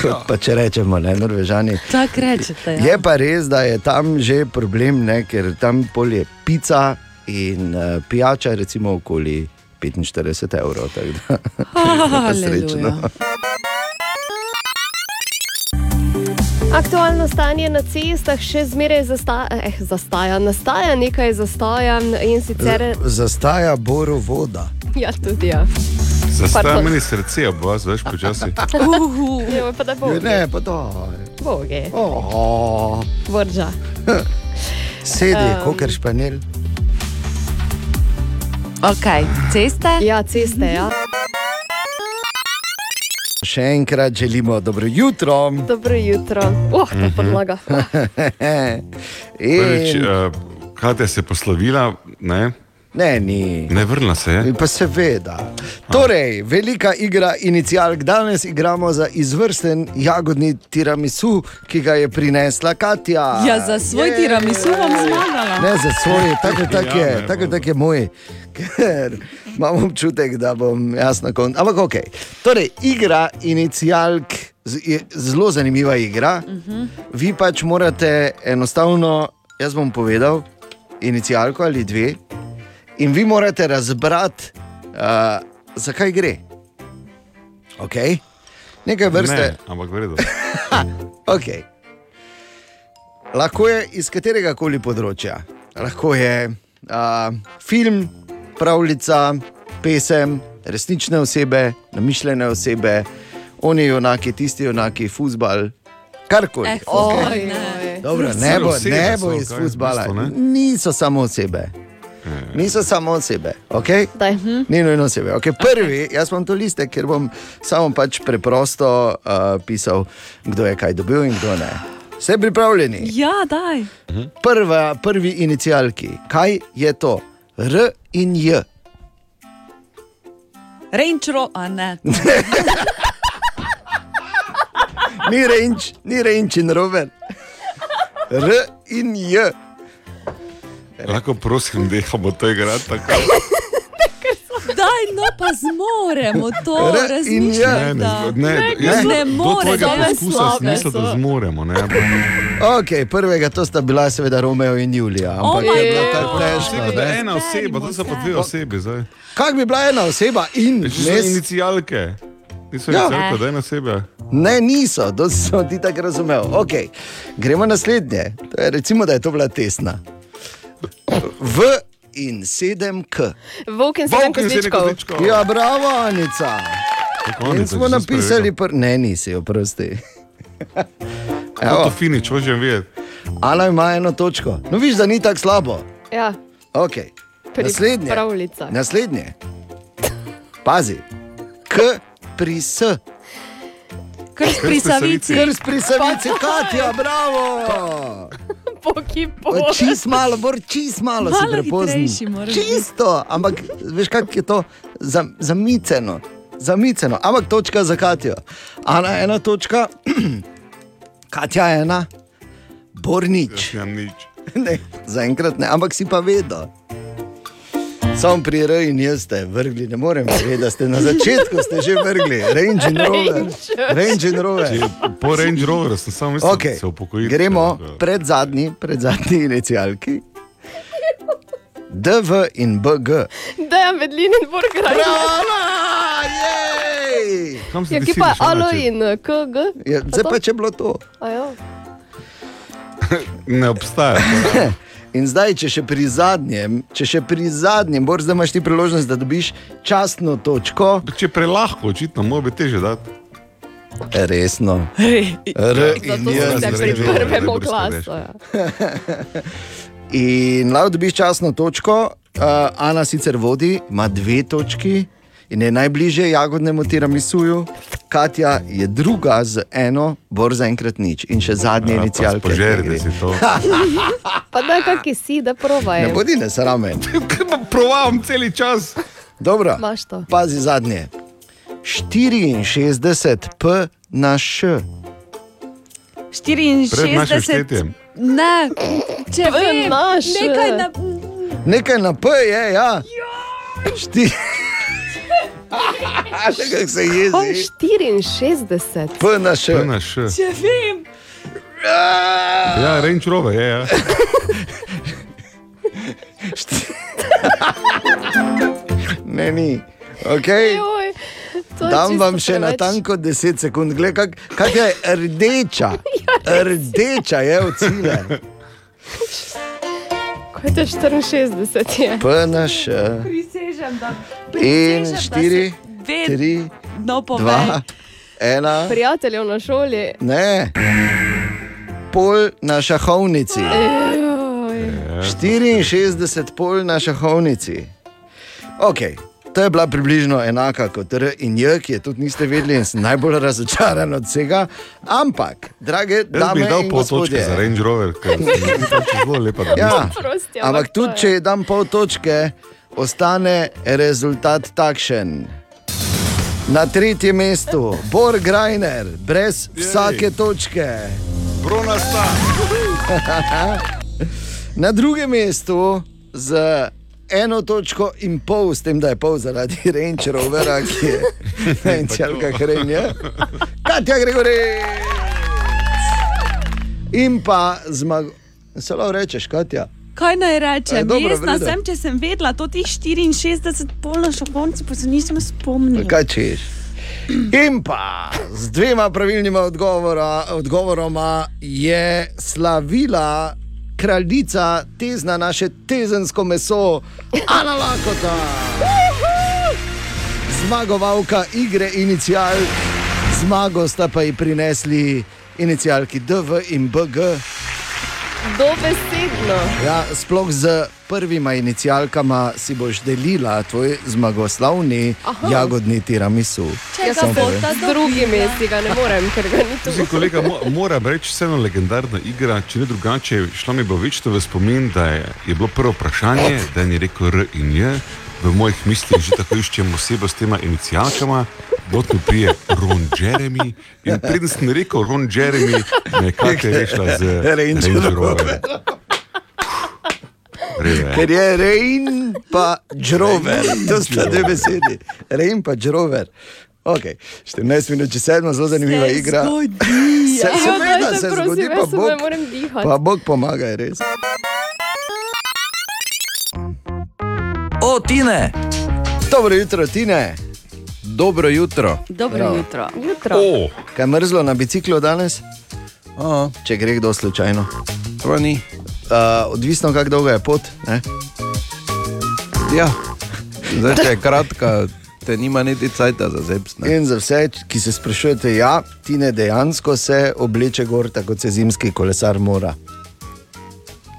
Kot pa če rečemo, ne, Norvežani. Tako rečete. Je Ja. pa res, da je tam že problem, ne, ker tam pol je pica in uh, pijača, recimo okoli 45 evrov. tako da, Haleluja. srečno. Aktualno stanje na cestah še zmeraj zasta eh, zastaja, nastaja nekaj zastoja in sicer. Zastaja boro voda. Ja, tudi ja. Zastaja meni srce, ob vas, veš, počasi. Ja, pa da bo. Ne, pa da. Boge. Oh. Vrža. Sedi, Em. um, kot španjel. Ok, ceste? Ja, ceste. Ja. Še enkrat želimo dobro jutro. Dobro jutro. Oh, ta podlaga. Prvič, In, uh, kaj te je poslovila, ne? ne, ni. Ne vrnila se je. Pa seveda. Torej, velika igra inicijalk. Danes igramo za izvrsten jagodni tiramisu, ki ga je prinesla Katja. Ja, za svoj Je. tiramisu bom zmagala. Ne za svoj, tako tak je, Ja, ne, tako tak je moj, ker imam občutek, da bom jaz na koncu. Ampak ok. Torej, igra inicijalk z- je zelo zanimiva igra. Vi pač morate enostavno, jaz bom povedal, inicijalko ali dve, in vi morate razbrati, uh, zakaj gre. Okay? Nekaj vrste. Ne, ampak vredo. Okay. Lahko je iz katerega koli področja. Lahko je uh, film, pravljica, pesem, resnične osebe, namišljene osebe, oni junaki, tisti junaki, futbal, karkoli. Eh, okej. oj, ne. Dobro, ne bo, ne bo iz ne? Niso samo osebe. Niso samo osebe. Okay? Daj, hm? Ni nujno osebe. Okay, prvi, jaz imam to liste, ker bom samo pač preprosto uh, pisal, kdo je kaj dobil in kdo ne. Ste pripravljeni? Ja, daj. Prva, prvi inicijalki. Kaj je to? R in J. Range a ne. Ni range, ni range in rover. R in J. Lahko prosim, dehamo to igrati tako. Daj, no pa zmoremo to, R in J. Ne, ne, razmišljati. ne, Ne, jaz ne do more, tvojega da je smisla, da zmoremo. Ne? Ok, prvega to sta bila seveda Romeo in Julija. Oh Ampak my je. Tega, da je ne? ena oseba, to so pa dve osebi zdaj. Kako bi bila ena oseba in Že inicijalke. Niso Ja. ja. rekli, da je na sebi. Ne, niso, to sem ti tako razumel. Okay. Gremo naslednje. To je, recimo, da je to bila tesna. V in 7K. Volk in sedem kozličkov. Ja, bravo, Anica. In Anica, smo napisali, pr... ne, nisi, oprosti. Kako to finič, hočem vedeti. Ana ima eno točko. No, viš, da ni tako slabo. Ja, Okay. Naslednje. pravljicah. Naslednje. Pazi. K pri S. Krst pri Savici. Krst pri Savici, Katja, bravo. Poki O, Čist malo, bor, čist malo, Malo si prepozni. Čisto, ampak veš, kako je to za, zamiceno. Zamiceno, ampak točka za Katijo. Ana ena točka, Katja ena, Bor nič. Ja, nič. Ne, zaenkrat ne, ampak si pa vedel. Sam pri R in jaz ste vrgli, ne morem vedeti, da ste na začetku ste že vrgli, Range in Rover. Range in Rover. Če- Po Range Roveru sem samo mislil, Okay. da se upokoji. Gremo pred zadnji, pred zadnji inicialki. DV in BG. Da medlin in. Kam se Ja, ki pa alo in KG. Ja, zdaj pa če bilo to. A ja. Ne obstaja. In zdaj, če še pri zadnjem, če še pri zadnjem, Bor, zdaj imaš ti priložnost, da dobiš častno točko. Če prelahko, očitno, mora biti teže dati. Resno. R in Zato ste pri prvem vem. klasu. Ja. In lahko dobiš časno točko, uh, Ana sicer vodi, ima dve točki in je najbližje jagodnemu tiramisuju. Katja je druga z eno, bor zaenkrat nič in še zadnje inicialke. Požerite si to. Pa da, kaki si, da provaj. Ne bodi nesramen. Provavam cel čas. Dobro, pazi zadnje. 64 P na Š. 64. Ne, če To je vem, naš. nekaj na... Nekaj na P je, ja. Šti... Še kako se jezi. 64. P na Š. P na Š. Če vem. Ja, Range Rover je. Ja. Ne, ni. Okay. Joj, to je Dam vam še na preveč. tanko 10 sekund, gledaj, kak, kak je rdeča. Rdeča je od cile. Kaj je to 64? Je? P na Š. Prisežem, da. In štiri, se ve- tri, No, dva, ena. Prijateljev na šoli. Ne. Pol na šahovnici. Joj. 64 pol na šahovnici. Okay. To je bila približno enaka kot R in J, ki je tudi niste vedeli in sem najbolj razočaran od vsega. Ampak, drage Jaz bi dame dal in pol točke gospodje, za Range Rover, ker pač zelo lepa. Ja. Prosti, ampak tudi je. če dam pol točke, ostane rezultat takšen. Na tretjem mestu Bor Grajner, brez vsake točke. Bronasta. Na drugem mestu z eno točko in pol, s tem, da je pol zaradi Range Rovera, ki je na inicialkah Renja. Katja Gregori! In pa zmago. Se lahko rečeš, Katja. Kaj naj rečem? E, dobro, Jaz na v redu. sem, če sem vedela, to tih 64 polno šahovnic, pa se nisem spomnila. Kaj češ? In pa z dvema pravilnima odgovora, odgovoroma je slavila kraljica tezna naše tezensko meso, Ana Lakota. Zmagovalka igre inicial, zmago sta pa ji prinesli inicialki DV in BG. Dobesedno. Ja, sploh z prvima inicialkama si boš delila tvoj zmagoslavni Aha. jagodni tiramisu. Če ga Samo ta z drugimi, si ga ne morem, ker ga ni tu. Mislim, kolega, mo moram reči, vseeno legendarna igra, če ne drugače, šlo mi bo večno v spomin, da je, je bilo prvo vprašanje, da je rekel R in J. V mojih mislih že tako iščem osebo s tema inicijalkama, dot mi prije Ron Jeremy. In preden sem rekel Ron Jeremy, me je rešila z Range Range Rover. Rover. Res Ker je Rein pa Džrover, to sta dve besedi. Rein pa Džrover. Okay. 14 minut, če sedmo, zelo zanimiva Se igra. zgodi. Se, seveda dajte, se prosim, zgodi, pa se Bog, pa Bog pomaga, je res. O, Tine! Dobro jutro, Tine. Dobro jutro. Dobro Bravo. jutro. Jutro. O, Kaj je mrzlo na biciklu danes? Aha. Če gre kdo slučajno. Pa ni. Uh, odvisno, kako dolga je pot. Ne? Ja. Zdaj, če je kratka, te nima niti cajta za ne. In za vse, ki se sprašujete, ja, ti ne dejansko se obleče gor, tako kot se zimski kolesar mora.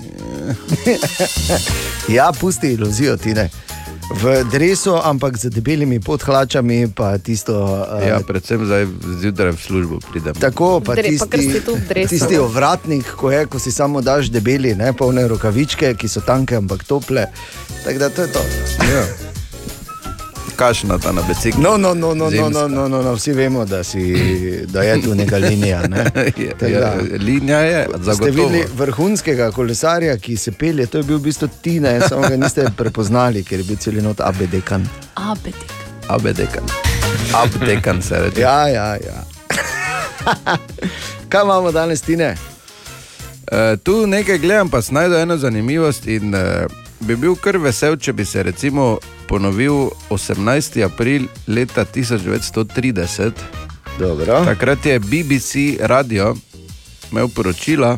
ja, pusti iluzijo, ti ne. V dresu, ampak z debelimi podhlačami, pa tisto. Uh, Ja, predvsem zdaj zjutraj v službo pridem. Tako, pa Dre- pa tisti, dresu, tisti ovratnik, ko, je, ko si samo daš debeli, ne polne rokavičke, ki so tanke, ampak tople. Tako da to je to. Ja. Kašna ta na biciklu. No, no, no, no, no, no, no, no, no, vsi vemo, da, si, da je tu neka linija. Ne? Ja, Tako ja, da- linija je, Ste zagotovo. videli vrhunskega kolesarja, ki se pelje, to je bil v bistvu Tina, samo ga niste prepoznali, ker je bil celinot abedekan. Apetik. Abedekan. Abdekan se reče. Ja, ja, ja. Kaj imamo danes, Tine? Uh, tu nekaj gledam, pa najdem eno zanimivost in uh, bi bil kar vesel, če bi se recimo ponovil 18. april leta 1930. Dobro. Takrat je BBC radio imel poročila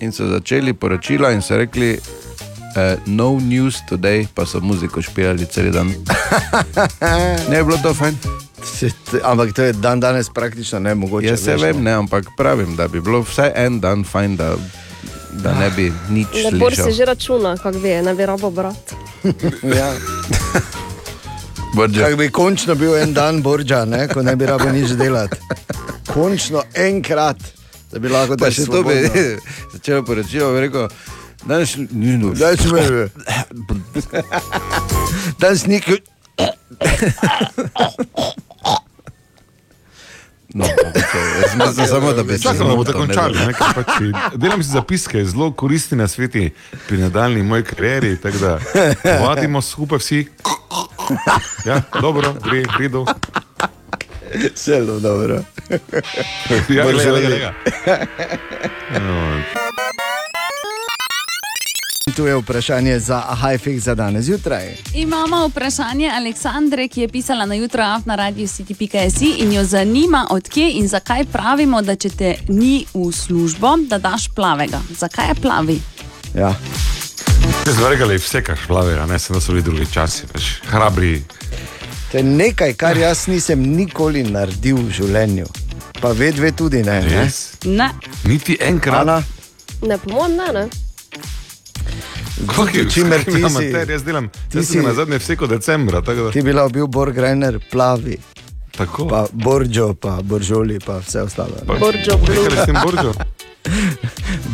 in so začeli poročila in so rekli. Uh, no news today, pa so muziko špijali cel dan. ne je bilo to fajn. Ampak to je dan danes praktično nemogoče. Jaz se vem, ne, ampak pravim, da bi bilo vsaj en dan fajn, da, da ne bi nič Nebor slišal. se že računa, kako ve, ne bi rabo brat. Ja. Kaj bi končno bil en dan Borča, ko ne bi rabo nič delati. Končno enkrat, da bi lahko Pa daš še to bi začelo poročilo, bi rekel, danes ni noč. Danes me. Danes nikaj. No, jaz mislim samo, da bi se da boste zmotil, ne Pač, delam si zapiske, zelo koristni na sveti pri nadaljni moji karieri. Vadimo skupaj vsi. Ja, dobro, gre, gredo. Zelo dobro. Ja, Bolj glej, Tu je vprašanje za Hajfik za danes zjutraj. Imamo vprašanje Aleksandre, ki je pisala na jutro na radiju city.js in jo zanima, odkje in zakaj pravimo, da če te ni v službo, da daš plavega. Zakaj je plavi? Ja. Zvrgali vse, kar šlavega, ne samo da so bili drugi časi, veš, hrabri. To je nekaj, kar jaz nisem nikoli naredil v življenju. Pa vedve tudi ne. ne? Res? Ne. Niti enkrat. Ana, Ne, po mojem ne, ne. Čimer ti si- amater, jaz delam, ti jaz si- na zadnje vseko decembra. Ti bi lahko bil Borgrener plavi. tako. Pa Borđo, pa Boržoli, pa vse ostalo. ne. Borđo Borđo?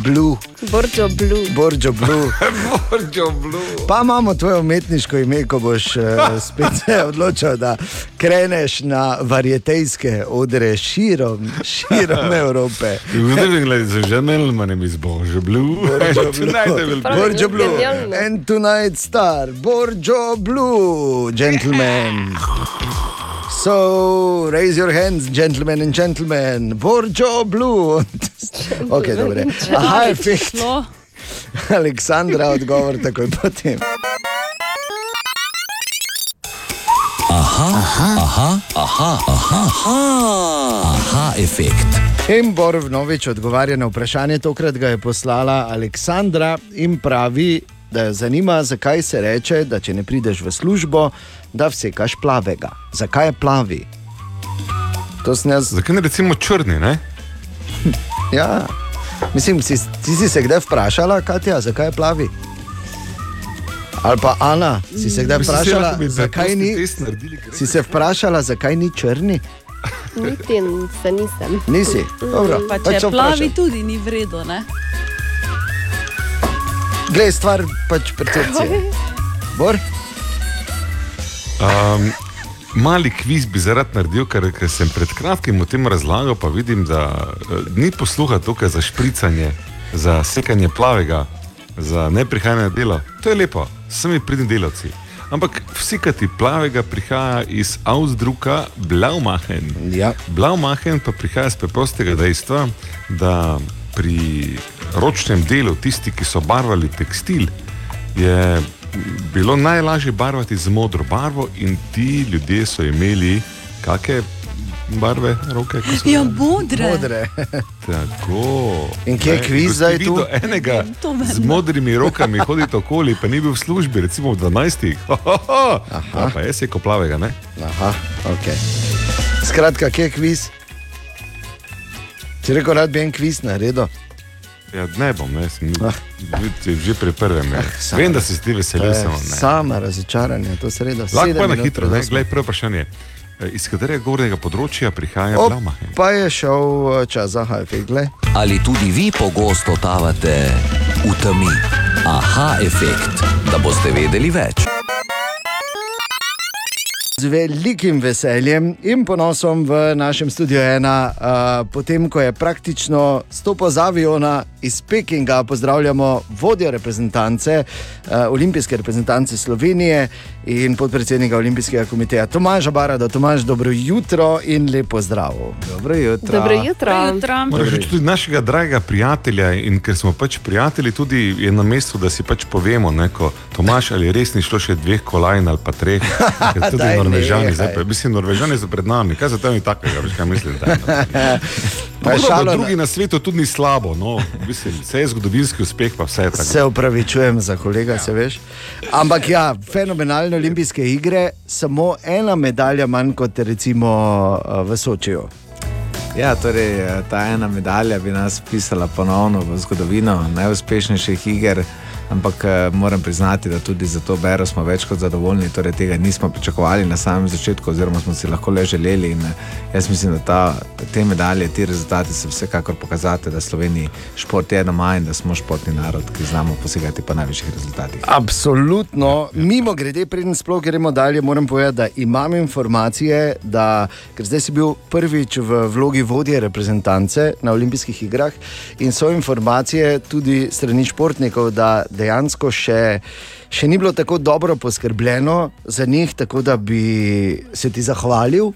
Blue, Borđo Blue. Borđo Blue. Borđo Blue. Pa imamo tvoje umetniško ime, ko boš uh, spet se odločil, da kreneš na varietejske odre širom, širom Evrope. And gentlemen, my name is Borđo Blue. Borđo Tonight I will Blue. And tonight star, Borđo Blue, gentlemen. So, raise your hands, gentlemen and gentlemen. Borđo Blue. ok, dobro. Aha, efekt. Šlo. Aleksandra, odgovor takoj potem. Aha, aha, aha, aha, aha, aha, aha efekt. Embor vnovič odgovarja na vprašanje, tokrat ga je poslala Aleksandra in pravi, da jo zanima, zakaj se reče, da če ne prideš v službo, da vsekaš plavega. Zakaj je plavi? To sem jaz. Zakaj ne recimo črni, ne? Ja, mislim, si, ti si se kdaj vprašala, Katja, zakaj je plavi? Ali pa Ana, si se kdaj si si vprašala, bi zakaj ni? Si se vprašala, zakaj ni črni? Niti se nisem. Nisi. Dobro, Pa pač če to plavi, vprašam. tudi ni vredno. Ne? Glej, stvar pač percepcije. Bor? Um, mali kviz bi zaradi naredil, ker, ker sem pred kratkim o tem razlagal, pa vidim, da uh, ni posluha tukaj za špricanje, za sekanje plavega, za neprihajanje na delo. To je lepo, sami pridni delavci. Ampak vsi, ki ti plavega, prihaja iz Ausdruka Blaumachen. Ja. Blaumachen pa prihaja iz preprostega dejstva, da pri ročnem delu tisti, ki so barvali tekstil, je bilo najlažje barvati z modro barvo in ti ljudje so imeli Kakšne barve roke? ko so Ja, modre. Modre. Tako. In kje je kviz ko zdaj tu? Enega z modrimi rokami hodi okoli, pa ni bil v službi, recimo v 12. Aha. Pa je seko plavega, ne? Aha, ok. Skratka, kje je kviz? Če rekel, rad bi en kviz naredil. Ja, ne bom, ne, sem že, že pri prvem. Sam- Vem, da si ti To veselil, je samo. Sama razočaranje, to sredo. Lahko sedem pa na hitro, ne, glej, prvo vprašanje. E, Iz katerega gornjega področja prihaja plama? Pa je šel eh, čas za glej. Ali tudi vi pogosto totavate v temi? Aha, efekt, da boste vedeli več. Z velikim veseljem in ponosom v našem studiu ena, uh, potem ko je praktično stopil z aviona iz Pekinga, pozdravljamo vodjo reprezentance, uh, olimpijske reprezentance Slovenije in podpredsednika Olimpijskega komiteja Tomaža Barada. Tomaž, dobro jutro in lepo zdrav. Dobro jutro. Dobro jutro. Moraš reči tudi našega dragega prijatelja in ker smo pač prijatelji, tudi je na mestu, da si pač povemo, ne, ko Tomaš ali res ni šlo še dveh kolajn ali pa treh, ker tudi Daj, Norvežani, zdaj pa, mislim, Norvežani so pred nami, kaj za tem je takega, veš kaj mislite? Pa je Dobro, šalo drugi na svetu tudi ni slabo, no, mislim, vse je zgodovinski uspeh, pa vse je tako. Se upravičujem za kolega, se veš. Ampak ja, fenomenalne olimpijske igre, samo ena medalja manj kot recimo eh, v Sočiju. Ja, torej, eh, ta ena medalja bi nas pisala ponovno v zgodovino najuspešnejših iger. Ampak eh, moram priznati, da tudi za to bero smo več kot zadovoljni. Torej, tega nismo pričakovali na samem začetku, oziroma smo si lahko le želeli. In, eh, jaz mislim, da ta, te medalje, ti rezultati so vsekakor pokazati, da Sloveniji šport je doma in da smo športni narod, ki znamo posegati po najvišjih rezultatih. Absolutno. Mimo grede, preden sploh gremo dalje, moram povedati, da imam informacije, da ker zdaj si bil prvič v vlogi vodje reprezentance na olimpijskih igrah in so informacije tudi strani športnikov, da dejansko še, še ni bilo tako dobro poskrbljeno za njih, tako da bi se ti zahvalil.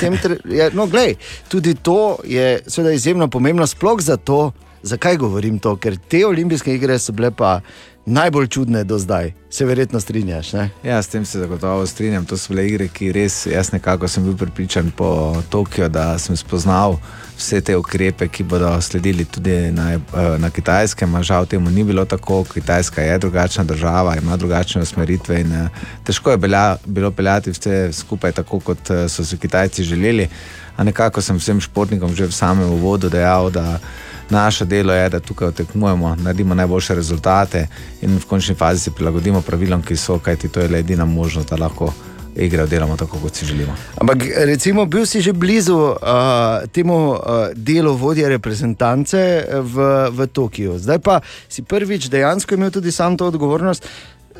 Trenutku, no, glej, tudi to je seveda izjemno pomembno, sploh zato, zakaj govorim to, ker te olimpijske igre so bile pa najbolj čudne do zdaj. Se verjetno strinjaš. Ne? Ja, s tem se zagotovo strinjam. To so bile igre, ki res, jaz nekako sem bil pripričan po Tokiu, da sem spoznal vse te ukrepe, ki bodo sledili tudi na, eh, na kitajskem. Žal temu ni bilo tako. Kitajska je drugačna država, ima drugačne usmeritve in eh, težko je bila, bilo peljati vse skupaj tako, kot eh, so si Kitajci želeli. A nekako sem vsem športnikom že v samem uvodu dejal, da naše delo je, da tukaj tekmujemo, naredimo najboljše rezultate in v končni fazi se prilagodimo pravilom, ki so, kajti to je le edina možnost, da lahko igre oddelamo tako, kot si želimo. Ampak, recimo, bil si že blizu uh, temu uh, delu vodje reprezentance v, v Tokiu. Zdaj pa si prvič dejansko imel tudi sam to odgovornost.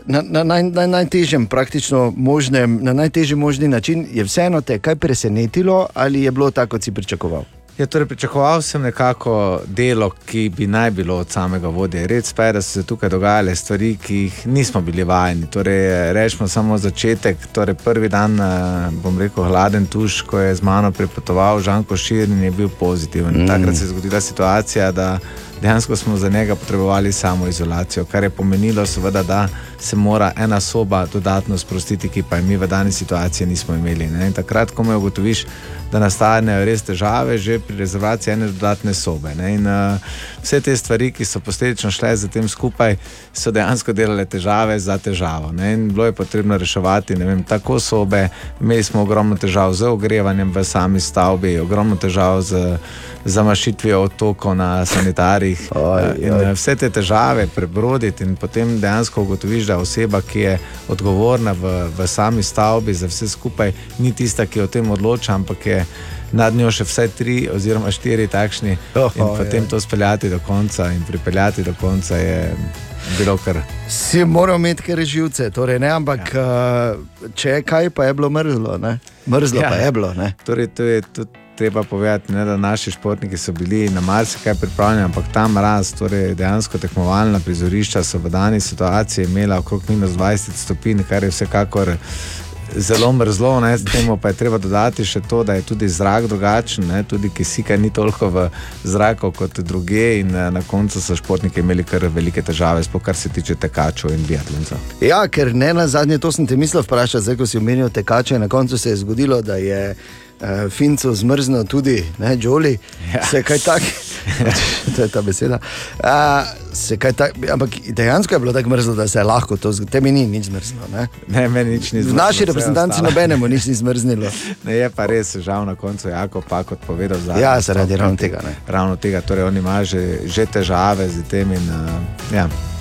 Na, na, na, na najtežjem, praktično možnem, na najtežji možni način je vseeno te kaj presenetilo, ali je bilo tako, kot si pričakoval? Ja, torej, pričakoval sem nekako delo, ki bi naj bilo od samega vodje. Res pa je, da so se tukaj dogajale stvari, ki jih nismo bili vajeni. Torej, rečemo samo začetek. Torej, prvi dan, eh, bom rekel, hladen tuš, ko je z mano pripotoval Žanko Šir in je bil pozitiven. Mm. Takrat se je zgodila situacija, da dejansko smo za njega potrebovali samo izolacijo, kar je pomenilo, seveda, da se mora ena soba dodatno sprostiti, ki pa je mi v dani situaciji nismo imeli. Ne? In takrat, ko me ugotoviš, da nastanejo res težave, že pri rezervaciji ene dodatne sobe. Ne? In uh, vse te stvari, ki so posledično šle za tem skupaj, so dejansko delale težave za težavo. Bilo je potrebno reševati vem, tako sobe, imeli smo ogromno težav z ogrevanjem v sami stavbi, ogromno težav z zamašitvijo otokov na sanitarjih. Oj, in oj. vse te težave prebroditi in potem dejansko ugotoviš, da oseba, ki je odgovorna v, v sami stavbi za vse skupaj, ni tista, ki o tem odloča, ampak je nad njo še vsaj tri oziroma štiri takšni. Oh, in potem ja. to speljati do konca in pripeljati do konca je bilo kar. Si moral imeti kar živce, torej, ne, ampak ja. uh, če je kaj, pa je bilo mrzlo. Ne? Mrzlo ja. pa je bilo. Ne? Torej, to je tudi treba povedati, ne, da naši športniki so bili na marsikaj pripravljeni, ampak ta mraz, torej dejansko tekmovalna prizorišča so v dani situaciji imela okrog minus 20 stopinj, kar je vsekakor zelo mrzlo, ne, s tem pa je treba dodati še to, da je tudi zrak drugačen, ne, tudi kisika ni toliko v zraku kot druge in eh, na koncu so športniki imeli kar velike težave, sploh kar se tiče tekačev in biatloncev. Ja, ker ne na zadnje, to sem te mislil vprašati, zdaj ko si omenil tekače, na koncu se je zgodilo, da je uh, Finco zmrznil tudi, ne, Joli, ja. se kaj tak, to je ta beseda. Uh, tak, ampak dejansko je bilo tako mrzlo, da se je lahko to zgodilo, tebi ni nič zmrznilo. Ne? Ne, meni nič ni V zmrznilo, naši reprezentanci nobenemu nič ni zmrznilo. Ne, je pa res žal na koncu, jako pa kot povedal. zadnjič, Ja, zaradi ravno tega, ne. Ravno tega, torej oni imajo že, že težave z tem. In, uh, ja.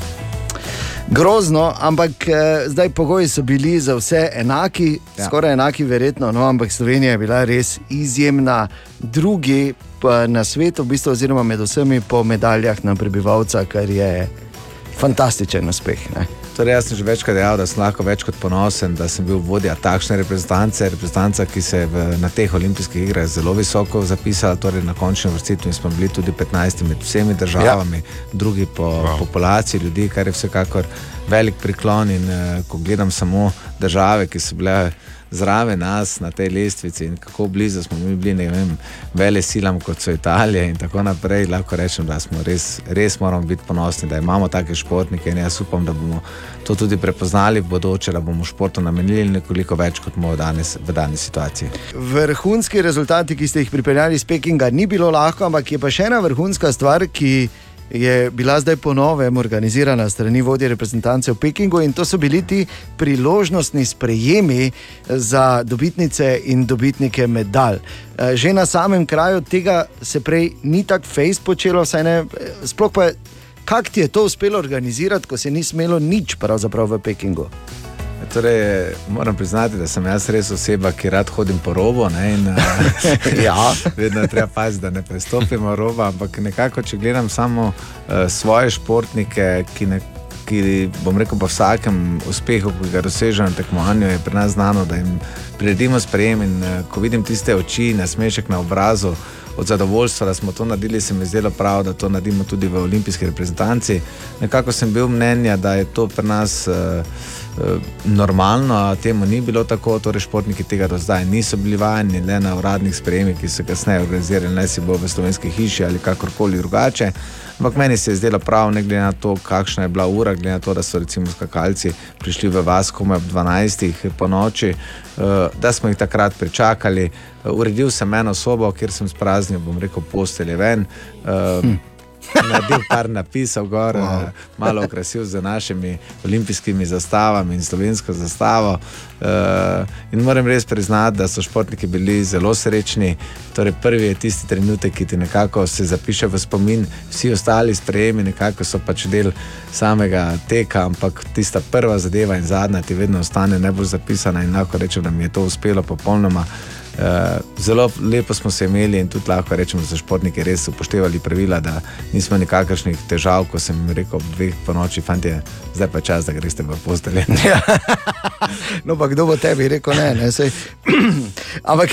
Grozno, ampak eh, zdaj pogoji so bili za vse enaki, ja. skoraj enaki, verjetno, no, ampak Slovenija je bila res izjemna, drugi na svetu, v bistvu, oziroma med vsemi po medaljah na prebivalca, kar je fantastičen uspeh. Ne. Torej, jaz sem že večkrat dejal, da sem lahko več kot ponosen, da sem bil vodja takšne reprezentance, reprezentanta, ki se je v, na teh olimpijskih igrah zelo visoko zapisala. Torej, na končni vrstitvi smo bili tudi 15 med vsemi državami, ja. drugi po wow. populaciji ljudi, kar je vsekakor velik priklon. In uh, ko gledam samo države, ki so bile zraven nas na tej lestvici in kako blizu smo mi bili, vem, vele silam kot so Italija in tako naprej, lahko rečem, da smo res, res moramo biti ponosni, da imamo take športnike in jaz upam, da bomo to tudi prepoznali v bodoče, da bomo športu namenili nekoliko več kot bomo danes v dani situaciji. Vrhunski rezultati, ki ste jih pripeljali iz Pekinga, ni bilo lahko, ampak je pa še ena vrhunska stvar, ki je bila zdaj ponovem organizirana strani vodje reprezentance v Pekingu in to so bili ti priložnostni sprejemi za dobitnice in dobitnike medalj. Eh, Že na samem kraju tega se prej ni tako fejs počelo, vsaj ne, eh, sploh pa kako ti je to uspelo organizirati, ko se ni smelo nič pravzaprav v Pekingu. Torej, moram priznati, da sem jaz res oseba, ki rad hodim po robu. Ne, in, eh, Ja. Vedno treba paziti, da ne prestopimo roba. Ampak nekako, če gledam samo uh, svoje športnike, ki, ne, ki, bom rekel, po vsakem uspehu, ki ga dosežejo na tekmovanju, je pri nas znano, da jim priredimo sprejem. In uh, ko vidim tiste oči, nasmešek na obrazu. Od zadovoljstva, da smo to naredili, se mi je zdelo prav, da to naredimo tudi v olimpijski reprezentanci. Nekako sem bil mnenja, da je to pri nas uh, normalno, a temu ni bilo tako. Torej, športniki tega do zdaj niso bili vajeni, le na uradnih sprejemih, ki so kasneje organizirali, naj si bo v slovenski hiši ali kakorkoli drugače. Ampak meni se je zdelo prav, ne glede na to, kakšna je bila ura, glede na to, da so recimo skakalci prišli v vas komaj ob 12. po noči, uh, da smo jih takrat pričakali. Uh, uredil sem eno sobo, kjer sem spraznil, bom rekel, postelje ven. Hm. Naredil par napisov, gor, wow. malo okrasil z našimi olimpijskimi zastavami in slovensko zastavo. Uh, in moram res priznati, da so športniki bili zelo srečni. Torej, prvi je tisti trenutek, ki ti nekako se zapiše v spomin, vsi ostali sprejemi nekako so pač del samega teka, ampak tista prva zadeva in zadnja ti vedno ostane najbolj zapisana in lahko rečem, da mi je to uspelo popolnoma. Uh, zelo lepo smo se imeli in tudi lahko rečemo, da so športniki res upoštevali pravila, da nismo nikakršnih težav, ko sem rekel ob dveh po noči, fanti, zdaj pa čas, da greste v postelje. No, pa kdo bo tebi rekel, ne, ne sej. Ampak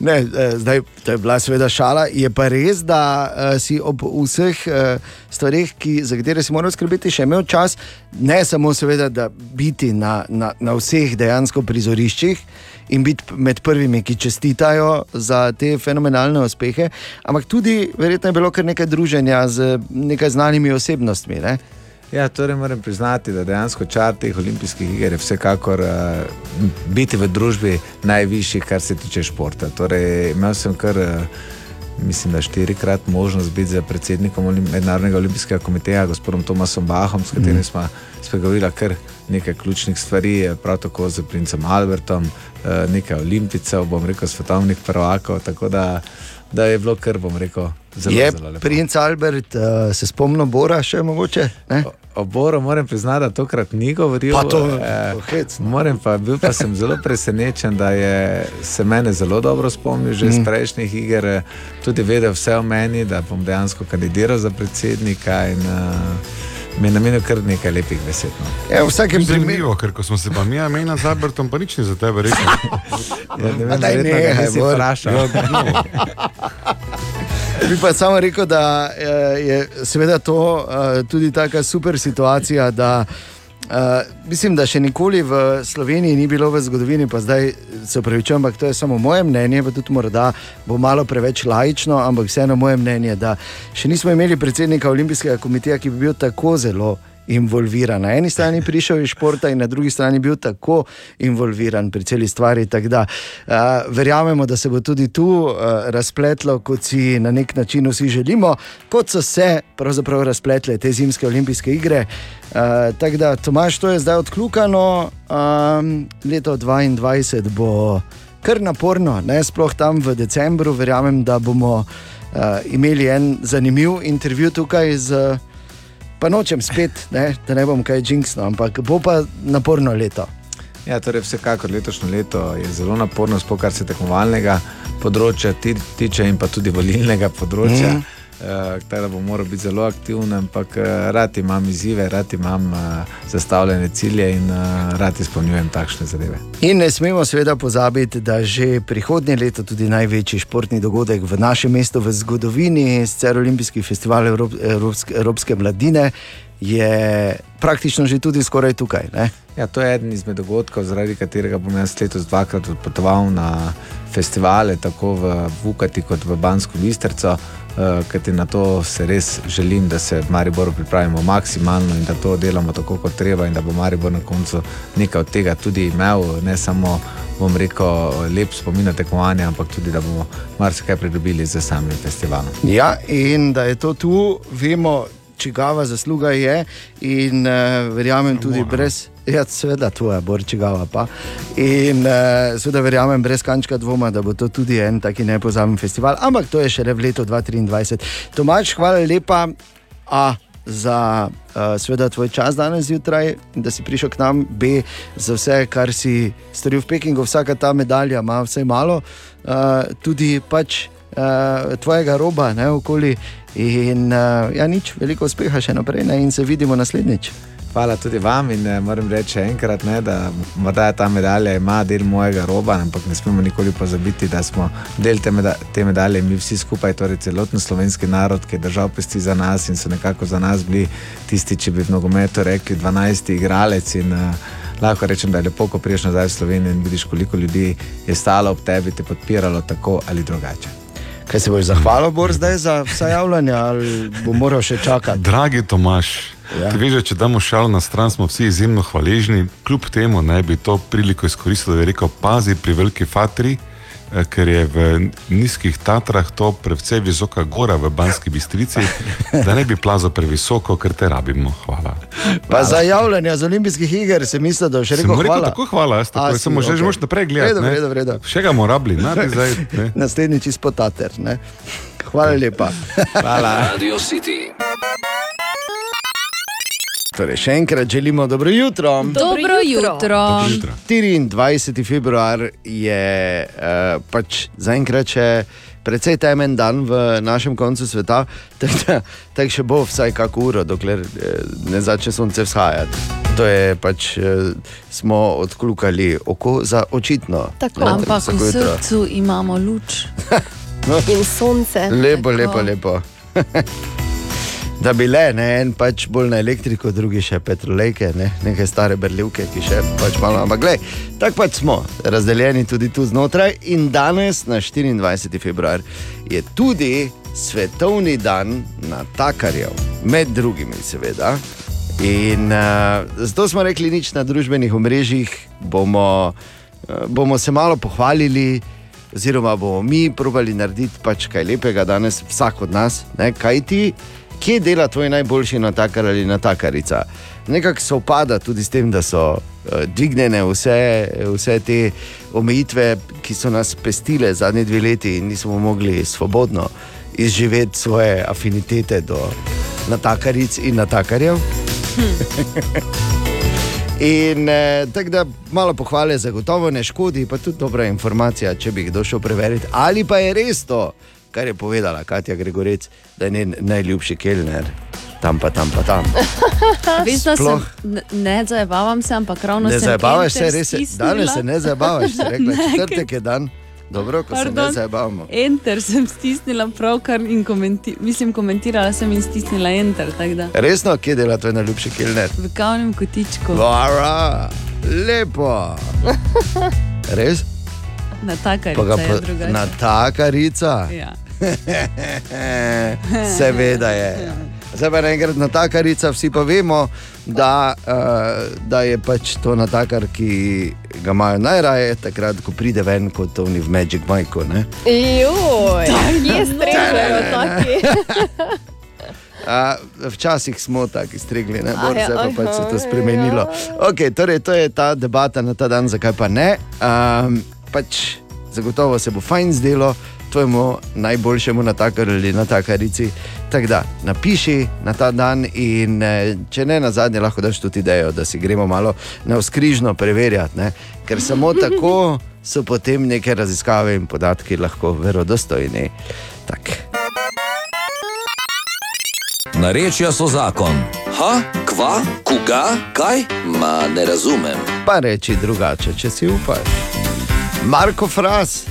ne, eh, zdaj, to je bila seveda šala. Je pa res, da uh, si ob vseh uh, stvareh, ki, za katere si moral skrbeti, še imel čas, ne samo seveda, da biti na, na, na vseh dejansko prizoriščih in biti med prvimi, ki čestitajo za te fenomenalne uspehe, ampak tudi verjetno je bilo kar nekaj druženja z nekaj znanimi osebnostmi. Ne? Ja, torej moram priznati, da dejansko čar teh olimpijskih iger je vsekakor uh, biti v družbi najvišji, kar se tiče športa. Torej, imel sem kar, uh, mislim, da štirikrat možnost biti za predsednikom Olim Mednarodnega olimpijskega komiteja, gospodom Tomasom Bahom, s katerim Mhm. smo spregovorili kar nekaj ključnih stvari, eh, prav tako z princem Albertom, uh, nekaj olimpijcev, bom rekel, svetovnih prvakov. Tako da, da je bilo kar, bom rekel, zelo, je zelo lepo. princ Albert, uh, se spomnil Bora še mogoče? Ne? O Boru moram priznati, da tokrat ni govoril. Pa to, eh, hec, no. moram pa, bil pa sem zelo presenečen, da je se mene zelo dobro spomnil že iz Mm. prejšnjih iger, eh, tudi vedel vse o meni, da bom dejansko kandidiral za predsednika in uh, mi je namenil kar nekaj lepih besed. No. Ja, v vsakem Zanimivo, ker ko smo se pa mi menili z Albertom, pa nič ni za tebe rekel. Ja, ne vem, Bor. vprašal. Ja, no. Bi pa samo rekel, da eh, je seveda to eh, tudi tako super situacija, da Uh, mislim, da še nikoli v Sloveniji ni bilo v zgodovini, pa zdaj se upravičujem, ampak to je samo moje mnenje, pa tudi morda bo malo preveč lajično, ampak vseeno moje mnenje, da še nismo imeli predsednika Olimpijskega komiteja, ki bi bil tako zelo involviran. Na eni strani prišel iz športa in na drugi strani bil tako involviran pri celi stvari. Da, uh, verjamemo, da se bo tudi tu uh, razpletlo, kot si na nek način vsi želimo, kot so se pravzaprav razpletle te zimske olimpijske igre. Uh, tako da, Tomaš, to je zdaj odkljukano, um, leto 2022 bo kar naporno, ne sploh tam v decembru. Verjamem, da bomo uh, imeli en zanimiv intervju tukaj z. Pa nočem spet, ne, da ne bom kaj jinksno, ampak bo pa naporno leto. Ja, torej vsekakor letošnje leto je zelo naporno, sploh kar se tekmovalnega področja ti- tiče in pa tudi volilnega področja. Mm. Uh, Tako da bom moral biti zelo aktiven, ampak uh, rad imam izzive, rad imam uh, zastavljene cilje in uh, rad izpolnjujem takšne zadeve. In ne smemo seveda pozabiti, da že prihodnje leto tudi največji športni dogodek v našem mestu v zgodovini, sicer Olimpijski festival Evrop, Evropske, Evropske mladine, je praktično že tudi skoraj tukaj. Ne? Ja, to je eden izmed dogodkov, zaradi katerega bom jaz letos dvakrat odpotoval na festivale, tako v Vukati kot v Bansko Bistrico. Uh, Ker na to se res želim, da se v Mariboru pripravimo maksimalno in da to delamo tako, kot treba, in da bo Maribor na koncu nekaj od tega tudi imel, ne samo, bom rekel, lep spomin na tekmovanje, ampak tudi, da bomo marsikaj pridobili z samim festivalom. Ja, in da je to tu, vemo, čigava zasluga je, in uh, verjamem tudi brez. Ja, seveda, tvoja borčigava pa. In uh, seveda verjamem brez kančka dvoma, da bo to tudi en taki nepozaben festival, ampak to je šele v letu 2023. Tomač, hvala lepa A, za uh, seveda tvoj čas danes zjutraj, da si prišel k nam, B, za vse, kar si storil v Pekingu, vsaka ta medalja ima vse malo, uh, tudi pač uh, tvojega roba, ne okoli. In uh, ja, nič, veliko uspeha še naprej ne, in se vidimo naslednjič. Hvala tudi vam in eh, moram reči enkrat, ne, da morda ta medalja ima del mojega roba, ampak ne smemo nikoli pozabiti, da smo del te, meda te medalje mi vsi skupaj, torej celoten slovenski narod, ki je držal pesti za nas in so nekako za nas bili tisti, če bi v nogometu rekli, 12 igralec. In, uh, lahko rečem, da je lepo, ko priješ nazaj v Slovenijo in vidiš, koliko ljudi je stalo ob tebi, te podpiralo tako ali drugače. Kaj se boš zahvalil, Bor, zdaj za vsa javljanja, ali bo moral še čakati? Dragi Tomaš, ja. veš, da če damo šalo na stran, smo vsi izjemno hvaležni. Kljub temu naj bi to priliko izkoristil, da bi rekel: pazi pri veliki fatri, eh, ker je v nizkih Tatrah to precej visoka gora v Banski bistrici, da ne bi plazal previsoko, ker te rabimo. Hvala. Pa za javljanje z olimpijskih iger se misli, da je še Sem rekel rekel hvala. tako hvala, jaz tako, A, samo si, že okej. moraš naprej gledati. Redo, ne. redo, redo. Še ga moramo rabiti, ne, zdaj. Naslednjič izpod Tater. Ne? Hvala lepa. Radio City. Torej, še enkrat želimo dobro jutro. Dobro jutro. 24. februar je uh, pač zaenkrat še precej temen dan v našem koncu sveta, tako da tak še bo vsaj kako uro, dokler eh, ne začne sonce vzhajati. To je pač, eh, smo odklukali oko za očitno. Tako, ampak v jutro. srcu imamo luč. In sonce. Lepo, Tako. lepo, lepo. Da bi le, ne, en pač bolj na elektriko, drugi še petrolejke, ne, neke stare berljivke, ki še pač malo. Ampak gledaj, tako pač smo razdeljeni tudi tu znotraj. In danes, na 24. februar, je tudi svetovni dan natakarjev, med drugimi, seveda. In uh, zato smo rekli, nič na družbenih omrežjih, bomo, uh, bomo se malo pohvalili, oziroma bomo mi probali narediti pač kaj lepega danes, vsak od nas, ne, kaj ti, kje dela tvoj najboljši natakar ali natakarica. Nekako se upada tudi s tem, da so uh, dvignjene vse, vse te omejitve, ki so nas pestile zadnji dve leti in nismo mogli svobodno izživeti svoje afinitete do natakaric in natakarjev. In eh, tako da malo pohvale zagotovo ne škodi, pa tudi dobra informacija, če bi kdo šel preveriti, ali pa je res to, kar je povedala Katja Gregorec, da je njen najljubši kelner, tam pa tam pa tam. Veš, da sem, Sploh. ne- ne zabavam se, ampak ravno Ne sem zabavaš se, res je. Danes se ne zabavaš, rekla, četrtek je dan. Dobro, ko se ne Pardon. zabavamo. Enter sem stisnila pravkar in komenti mislim, komentirala sem in stisnila enter. Resno, kje dela tvoj najljubši kilner? V kavnem kotičku. Vara, lepo. Res? Na takarica Pa ga je po- drugače. Na takarica. Ja. Seveda je. Zdaj pa enkrat na takarica, vsi pa vemo, da, uh, da je pač to natakar, ki ga imajo najraje, takrat, ko pride ven kot oni v Magic Majku. ne. Joj, kje strežejo taki? A, včasih smo tako iztregli, ne ja, zdaj pa pač se je to spremenilo. ja. Okay, torej, to je ta debata na ta dan, zakaj pa ne. Um, pač zagotovo se bo fajn zdelo tvojemu najboljšemu natakarju ali natakarici. Tako da napiši na ta dan, in eh, če ne na zadnje, lahko daš tudi idejo, da si gremo malo na vzkrižno preverjati, ne? ker samo tako so potem neke raziskave in podatki lahko verodostojni. Narečja so zakon. Ha, kva, koga, kaj? Ma ne razumem. Pa reči drugače, če si upaš. Marko Fras,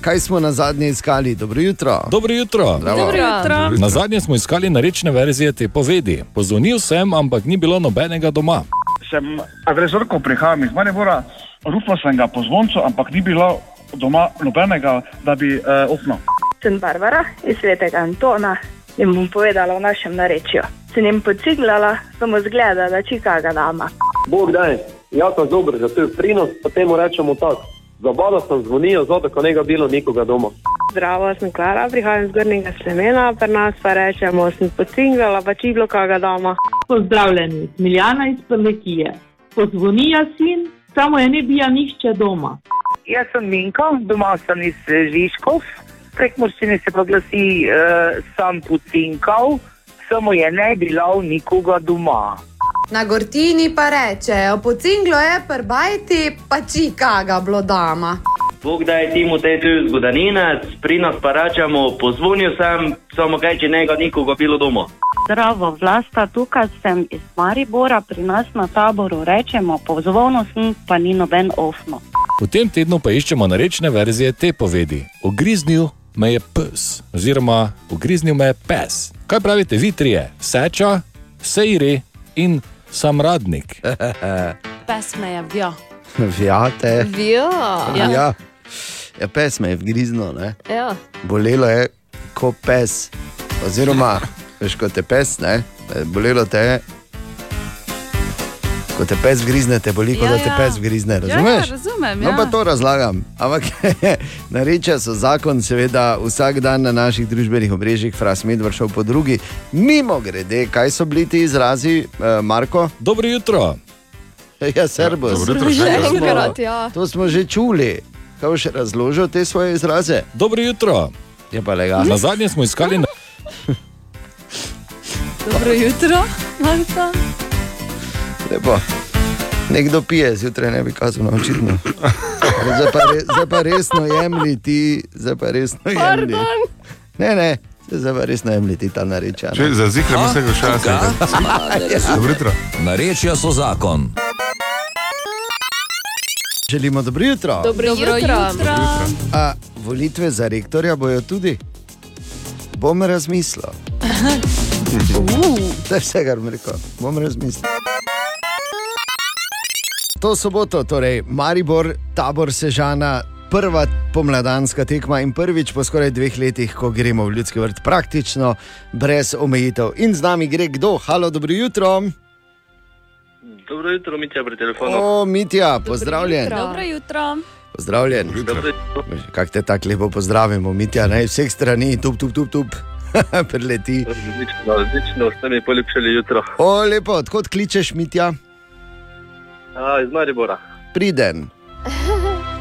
kaj smo na zadnje iskali? Dobro jutro. Dobro jutro. Zdravo. Dobro jutro. Na zadnje smo iskali narečne verzije te povedi. Pozvonil sem, ampak ni bilo nobenega doma. Sem agresor, ko prihajam iz Maribora, rupal sem ga po zvoncu, ampak ni bilo doma nobenega, da bi uh, opnil. Sem Barbara iz Svetega Antona in bom povedala o našem narečju. Se njim pociglala, samo zgleda, da čikaga dama. Bog daj, jako dober, zato je prinos, potem mu rečemo tako. Zabavno sem zvonil, zato ko ne ga bilo nikoga doma. Zdravo, sem Klara, prihajam iz Gornjega Slemena, pri nas pa rečemo, sem pociglala, pa čiglo kaga dama. Pozdravljeni, Miljana iz Prlekije. Pozvonija sin, samo je ne bija nišče doma. Jaz sem Minka, doma sem iz eh, Žižkov, prek morščine se pa glasi, uh, sem pucinkal, samo je ne bilo nikoga doma. Na Gortini pa reče, opocinglo je prbajti, pa čikaga blodama. Bog da je timu te tu zgodaninec, pri nas pa rečemo, pozvonil sem, samo kaj, če njega nikoga bilo doma. Zdravo, vlasta, tukaj sem iz Maribora, pri nas na taboru rečemo, pozvolno sem, pa ni noben ofno. V tem tednu pa iščemo narečne verzije te povedi. Ugriznil me je pes, oziroma ugriznil me je pes. Kaj pravite vi trije? Seča, sejri in samradnik. Pes me je vjo. Vjate. Vjo. Ja. Ja. Ja, pes me je vgriznil, ne? Ja. bolelo je kot pes. Oziroma, veš, kot te pes, ne? Bolelo te je. Ko te pes grizne, te boli, kot Ja, da te ja. pes grizne. Ja, Razumeš? ja, razumem, No, ja. pa to razlagam. Ampak nareča so zakon, seveda, vsak dan na naših družbenih omrežjih, fras medvr šel po drugi. Mimo grede, kaj so bili ti izrazi, uh, Marko? Dobro jutro. Ja, serbo. Ja, dobro jutro, še enkrat, ja. To smo že čuli. Kaj boš razložil te svoje izraze? Dobro jutro. Je pa lega. Na zadnje smo iskali. Na... Dobro jutro, Marta. Lepo. Nekdo pije, zjutraj ne bi kazal na očitno. Zdaj pa, re, zdaj pa resno jemlji ti, zdaj pa resno jemlji. Pardon. Ne, ne, zdaj pa resno jemlji ti ta nareča. Če za zikra mislim, da še razumem. Dobro jutro. Narečja so zakon. Želimo dobro jutro. Dobro Dobro jutro. jutro. A volitve za rektorja bojo tudi? Bom razmislil. To je vse, kar bom rekel. Bom razmislil. To soboto, torej Maribor, tabor Sežana, prva pomladanska tekma in prvič po skoraj dveh letih, ko gremo v ljudski vrt, praktično brez omejitev. In z nami gre kdo? Halo, dobro jutro. Dobro jutro, Mitja pri telefonu. O, Mitja, pozdravljen. Dobro jutro. Pozdravljen. Kako te tako lepo pozdravimo, Mitja, iz vseh strani, tup, tup, tup, tup. Preleti. Odlično, odlično, ste mi polepšali jutro. O, lepo, odkot kličeš, Mitja? A, iz Maribora. Priden.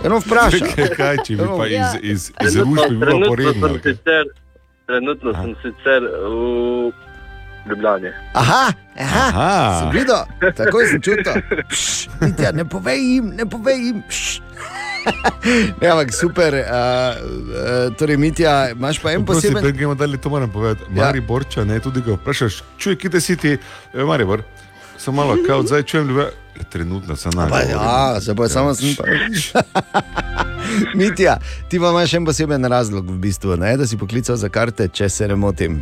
Eno vprašaj. Kaj, kaj, če bi pa iz, Ja. iz, iz bi bilo trenutno poredno. sem sicer, trenutno sem sicer v Ljubljani. Aha, aha, Aha. si videl, takoj sem čutil. Pš, Mitja, ne povej jim, ne povej jim. pš. Ne, ampak super. Uh, uh, torej, Mitja, imaš pa en poseben. da gremo dalje, to moram povedati. Ja. Mariborča, ne, tudi ga vprašaš, čuj, kje si ti, e, Maribor. Samo malo, kao, zdaj čujem, ljube. Trenutno sem na. Pa ja, pa samo sem pa. Mitja, ti pa imaš še en poseben razlog, v bistvu, ne? da si poklical za karte, če se ne motim.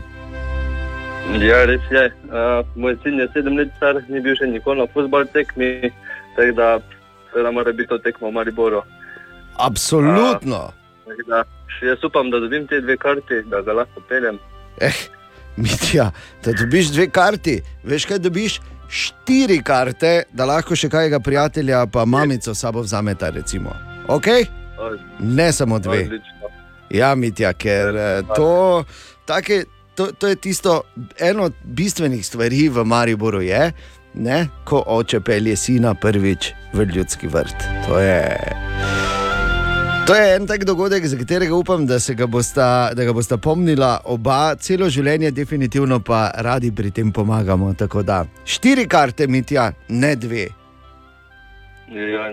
Ja, res je. Uh, moj sin je sedem let star, ni bil še nikoli na futbol tekmi, tako da, da mora biti to tekmo v Mariboru. Absolutno. Tako Da, še jaz upam, da dobim te dve karti, da ga lahko peljem. Eh, Mitja, da dobiš dve karti, veš kaj dobiš? Štiri karte, da lahko še kajega prijatelja, pa mamico sabo vzameta, recimo. Okay? Ne samo dve. Ja, Mitja, ker eh, to, take, to, to je tisto, eno od bistvenih stvari v Mariboru je, ne, ko oče pelje sina prvič v ljudski vrt. To je, to je en tak dogodek, za katerega upam, da se ga bosta, da ga bosta pomnila oba, celo življenje, definitivno pa radi pri tem pomagamo. Tako da štiri karte, Mitja, ne dve. Ja.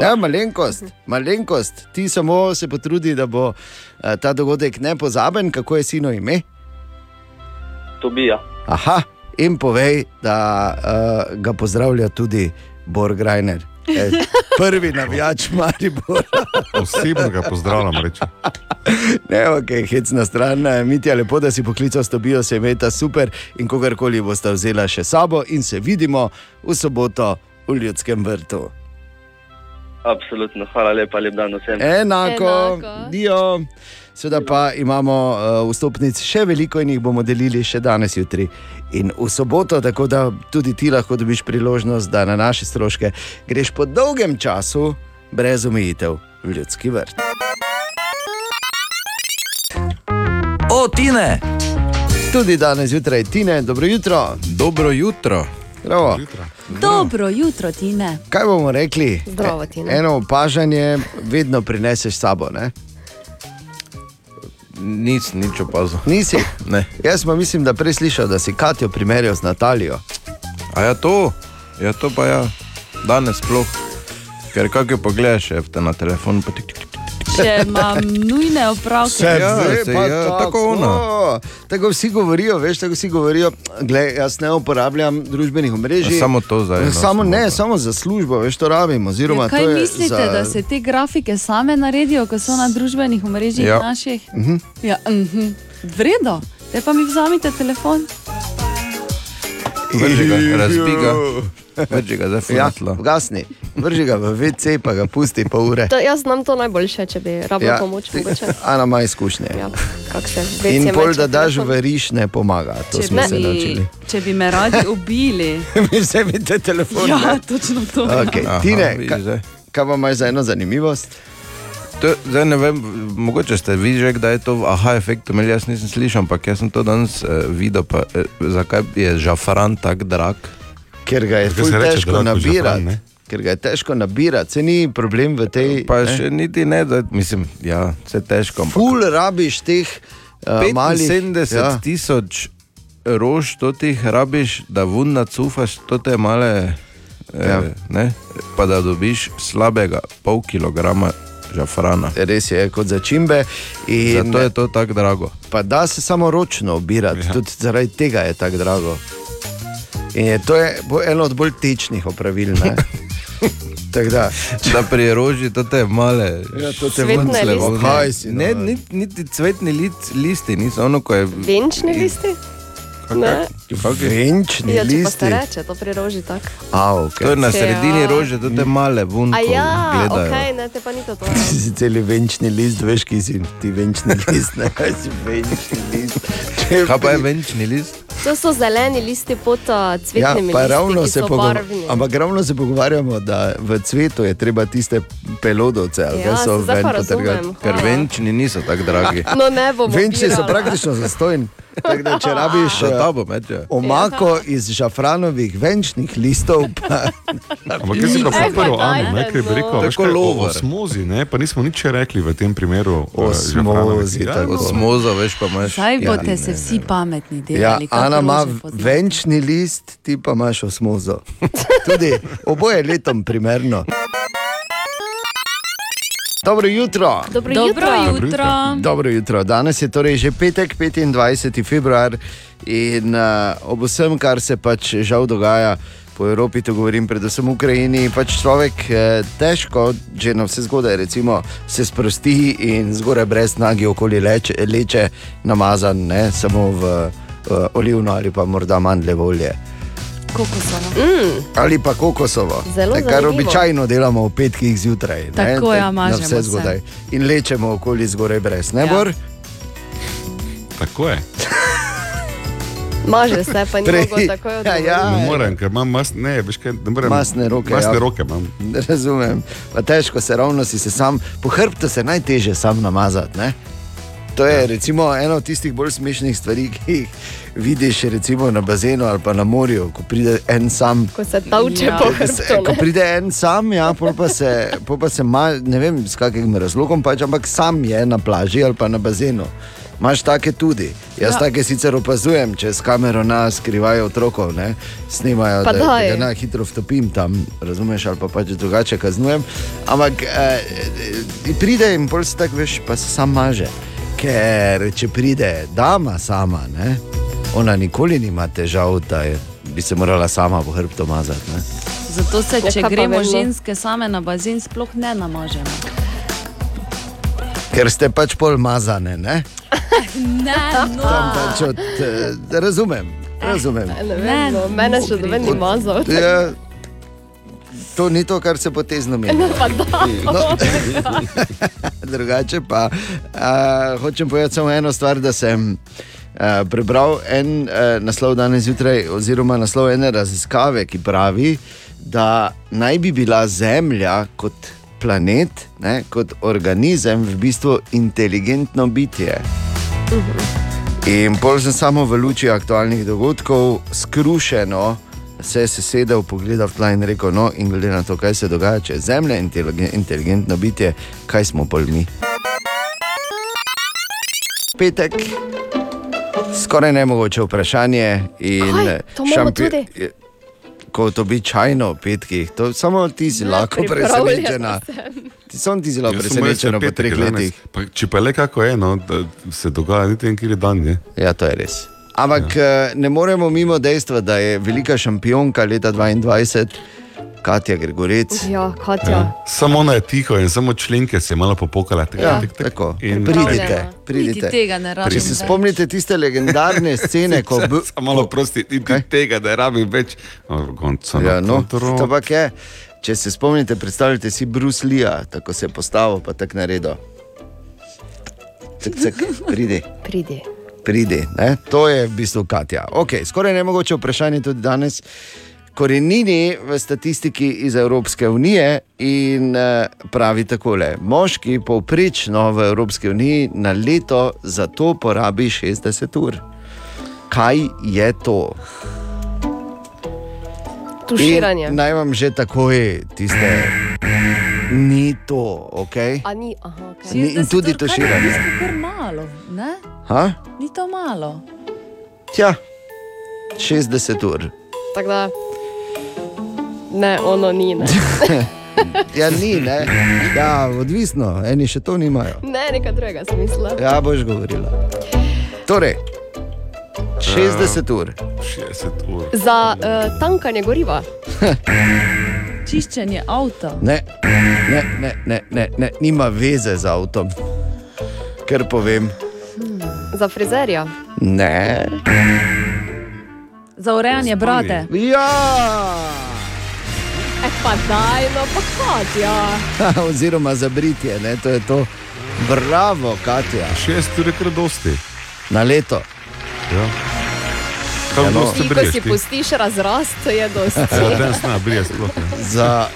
Ja, malenkost, malenkost. Ti samo se potrudi, da bo eh, ta dogodek nepozaben, kako je sino ime. Tobija. Aha, in povej, da uh, ga pozdravlja tudi Borg Eh, Prvi navijač Maribora. Osebno ga pozdravljam, reče. Ne, ok, hec na stran, eh, Mitja, lepo, da si poklical s Tobijo, se imeta super in kogarkoli boste vzela še sabo in se vidimo v soboto v Ljudskem vrtu. Absolutno, hvala lepa, lep dan vsem. Enako, dio. Seveda pa imamo uh, vstopnic še veliko in jih bomo delili še danes, jutri in v soboto, tako da tudi ti lahko dobiš priložnost, da na naše stroške greš po dolgem času, brez omejitev, v ljudski vrt. O, Tine! Tudi danes zjutraj, Tine, dobro jutro. Dobro jutro. Zdravo. Dobro jutro, Tine. Kaj bomo rekli? Zdravo, Tina. Eno opažanje vedno prineseš s sabo. Ne? Nis, nič opazil. Nisi? Ne. Jaz pa mislim, da prej slišal, da si Katijo primerjal z Natalijo. A ja, to, ja, to pa ja, danes sploh. Ker kako pogledaš, je na telefon, pa tik, tik, tik. Če imam nujne opravke. Ja, saj ja, tako ona. Tako vsi govorijo, veš, tako vsi govorijo. Glej, jaz ne uporabljam družbenih omrežij. Samo to zdaj, no, Samo, ne, samo za službo, veš, to rabim. Oziroma, Ja, kaj to je mislite, za... da se te grafike same naredijo, ko so na družbenih omrežjih Ja. naših? Mhm. Ja, mhm. Vredo, te pa mi vzamite telefon. Vrži ga, razbi ga. Vrži ga, zdaj Ja, funatlo. gasni, vrži ga v WC, pa ga pusti pol ure. To, jaz znam to najboljše, če bi rabil ja. pomoč. Mogoče. Ana ima izkušnje. Ja, se In meče da daš v riš, ne pomaga. To smo se naučili. če bi me radi ubili. Mi vzemite telefon. Ja, ne? točno to. Okay. Aha, Tine, ka, kaj pa imaš za eno zanimivost? To, zdaj ne vem, mogoče ste vi že kdaj to v aha efektu imeli, jaz nisem slišal, ampak jaz sem to danes uh, videl, pa, uh, zakaj je žafran tako drag. Ker ga je se reče težko nabirati. Ker ga je težko nabirati, se ni problem v tej. Pa ne? še niti ne, da mislim, ja, vse težko. ampak- Ful rabiš teh uh, malih 75 ja. tisoč rož, to ti rabiš, da vunna cufaš, to te male, Ja. eh, ne, pa da dobiš slabega pol kilograma žafrana. Res je, kot začimbe. In, Zato je to tako drago. Pa da se samo ročno obirati, ja. tudi zaradi tega je tako drago. In je, to je eno od bolj tečnih opravil. da, Da pri roži to te male, Ja, to te Cvetne vuncle liste. ven. Kaj si, no? Ne, niti, niti cvetni lic, listi niso ono, ko je. Venčni listi? Ne. venčni Ja, če pa listi. se reče, to pri roži tako. A, okay. To je na Ja. sredini rože, to te male A vunce ja, gledajo. ok, ne, te pa ni to. to. Ti si celi venčni list, veš, ki si ti venčni list, ne kaj si venčni list. Če Kaj pa je venčni list? To so zeleni listi pod Ja, cvetnimi pa listi, ki so barvni. ampak ravno se pogovarjamo, da v cvetu je treba tiste pelodovce, ali Ja, so ven potrgati. Ker venčni niso tako dragi. No, ne bomo. Venčni so praktično zastojni. Tako da, če rabiš eh, tabo meče. omako iz žafranovih venčnih listov, pa Ampak jaz si pa prvo, Anu, ne, kaj bi no. rekel, veš Tako kaj, o lover. osmozi, ne, pa nismo nič rekli v tem primeru. eh, Osmozi, žafranovih. Ja, tako. no. Osmozo, veš pa imaš. Zdaj Ja, boste ne, se vsi pametni ja, delali. kako Ana ima venčni list, ti pa imaš osmozo. Tudi oboje letom primerno. Dobro jutro. Dobro Dobro jutro. jutro. Dobro jutro. Danes je torej že petek, 25. februar in uh, ob vsem, kar se pač žal dogaja po Evropi, to govorim predvsem v Ukrajini, pač človek eh, težko, že na vse zgodaj, recimo, se sprosti in zgoraj brez nagi okoli leče, leče namazan, ne samo v, v olivno ali pa morda mandljevo olje. Kokosovo. Mm. Ali pa kokosovo, Zelo ne, kar zanimivo. običajno delamo v petkih zjutraj. ne, Tako, ja, na mažemo vse se. zgodaj. In lečemo okoli zgoraj brez, ne Ja. Tako je. Maže se, pa ni Prej- mogel takoj Ja, ja. Ne morem, ker imam mas, ne, veš kaj, ne morem. Masne roke. Masne ja. roke imam. Razumem. Pa težko se ravno si se sam, po hrbtu se najtežje sam namazati. Ne? To je recimo ena od tistih bolj smešnih stvari, ki jih vidiš recimo na bazenu ali pa na morju, ko pride en sam. Ko se tavče Ja. po hrbtu. ko pride en sam, ja, pol pa se, pol pa se ma, ne vem s kakim razlogom, pač, ampak sam je na plaži ali pa na bazenu. Imáš take tudi. Jaz ja. Take sicer opazujem, če s kamero nas skrivajo otrokov, ne? snimajo, Pa da, da ga na hitro vtopim tam, razumeš, ali pa pač drugače kaznujem. Ampak eh, eh, pride in pol se tako veš, pa se sam maže. Ker če pride dama sama, ne? Ona nikoli nima težav, da je, bi se morala sama po hrbtu mazati. Ne? Zato se, če gremo ženske same na bazen, sploh ne namažemo. Ker ste pač pol mazane. Ne? Ne, no. Pač od, eh, razumem, razumem. Ne vem, no, mene še noben ni mazal. Ja, to ni to, kar se potezno meni. No, pa da. No. Drugače pa uh, hočem povedati samo eno stvar, da sem uh, prebral en uh, naslov danes zjutraj, oziroma naslov ene raziskave, ki pravi, da naj bi bila Zemlja kot planet, ne, kot organizem, v bistvu inteligentno bitje. In pol sem samo v luči aktualnih dogodkov skrušeno. Se je sesedel, pogledal v tla in rekel: No, in glede na to, kaj se dogaja, če je Zemlja inteligen- inteligentno bitje, kaj smo pol mi. Petek, skoraj nemogoče vprašanje. In Kaj? To imamo tudi? Kot običajno v petkih, to samo ti si lahko pripravljena presenečena. Ti samo ti si lahko Jaz sem res presenečena po treh letih. Pa, če pa le kako je, no, da se dogaja niti en kjer dan. Ne? Ja, to je res. Ampak ja. ne moremo mimo dejstva, da je velika šampionka leta 2022, Katja Gregorec. Ja, Katja. Ja. Samo ona je tiho in samo členke se je malo popokala. Tik, Ja, tik, tik. tako. In Pridite, Niti pridite. tega ne rabim Če se spomnite tiste legendarne scene, ko bo. Samo malo prosti, niti tega, da je rabim več. Konca, Ja, no, pa je. Če se spomnite, predstavljajte si Bruce Lee, tako se je postavil, pa tako naredil. Cek, cek, pridi. Pridi. pridi. Ne? To je v bistvu Katja. Okay, skoraj ne mogoče vprašanje tudi danes. Korenini v statistiki iz Evropske unije in eh, pravi takole: moški povprečno v Evropski uniji na leto za to porabi 60 ur. Kaj je to? Tuširanje. In naj vam že takoj tiste, ni to, ok? A ni, aha, okay. Ni- in tudi tuširanje. To je malo, ne? Ha? Ni to malo. Tja, 60 ur. Tako da, ne, ono ni. Ne, Ja, ni, ne. Ja, odvisno, eni še to nimajo. ne nekaj drugega smisla. Ja, boš govorila. Torej, 60 ur. 60 ur. Za uh, tankanje goriva. Čiščenje avta. Ne, ne, ne, ne, ne, ne, nima veze z avtom. Ker povem, Za frizerja. ne. Za urejanje brade. Ja, Eh, pa daj, no pa Katja. oziroma za britje, ne, to je to. Bravo, Katja. 6 ur je kar dosti. Na leto. Ja. Kaj Ja, no. dosti Ti, ko briješ si ti? pustiš razrast, je dosti. Ja, danes ne, brije sploh. ne. Za,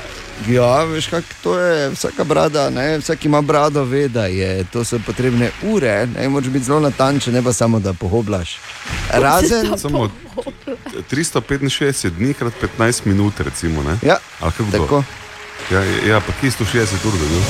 ja, veš, kako to je. Vsaka brada, ne, vsak ima brado, ve, da je, to so potrebne ure. Ne, moraš biti zelo natančen, ne pa samo da pohoblaš. Razen, Samo 365 dni krat 15 minut, recimo. Ne? Ja, tako. Ja, ja, pa kje 160 ur dobil?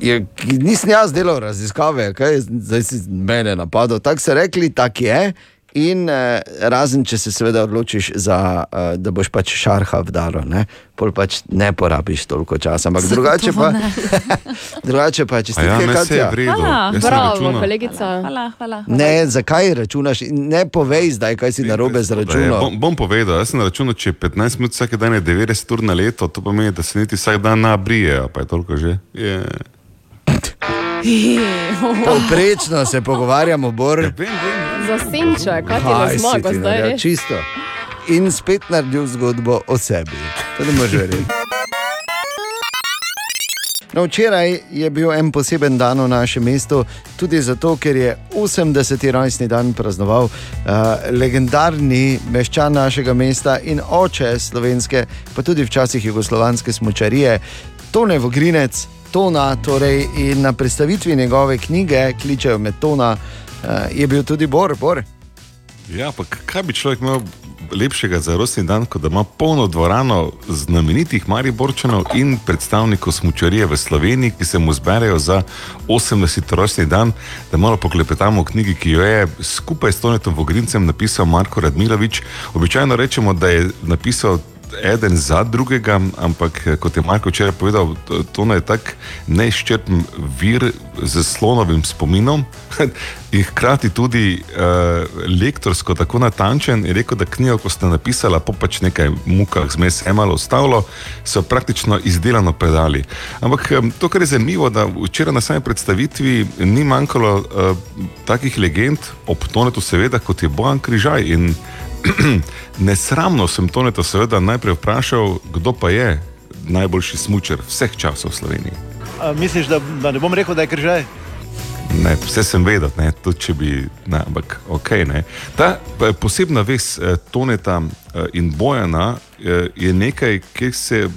je, nisem jaz delal raziskave, kaj je zdaj si mene napadlo. Tako so rekli, tako je, In eh, razen, če se seveda odločiš, za, eh, da boš pač šarha vdalo, ne? pol pač ne porabiš toliko časa. Ampak drugače pa, drugače pa če A ja, ne, saj je v redu. Hvala, Jaz sem bravo, računal. kolegica. Hvala, hvala. Ne, zakaj računaš? Ne povej zdaj, kaj si narobe z Da je, računom. bom, bom povedal, jaz sem računal, če je 15 minut vsak dan je 90 ur na leto, to pomeni, da se niti vsak dan nabrije, a pa je toliko že. Je. Povprečno se pogovarjamo, Bor. Za senček, kaj ti si zmago ti zdaj? res? Čisto. In spet naredil zgodbo o sebi. To ne moreš verjeti. No, včeraj je bil en poseben dan v našem mestu, tudi zato, ker je 80. rojstni dan praznoval uh, legendarni meščan našega mesta in oče slovenske, pa tudi včasih jugoslovanske smočarije, Tone Vogrinec, Tona. Torej, in na predstavitvi njegove knjige, kličejo me Tona, uh, je bil tudi Bor. Bor. Ja, pa k- kaj bi človek imel lepšega za rojstni dan, da ima polno dvorano znamenitih Mariborčanov in predstavnikov smučarije v Sloveniji, ki se mu zberejo za 80. rojstni dan, da malo poklepetamo o knjigi, ki jo je skupaj s Tonetom Vogrincem napisal Marko Radmilovič. Običajno rečemo, da je napisal eden za drugega, ampak eh, kot je Marko včeraj povedal, to- je tak neizčrpen vir z slonovim spominom in hkrati tudi uh, lektorsko tako natančen. Je rekel, da knjigo, ko ste napisali, po pač nekaj mukah, zmes je malo ostalo, so praktično izdelano predali. Ampak em, to, kar je zanimivo, da včeraj na sami predstavitvi ni manjkalo uh, takih legend, ob Tonetu seveda, kot je Bojan Križaj. In Nesramno sem Toneta seveda najprej vprašal, kdo pa je najboljši smočer vseh časov v Sloveniji. A, misliš, da, da ne bom rekel, da je križaj? Ne, vse sem vedel, ne, tudi če bi, ne, ampak ok. Ne. Ta posebna vez eh, Toneta eh, in Bojana eh, je nekaj, kjer se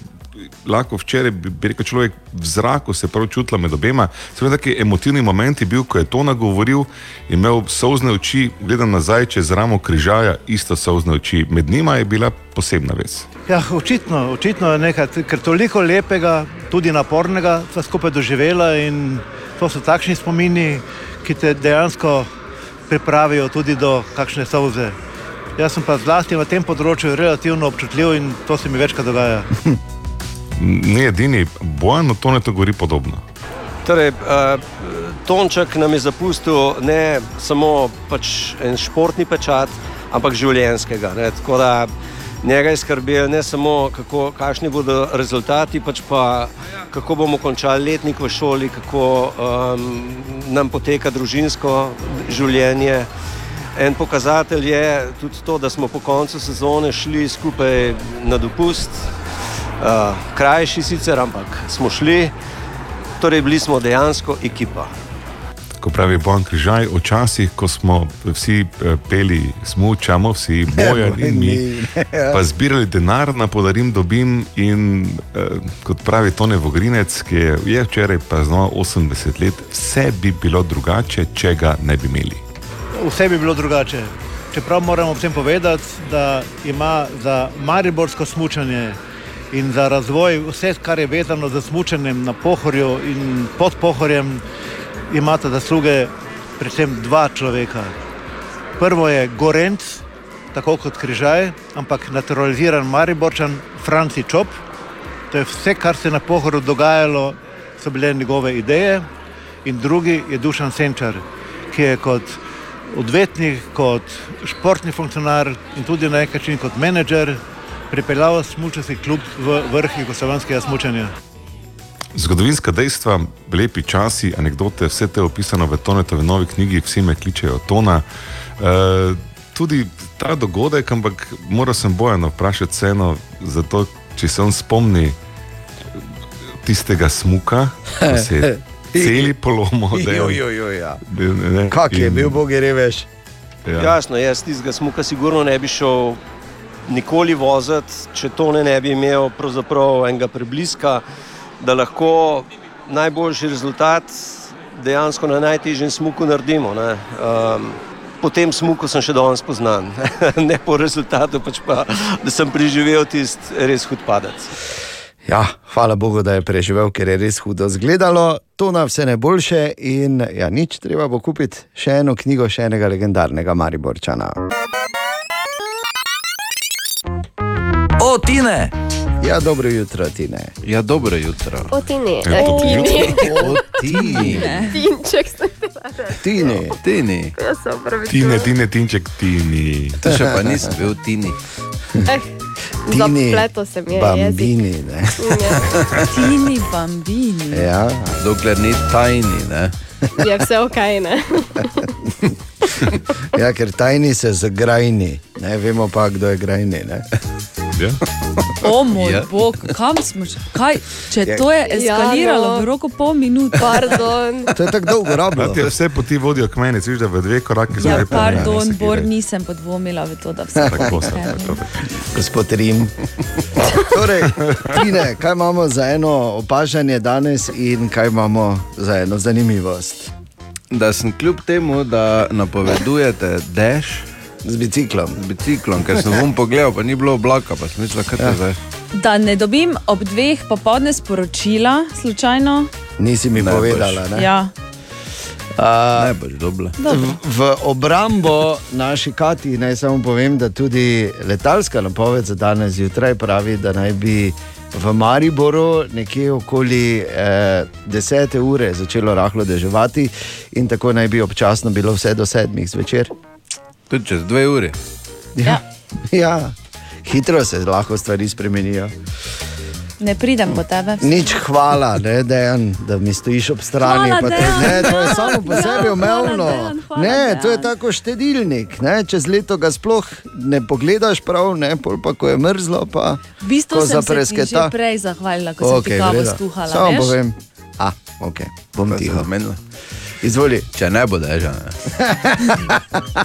lahko včeraj, bi, bi rekel človek, v zraku se prav čutila med obema. Seveda, taki emotivni moment je bil, ko je Tona govoril, imel solzne oči, gledam nazaj čez ramo križaja, isto solzne oči. Med njima je bila posebna vez. Ja, očitno, očitno je nekaj, ker toliko lepega, tudi napornega, sva skupaj doživela in to so takšni spomini, ki te dejansko pripravijo tudi do kakšne solze. Jaz sem pa zlasti na tem področju relativno občutljiv in to se mi večkrat dogaja. Ni edini, Bojan o Tonetu govori podobno. Torej, uh, Tonček nam je zapustil ne samo pač en športni pečat, ampak življenjskega. Ne? Tako da njega je skrbel ne samo, kako, kakšni bodo rezultati, pač pa kako bomo končali letnik v šoli, kako um, nam poteka družinsko življenje. En pokazatelj je tudi to, da smo po koncu sezone šli skupaj na dopust, uh, krajši sicer, ampak smo šli, torej bili smo dejansko ekipa. Ko pravi Bojan Križaj, včasih, ko smo vsi eh, peli, smučamo, vsi bojan in mi, pa zbirali denar na podarim dobim in eh, kot pravi Tone Vogrinec, ki je, je včeraj praznoval 80 let, vse bi bilo drugače, če ga ne bi imeli. Vse bi bilo drugače. Čeprav moramo vsem povedati, da ima za mariborsko smučanje in za razvoj vse, kar je vezano z smučanjem na pohorju in pod pohorjem, imata zasluge predvsem dva človeka. Prvo je Gorenc, tako kot Križaj, ampak naturaliziran Mariborčan Franci Čop. To je vse, kar se je na pohorju dogajalo, so bile njegove ideje. In drugi je Dušan Senčar, ki je kot odvetnik, kot športni funkcionar in tudi na nek način kot menedžer pripeljal smučarski klub v vrh jugoslovanskega smučanja. Zgodovinska dejstva, lepi časi, anekdote, vse te je opisano v Tonetovi novi knjigi, vsi me kličejo Tona. E, tudi ta dogodek, ampak moral sem Bojano vprašati vseeno, zato če se on spomni tistega smuka, ko se je celi polomo, jo, ja. Kak je in- bil, Bog je reveš. Ja. Jasno, jaz tistega smuka sigurno ne bi šel nikoli voziti, če to ne, ne bi imel enega prebliska, da lahko najboljši rezultat dejansko na najtežjem smuku naredimo. ne. Um, po tem smuku sem še danes poznan, ne po rezultatu, pač pa da sem preživel tisti res hud padec. Ja, hvala Bogu, da je preživel, ker je res hudo izgledalo. To na vse najboljše in ja, nič, treba bo kupiti še eno knjigo, še enega legendarnega Mariborčana. O, Tine! Ja, dobro jutro, Tine. Ja, dobro jutro. O, Tini. Ja, Eh, dobro Tini. jutro. O, Tini. Tinček ste Tini. Tini. Jaz sem pravi. Tine, tine, tinček, tini. To še pa nisem bil Tini. Tini. Zapleto se mi je. Bambini, ne. Tini bambini. Ja. Dokler ni tajni, ne. Je vse ok, ne? Ja, ker tajni se zagrajni, ne vemo pa, kdo je grajni. Ne? Ja. O moj Ja. bog, kam smo že? Kaj, če Ja. to je eskaliralo Ja, no. v roku pol minute, pardon. To je tako dolgo rabilo. Te vse poti vodijo k meni, vidiš, da v dve koraki Ja, zdaj pardon, Bor, nisem podvomila v to, da vse Tako tako, tako. Gospod Rim. Torej, Tine, kaj imamo za eno opažanje danes in kaj imamo za eno zanimivost? Da sem kljub temu, da napovedujete dež z biciklom, z biciklom ker sem vam pogledal, pa ni bilo oblaka, pa sem mislil, kaj to Ja. zdaj. Da ne dobim ob dveh popoldne sporočila, slučajno. Nisi mi Ne povedala. boš. Ne? Ja. Uh, ne boš dobila. V, v obrambo naši Kati naj samo povem, da tudi letalska napoved za danes zjutraj pravi, da naj bi v Mariboru nekje okoli eh, 10. ure začelo rahlo deževati in tako naj bi občasno bilo vse do 7. zvečer. Tudi čez dve uri. Ja. ja, hitro se lahko stvari spremenijo. Ne pridem po tebe. Nič hvala, ne, Dejan, da mi stojiš ob strani. Hvala, pa te, ne, to je samo po Ja, sebi umevno. Ne, to je tako štedilnik. Ne, čez leto ga sploh ne pogledaš prav, ne, pol pa ko je mrzlo. Pa, V bistvu ko sem se ti zapresketa. že prej zahvalila, ko sem Okej, ti kavo skuhala. Samo veš? povem. A, ok, bom tiho. zamenjala. Izvoli. Če ne bo deža. Ne.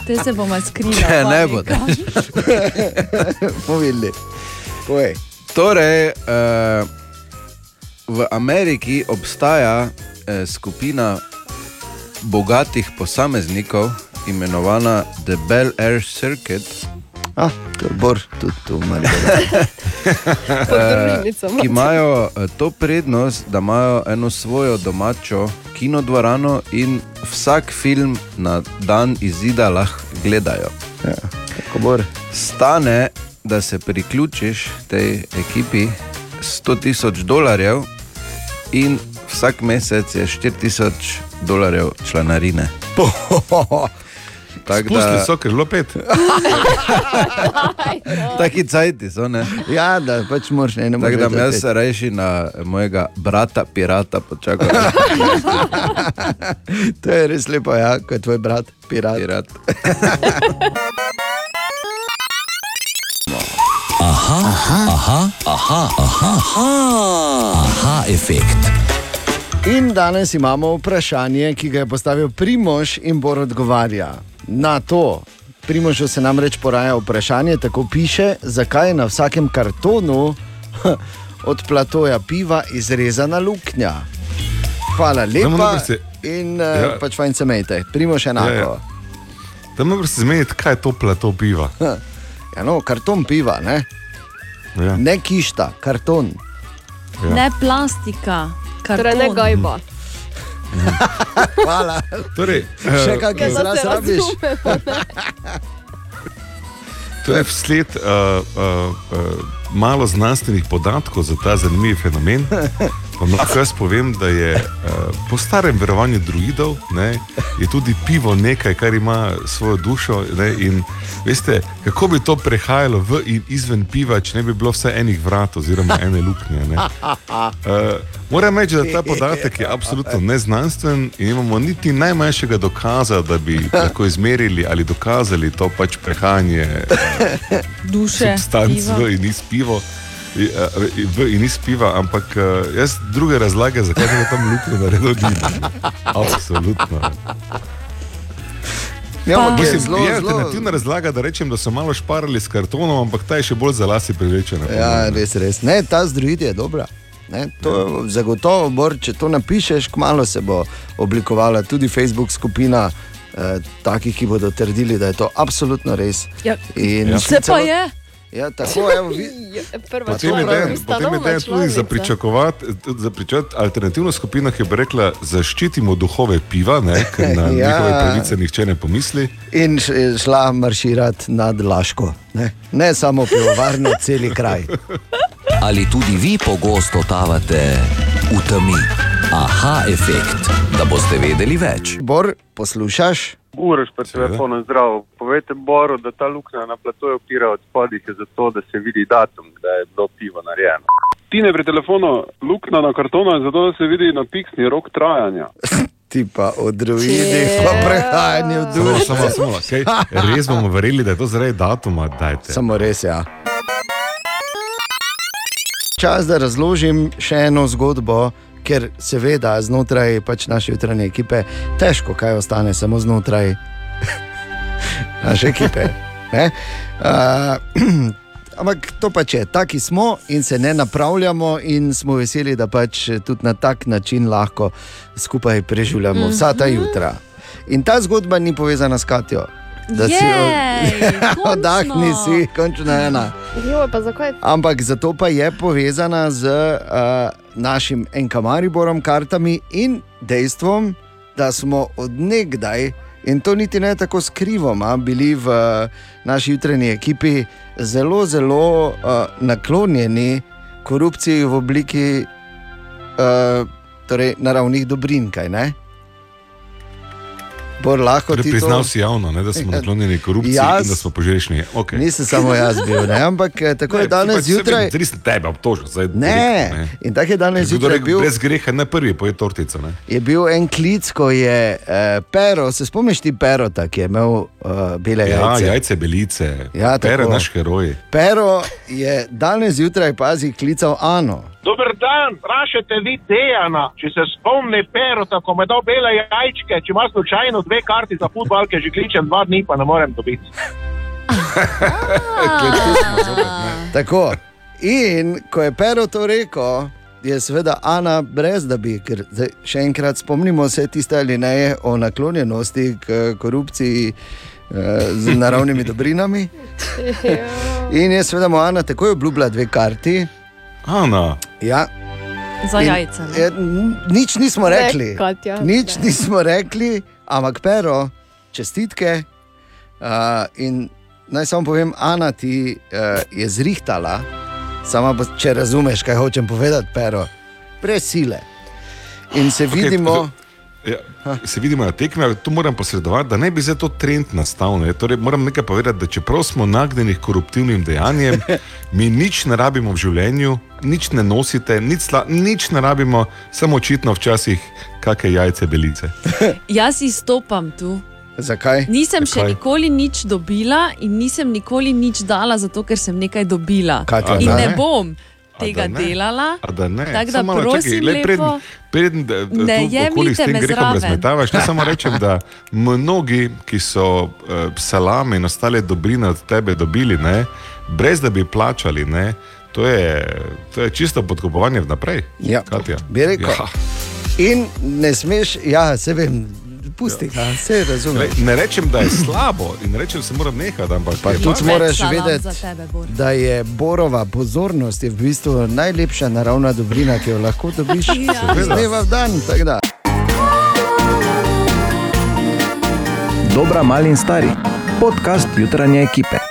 Te se bomo skrili. Če ne bo deža. Povedali. Povej. Torej, uh, v Ameriki obstaja uh, skupina bogatih posameznikov, imenovana The Bel Air Circuit. Ah, to je Bor, tudi tu malo. družinico imate. ki imajo eh, to prednost, da imajo eno svojo domačo kinodvorano in vsak film na dan izida lahko gledajo. Ja, Stane, da se priključiš tej ekipi 100 tisoč dolarjev in vsak mesec je 4 tisoč dolarjev članarine. Tako Spustili so, ker je bilo pet. Taki cajti so, ne? Ja, da pač moraš ne Tako moreš da bom jaz rajši na mojega brata, pirata, počakal. To je res lepo, ja, kot tvoj brat, pirat. pirat. Aha, aha, aha, aha, aha, aha, aha, efekt. In danes imamo vprašanje, ki ga je postavil Primož in bo odgovarja na to. Primožu se namreč poraja vprašanje, tako piše, zakaj je na vsakem kartonu od platoja piva izrezana luknja. Hvala lepa. In uh, Ja. ja. pač fajn se mejte, Primož enako. Ja, ja. Da me morate zmeniti, kaj je to plato piva. Ja, no, karton piva, ne? Ja. ne kišta, karton. Ja. Ne plastika, Torej ne karton. gajba. Hvala. Torej, Še eh, da izraz se rabiš? To je vsled uh, uh, uh, malo znanstvenih podatkov za ta zanimiv fenomen. Vam lahko jaz povem, da je uh, po starem verovanju druidov ne, tudi pivo nekaj, kar ima svojo dušo. Ne, in veste, kako bi to prehajalo v in izven piva, če ne bi bilo vse enih vrat oziroma ene luknje. Ne. Uh, moram reči, da ta podatek je absolutno neznanstven in imamo niti najmanjšega dokaza, da bi lahko izmerili ali dokazali to pač prehajanje uh, Duše, substanc v in iz pivo. In iz piva, ampak jaz druge razlage, zakaj je tam luknjo naredil, ni. Absolutno. Ja, ampak je Mislim, zelo, je alternativna razlaga, da rečem, da so malo šparali s kartonom, ampak ta je še bolj za lasi privlečena. Ja, res, res. Ne, ta združitev je dobra. Ne, to je zagotovo, bor, če to napišeš, kmalo se bo oblikovala tudi Facebook skupina eh, takih, ki bodo trdili, da je to absolutno res. Ja, In Se pa je. Ja, tako, evo, vi... Prva Potem je dejan, potem je dejan tudi za pričakovati, za pričakovati alternativno skupino, ki bi rekla, zaščitimo duhove piva, ne, ker na Ja. ja. njihove pravice nihče ne pomisli. In š- šla marširati nad Laško. Ne, ne samo pivovarno, celi kraj. Ali tudi vi pogosto totavate v temi? Aha, efekt, da boste vedeli več. Bor, poslušaš? Uroš pa telefonu zdrav. Povejte Boru, da ta luknja na platoju opira od spodih je zato, da se vidi datum, kdaj je bilo pivo narejeno. Tine pri telefonu luknja na kartonu je zato, da se vidi napiksni rok trajanja. Ti pa o druidih, pa prehajanje v dušo. samo, samo, kaj, res bomo verjeli, da je to zaradi datuma. Dajte. Samo res, ja. Čas, da razložim še eno zgodbo, ker seveda znotraj pač naše jutranje ekipe težko kaj ostane, samo znotraj naše ekipe. ne. Uh, ampak to pač je, taki smo in se ne napravljamo, in smo veseli, da pač tudi na tak način lahko skupaj preživljamo vsa ta jutra. In ta zgodba ni povezana s Katjo. Da si Jej, oddahni, končno. si končno ena. Jo, pa zakaj? Ampak zato pa je povezana z uh, našim enkamariborom, kartami in dejstvom, da smo odnegdaj, in to niti ne tako skrivoma, bili v naši jutranji ekipi zelo, zelo uh, naklonjeni korupciji v obliki uh, torej naravnih dobrin. Kaj, ne? Bor lahko Torej, ti priznal to... si javno, ne, da smo naklonjeni korupciji Jaz- in da smo požrešni. Okay. Nisem samo jaz bil, ne? ampak eh, tako je danes zjutraj. Res ne tebe obtožil, zdaj Ne, ne. in tako je danes zjutraj bil. Brez greha, ne prvi, poje tortico. Ne? Je bil en klic, ko je eh, Pero, se spomniš ti Perota, ki je imel uh, bele Ja, jajce. jajce belice, Ja, Pere tako. naš heroj. Pero je danes zjutraj pazi klical Ano. Dober dan, vprašajte vi Dejana, če se spomni Perota, ko me dal bele jajčke, če ima slučajno dve karti za futbal, ki že kličem dva dni, pa ne morem dobiti. Tako. In ko je Pero to rekel, je seveda Ana brez da bi, ker zdaj, še enkrat spomnimo se tiste alineje o naklonjenosti k korupciji eh, z naravnimi dobrinami. In je seveda mu Ana takoj obljubila dve karti. Ana. Ja. Za jajca. ne? je- n- Nič nismo Ne, rekli. Katja, Nič ne. nismo rekli, ampak pero, čestitke. Uh, in naj samo povem, Ana ti uh, je zrihtala, samo bo- če razumeš, kaj hočem povedati, pero, brez sile. In se Okej, vidimo. Ja, se vidimo na tekmi, ampak tu moram posredovati, da ne bi zdaj to trend nastal. Ne? Torej, moram nekaj povedati, da čeprav smo nagnjeni k koruptivnim dejanjem, mi nič ne rabimo v življenju, nič ne nosite, nič, sla, nič ne rabimo, samo očitno včasih kakšne jajce belice. Jaz izstopam tu. Zakaj? Nisem še Zakaj? nikoli nič dobila in nisem nikoli nič dala, zato ker sem nekaj dobila. Katja, in ne? ne bom tega da delala. A da ne, Tako da Samo malo prosim, čakaj, preden, lepo, preden da, da, ne s jemljite me grehom zraven. razmetavaš, ne samo rečem, da mnogi, ki so uh, salame in ostale dobrine od tebe dobili, ne, brez da bi plačali, ne, to, je, to je čisto podkupovanje vnaprej. Ja, Katja. bi rekel. Ja. In ne smeš, ja, se vem, pusti ga, se razumem. Lej, ne rečem, da je slabo in ne rečem, da se moram nehati, ampak Pa je tudi moraš vedeti, da je borova pozornost je v bistvu najlepša naravna dobrina, ki jo lahko dobiš Ja. iz dneva v dan. Dobra, mali in stari. Podcast jutranje ekipe.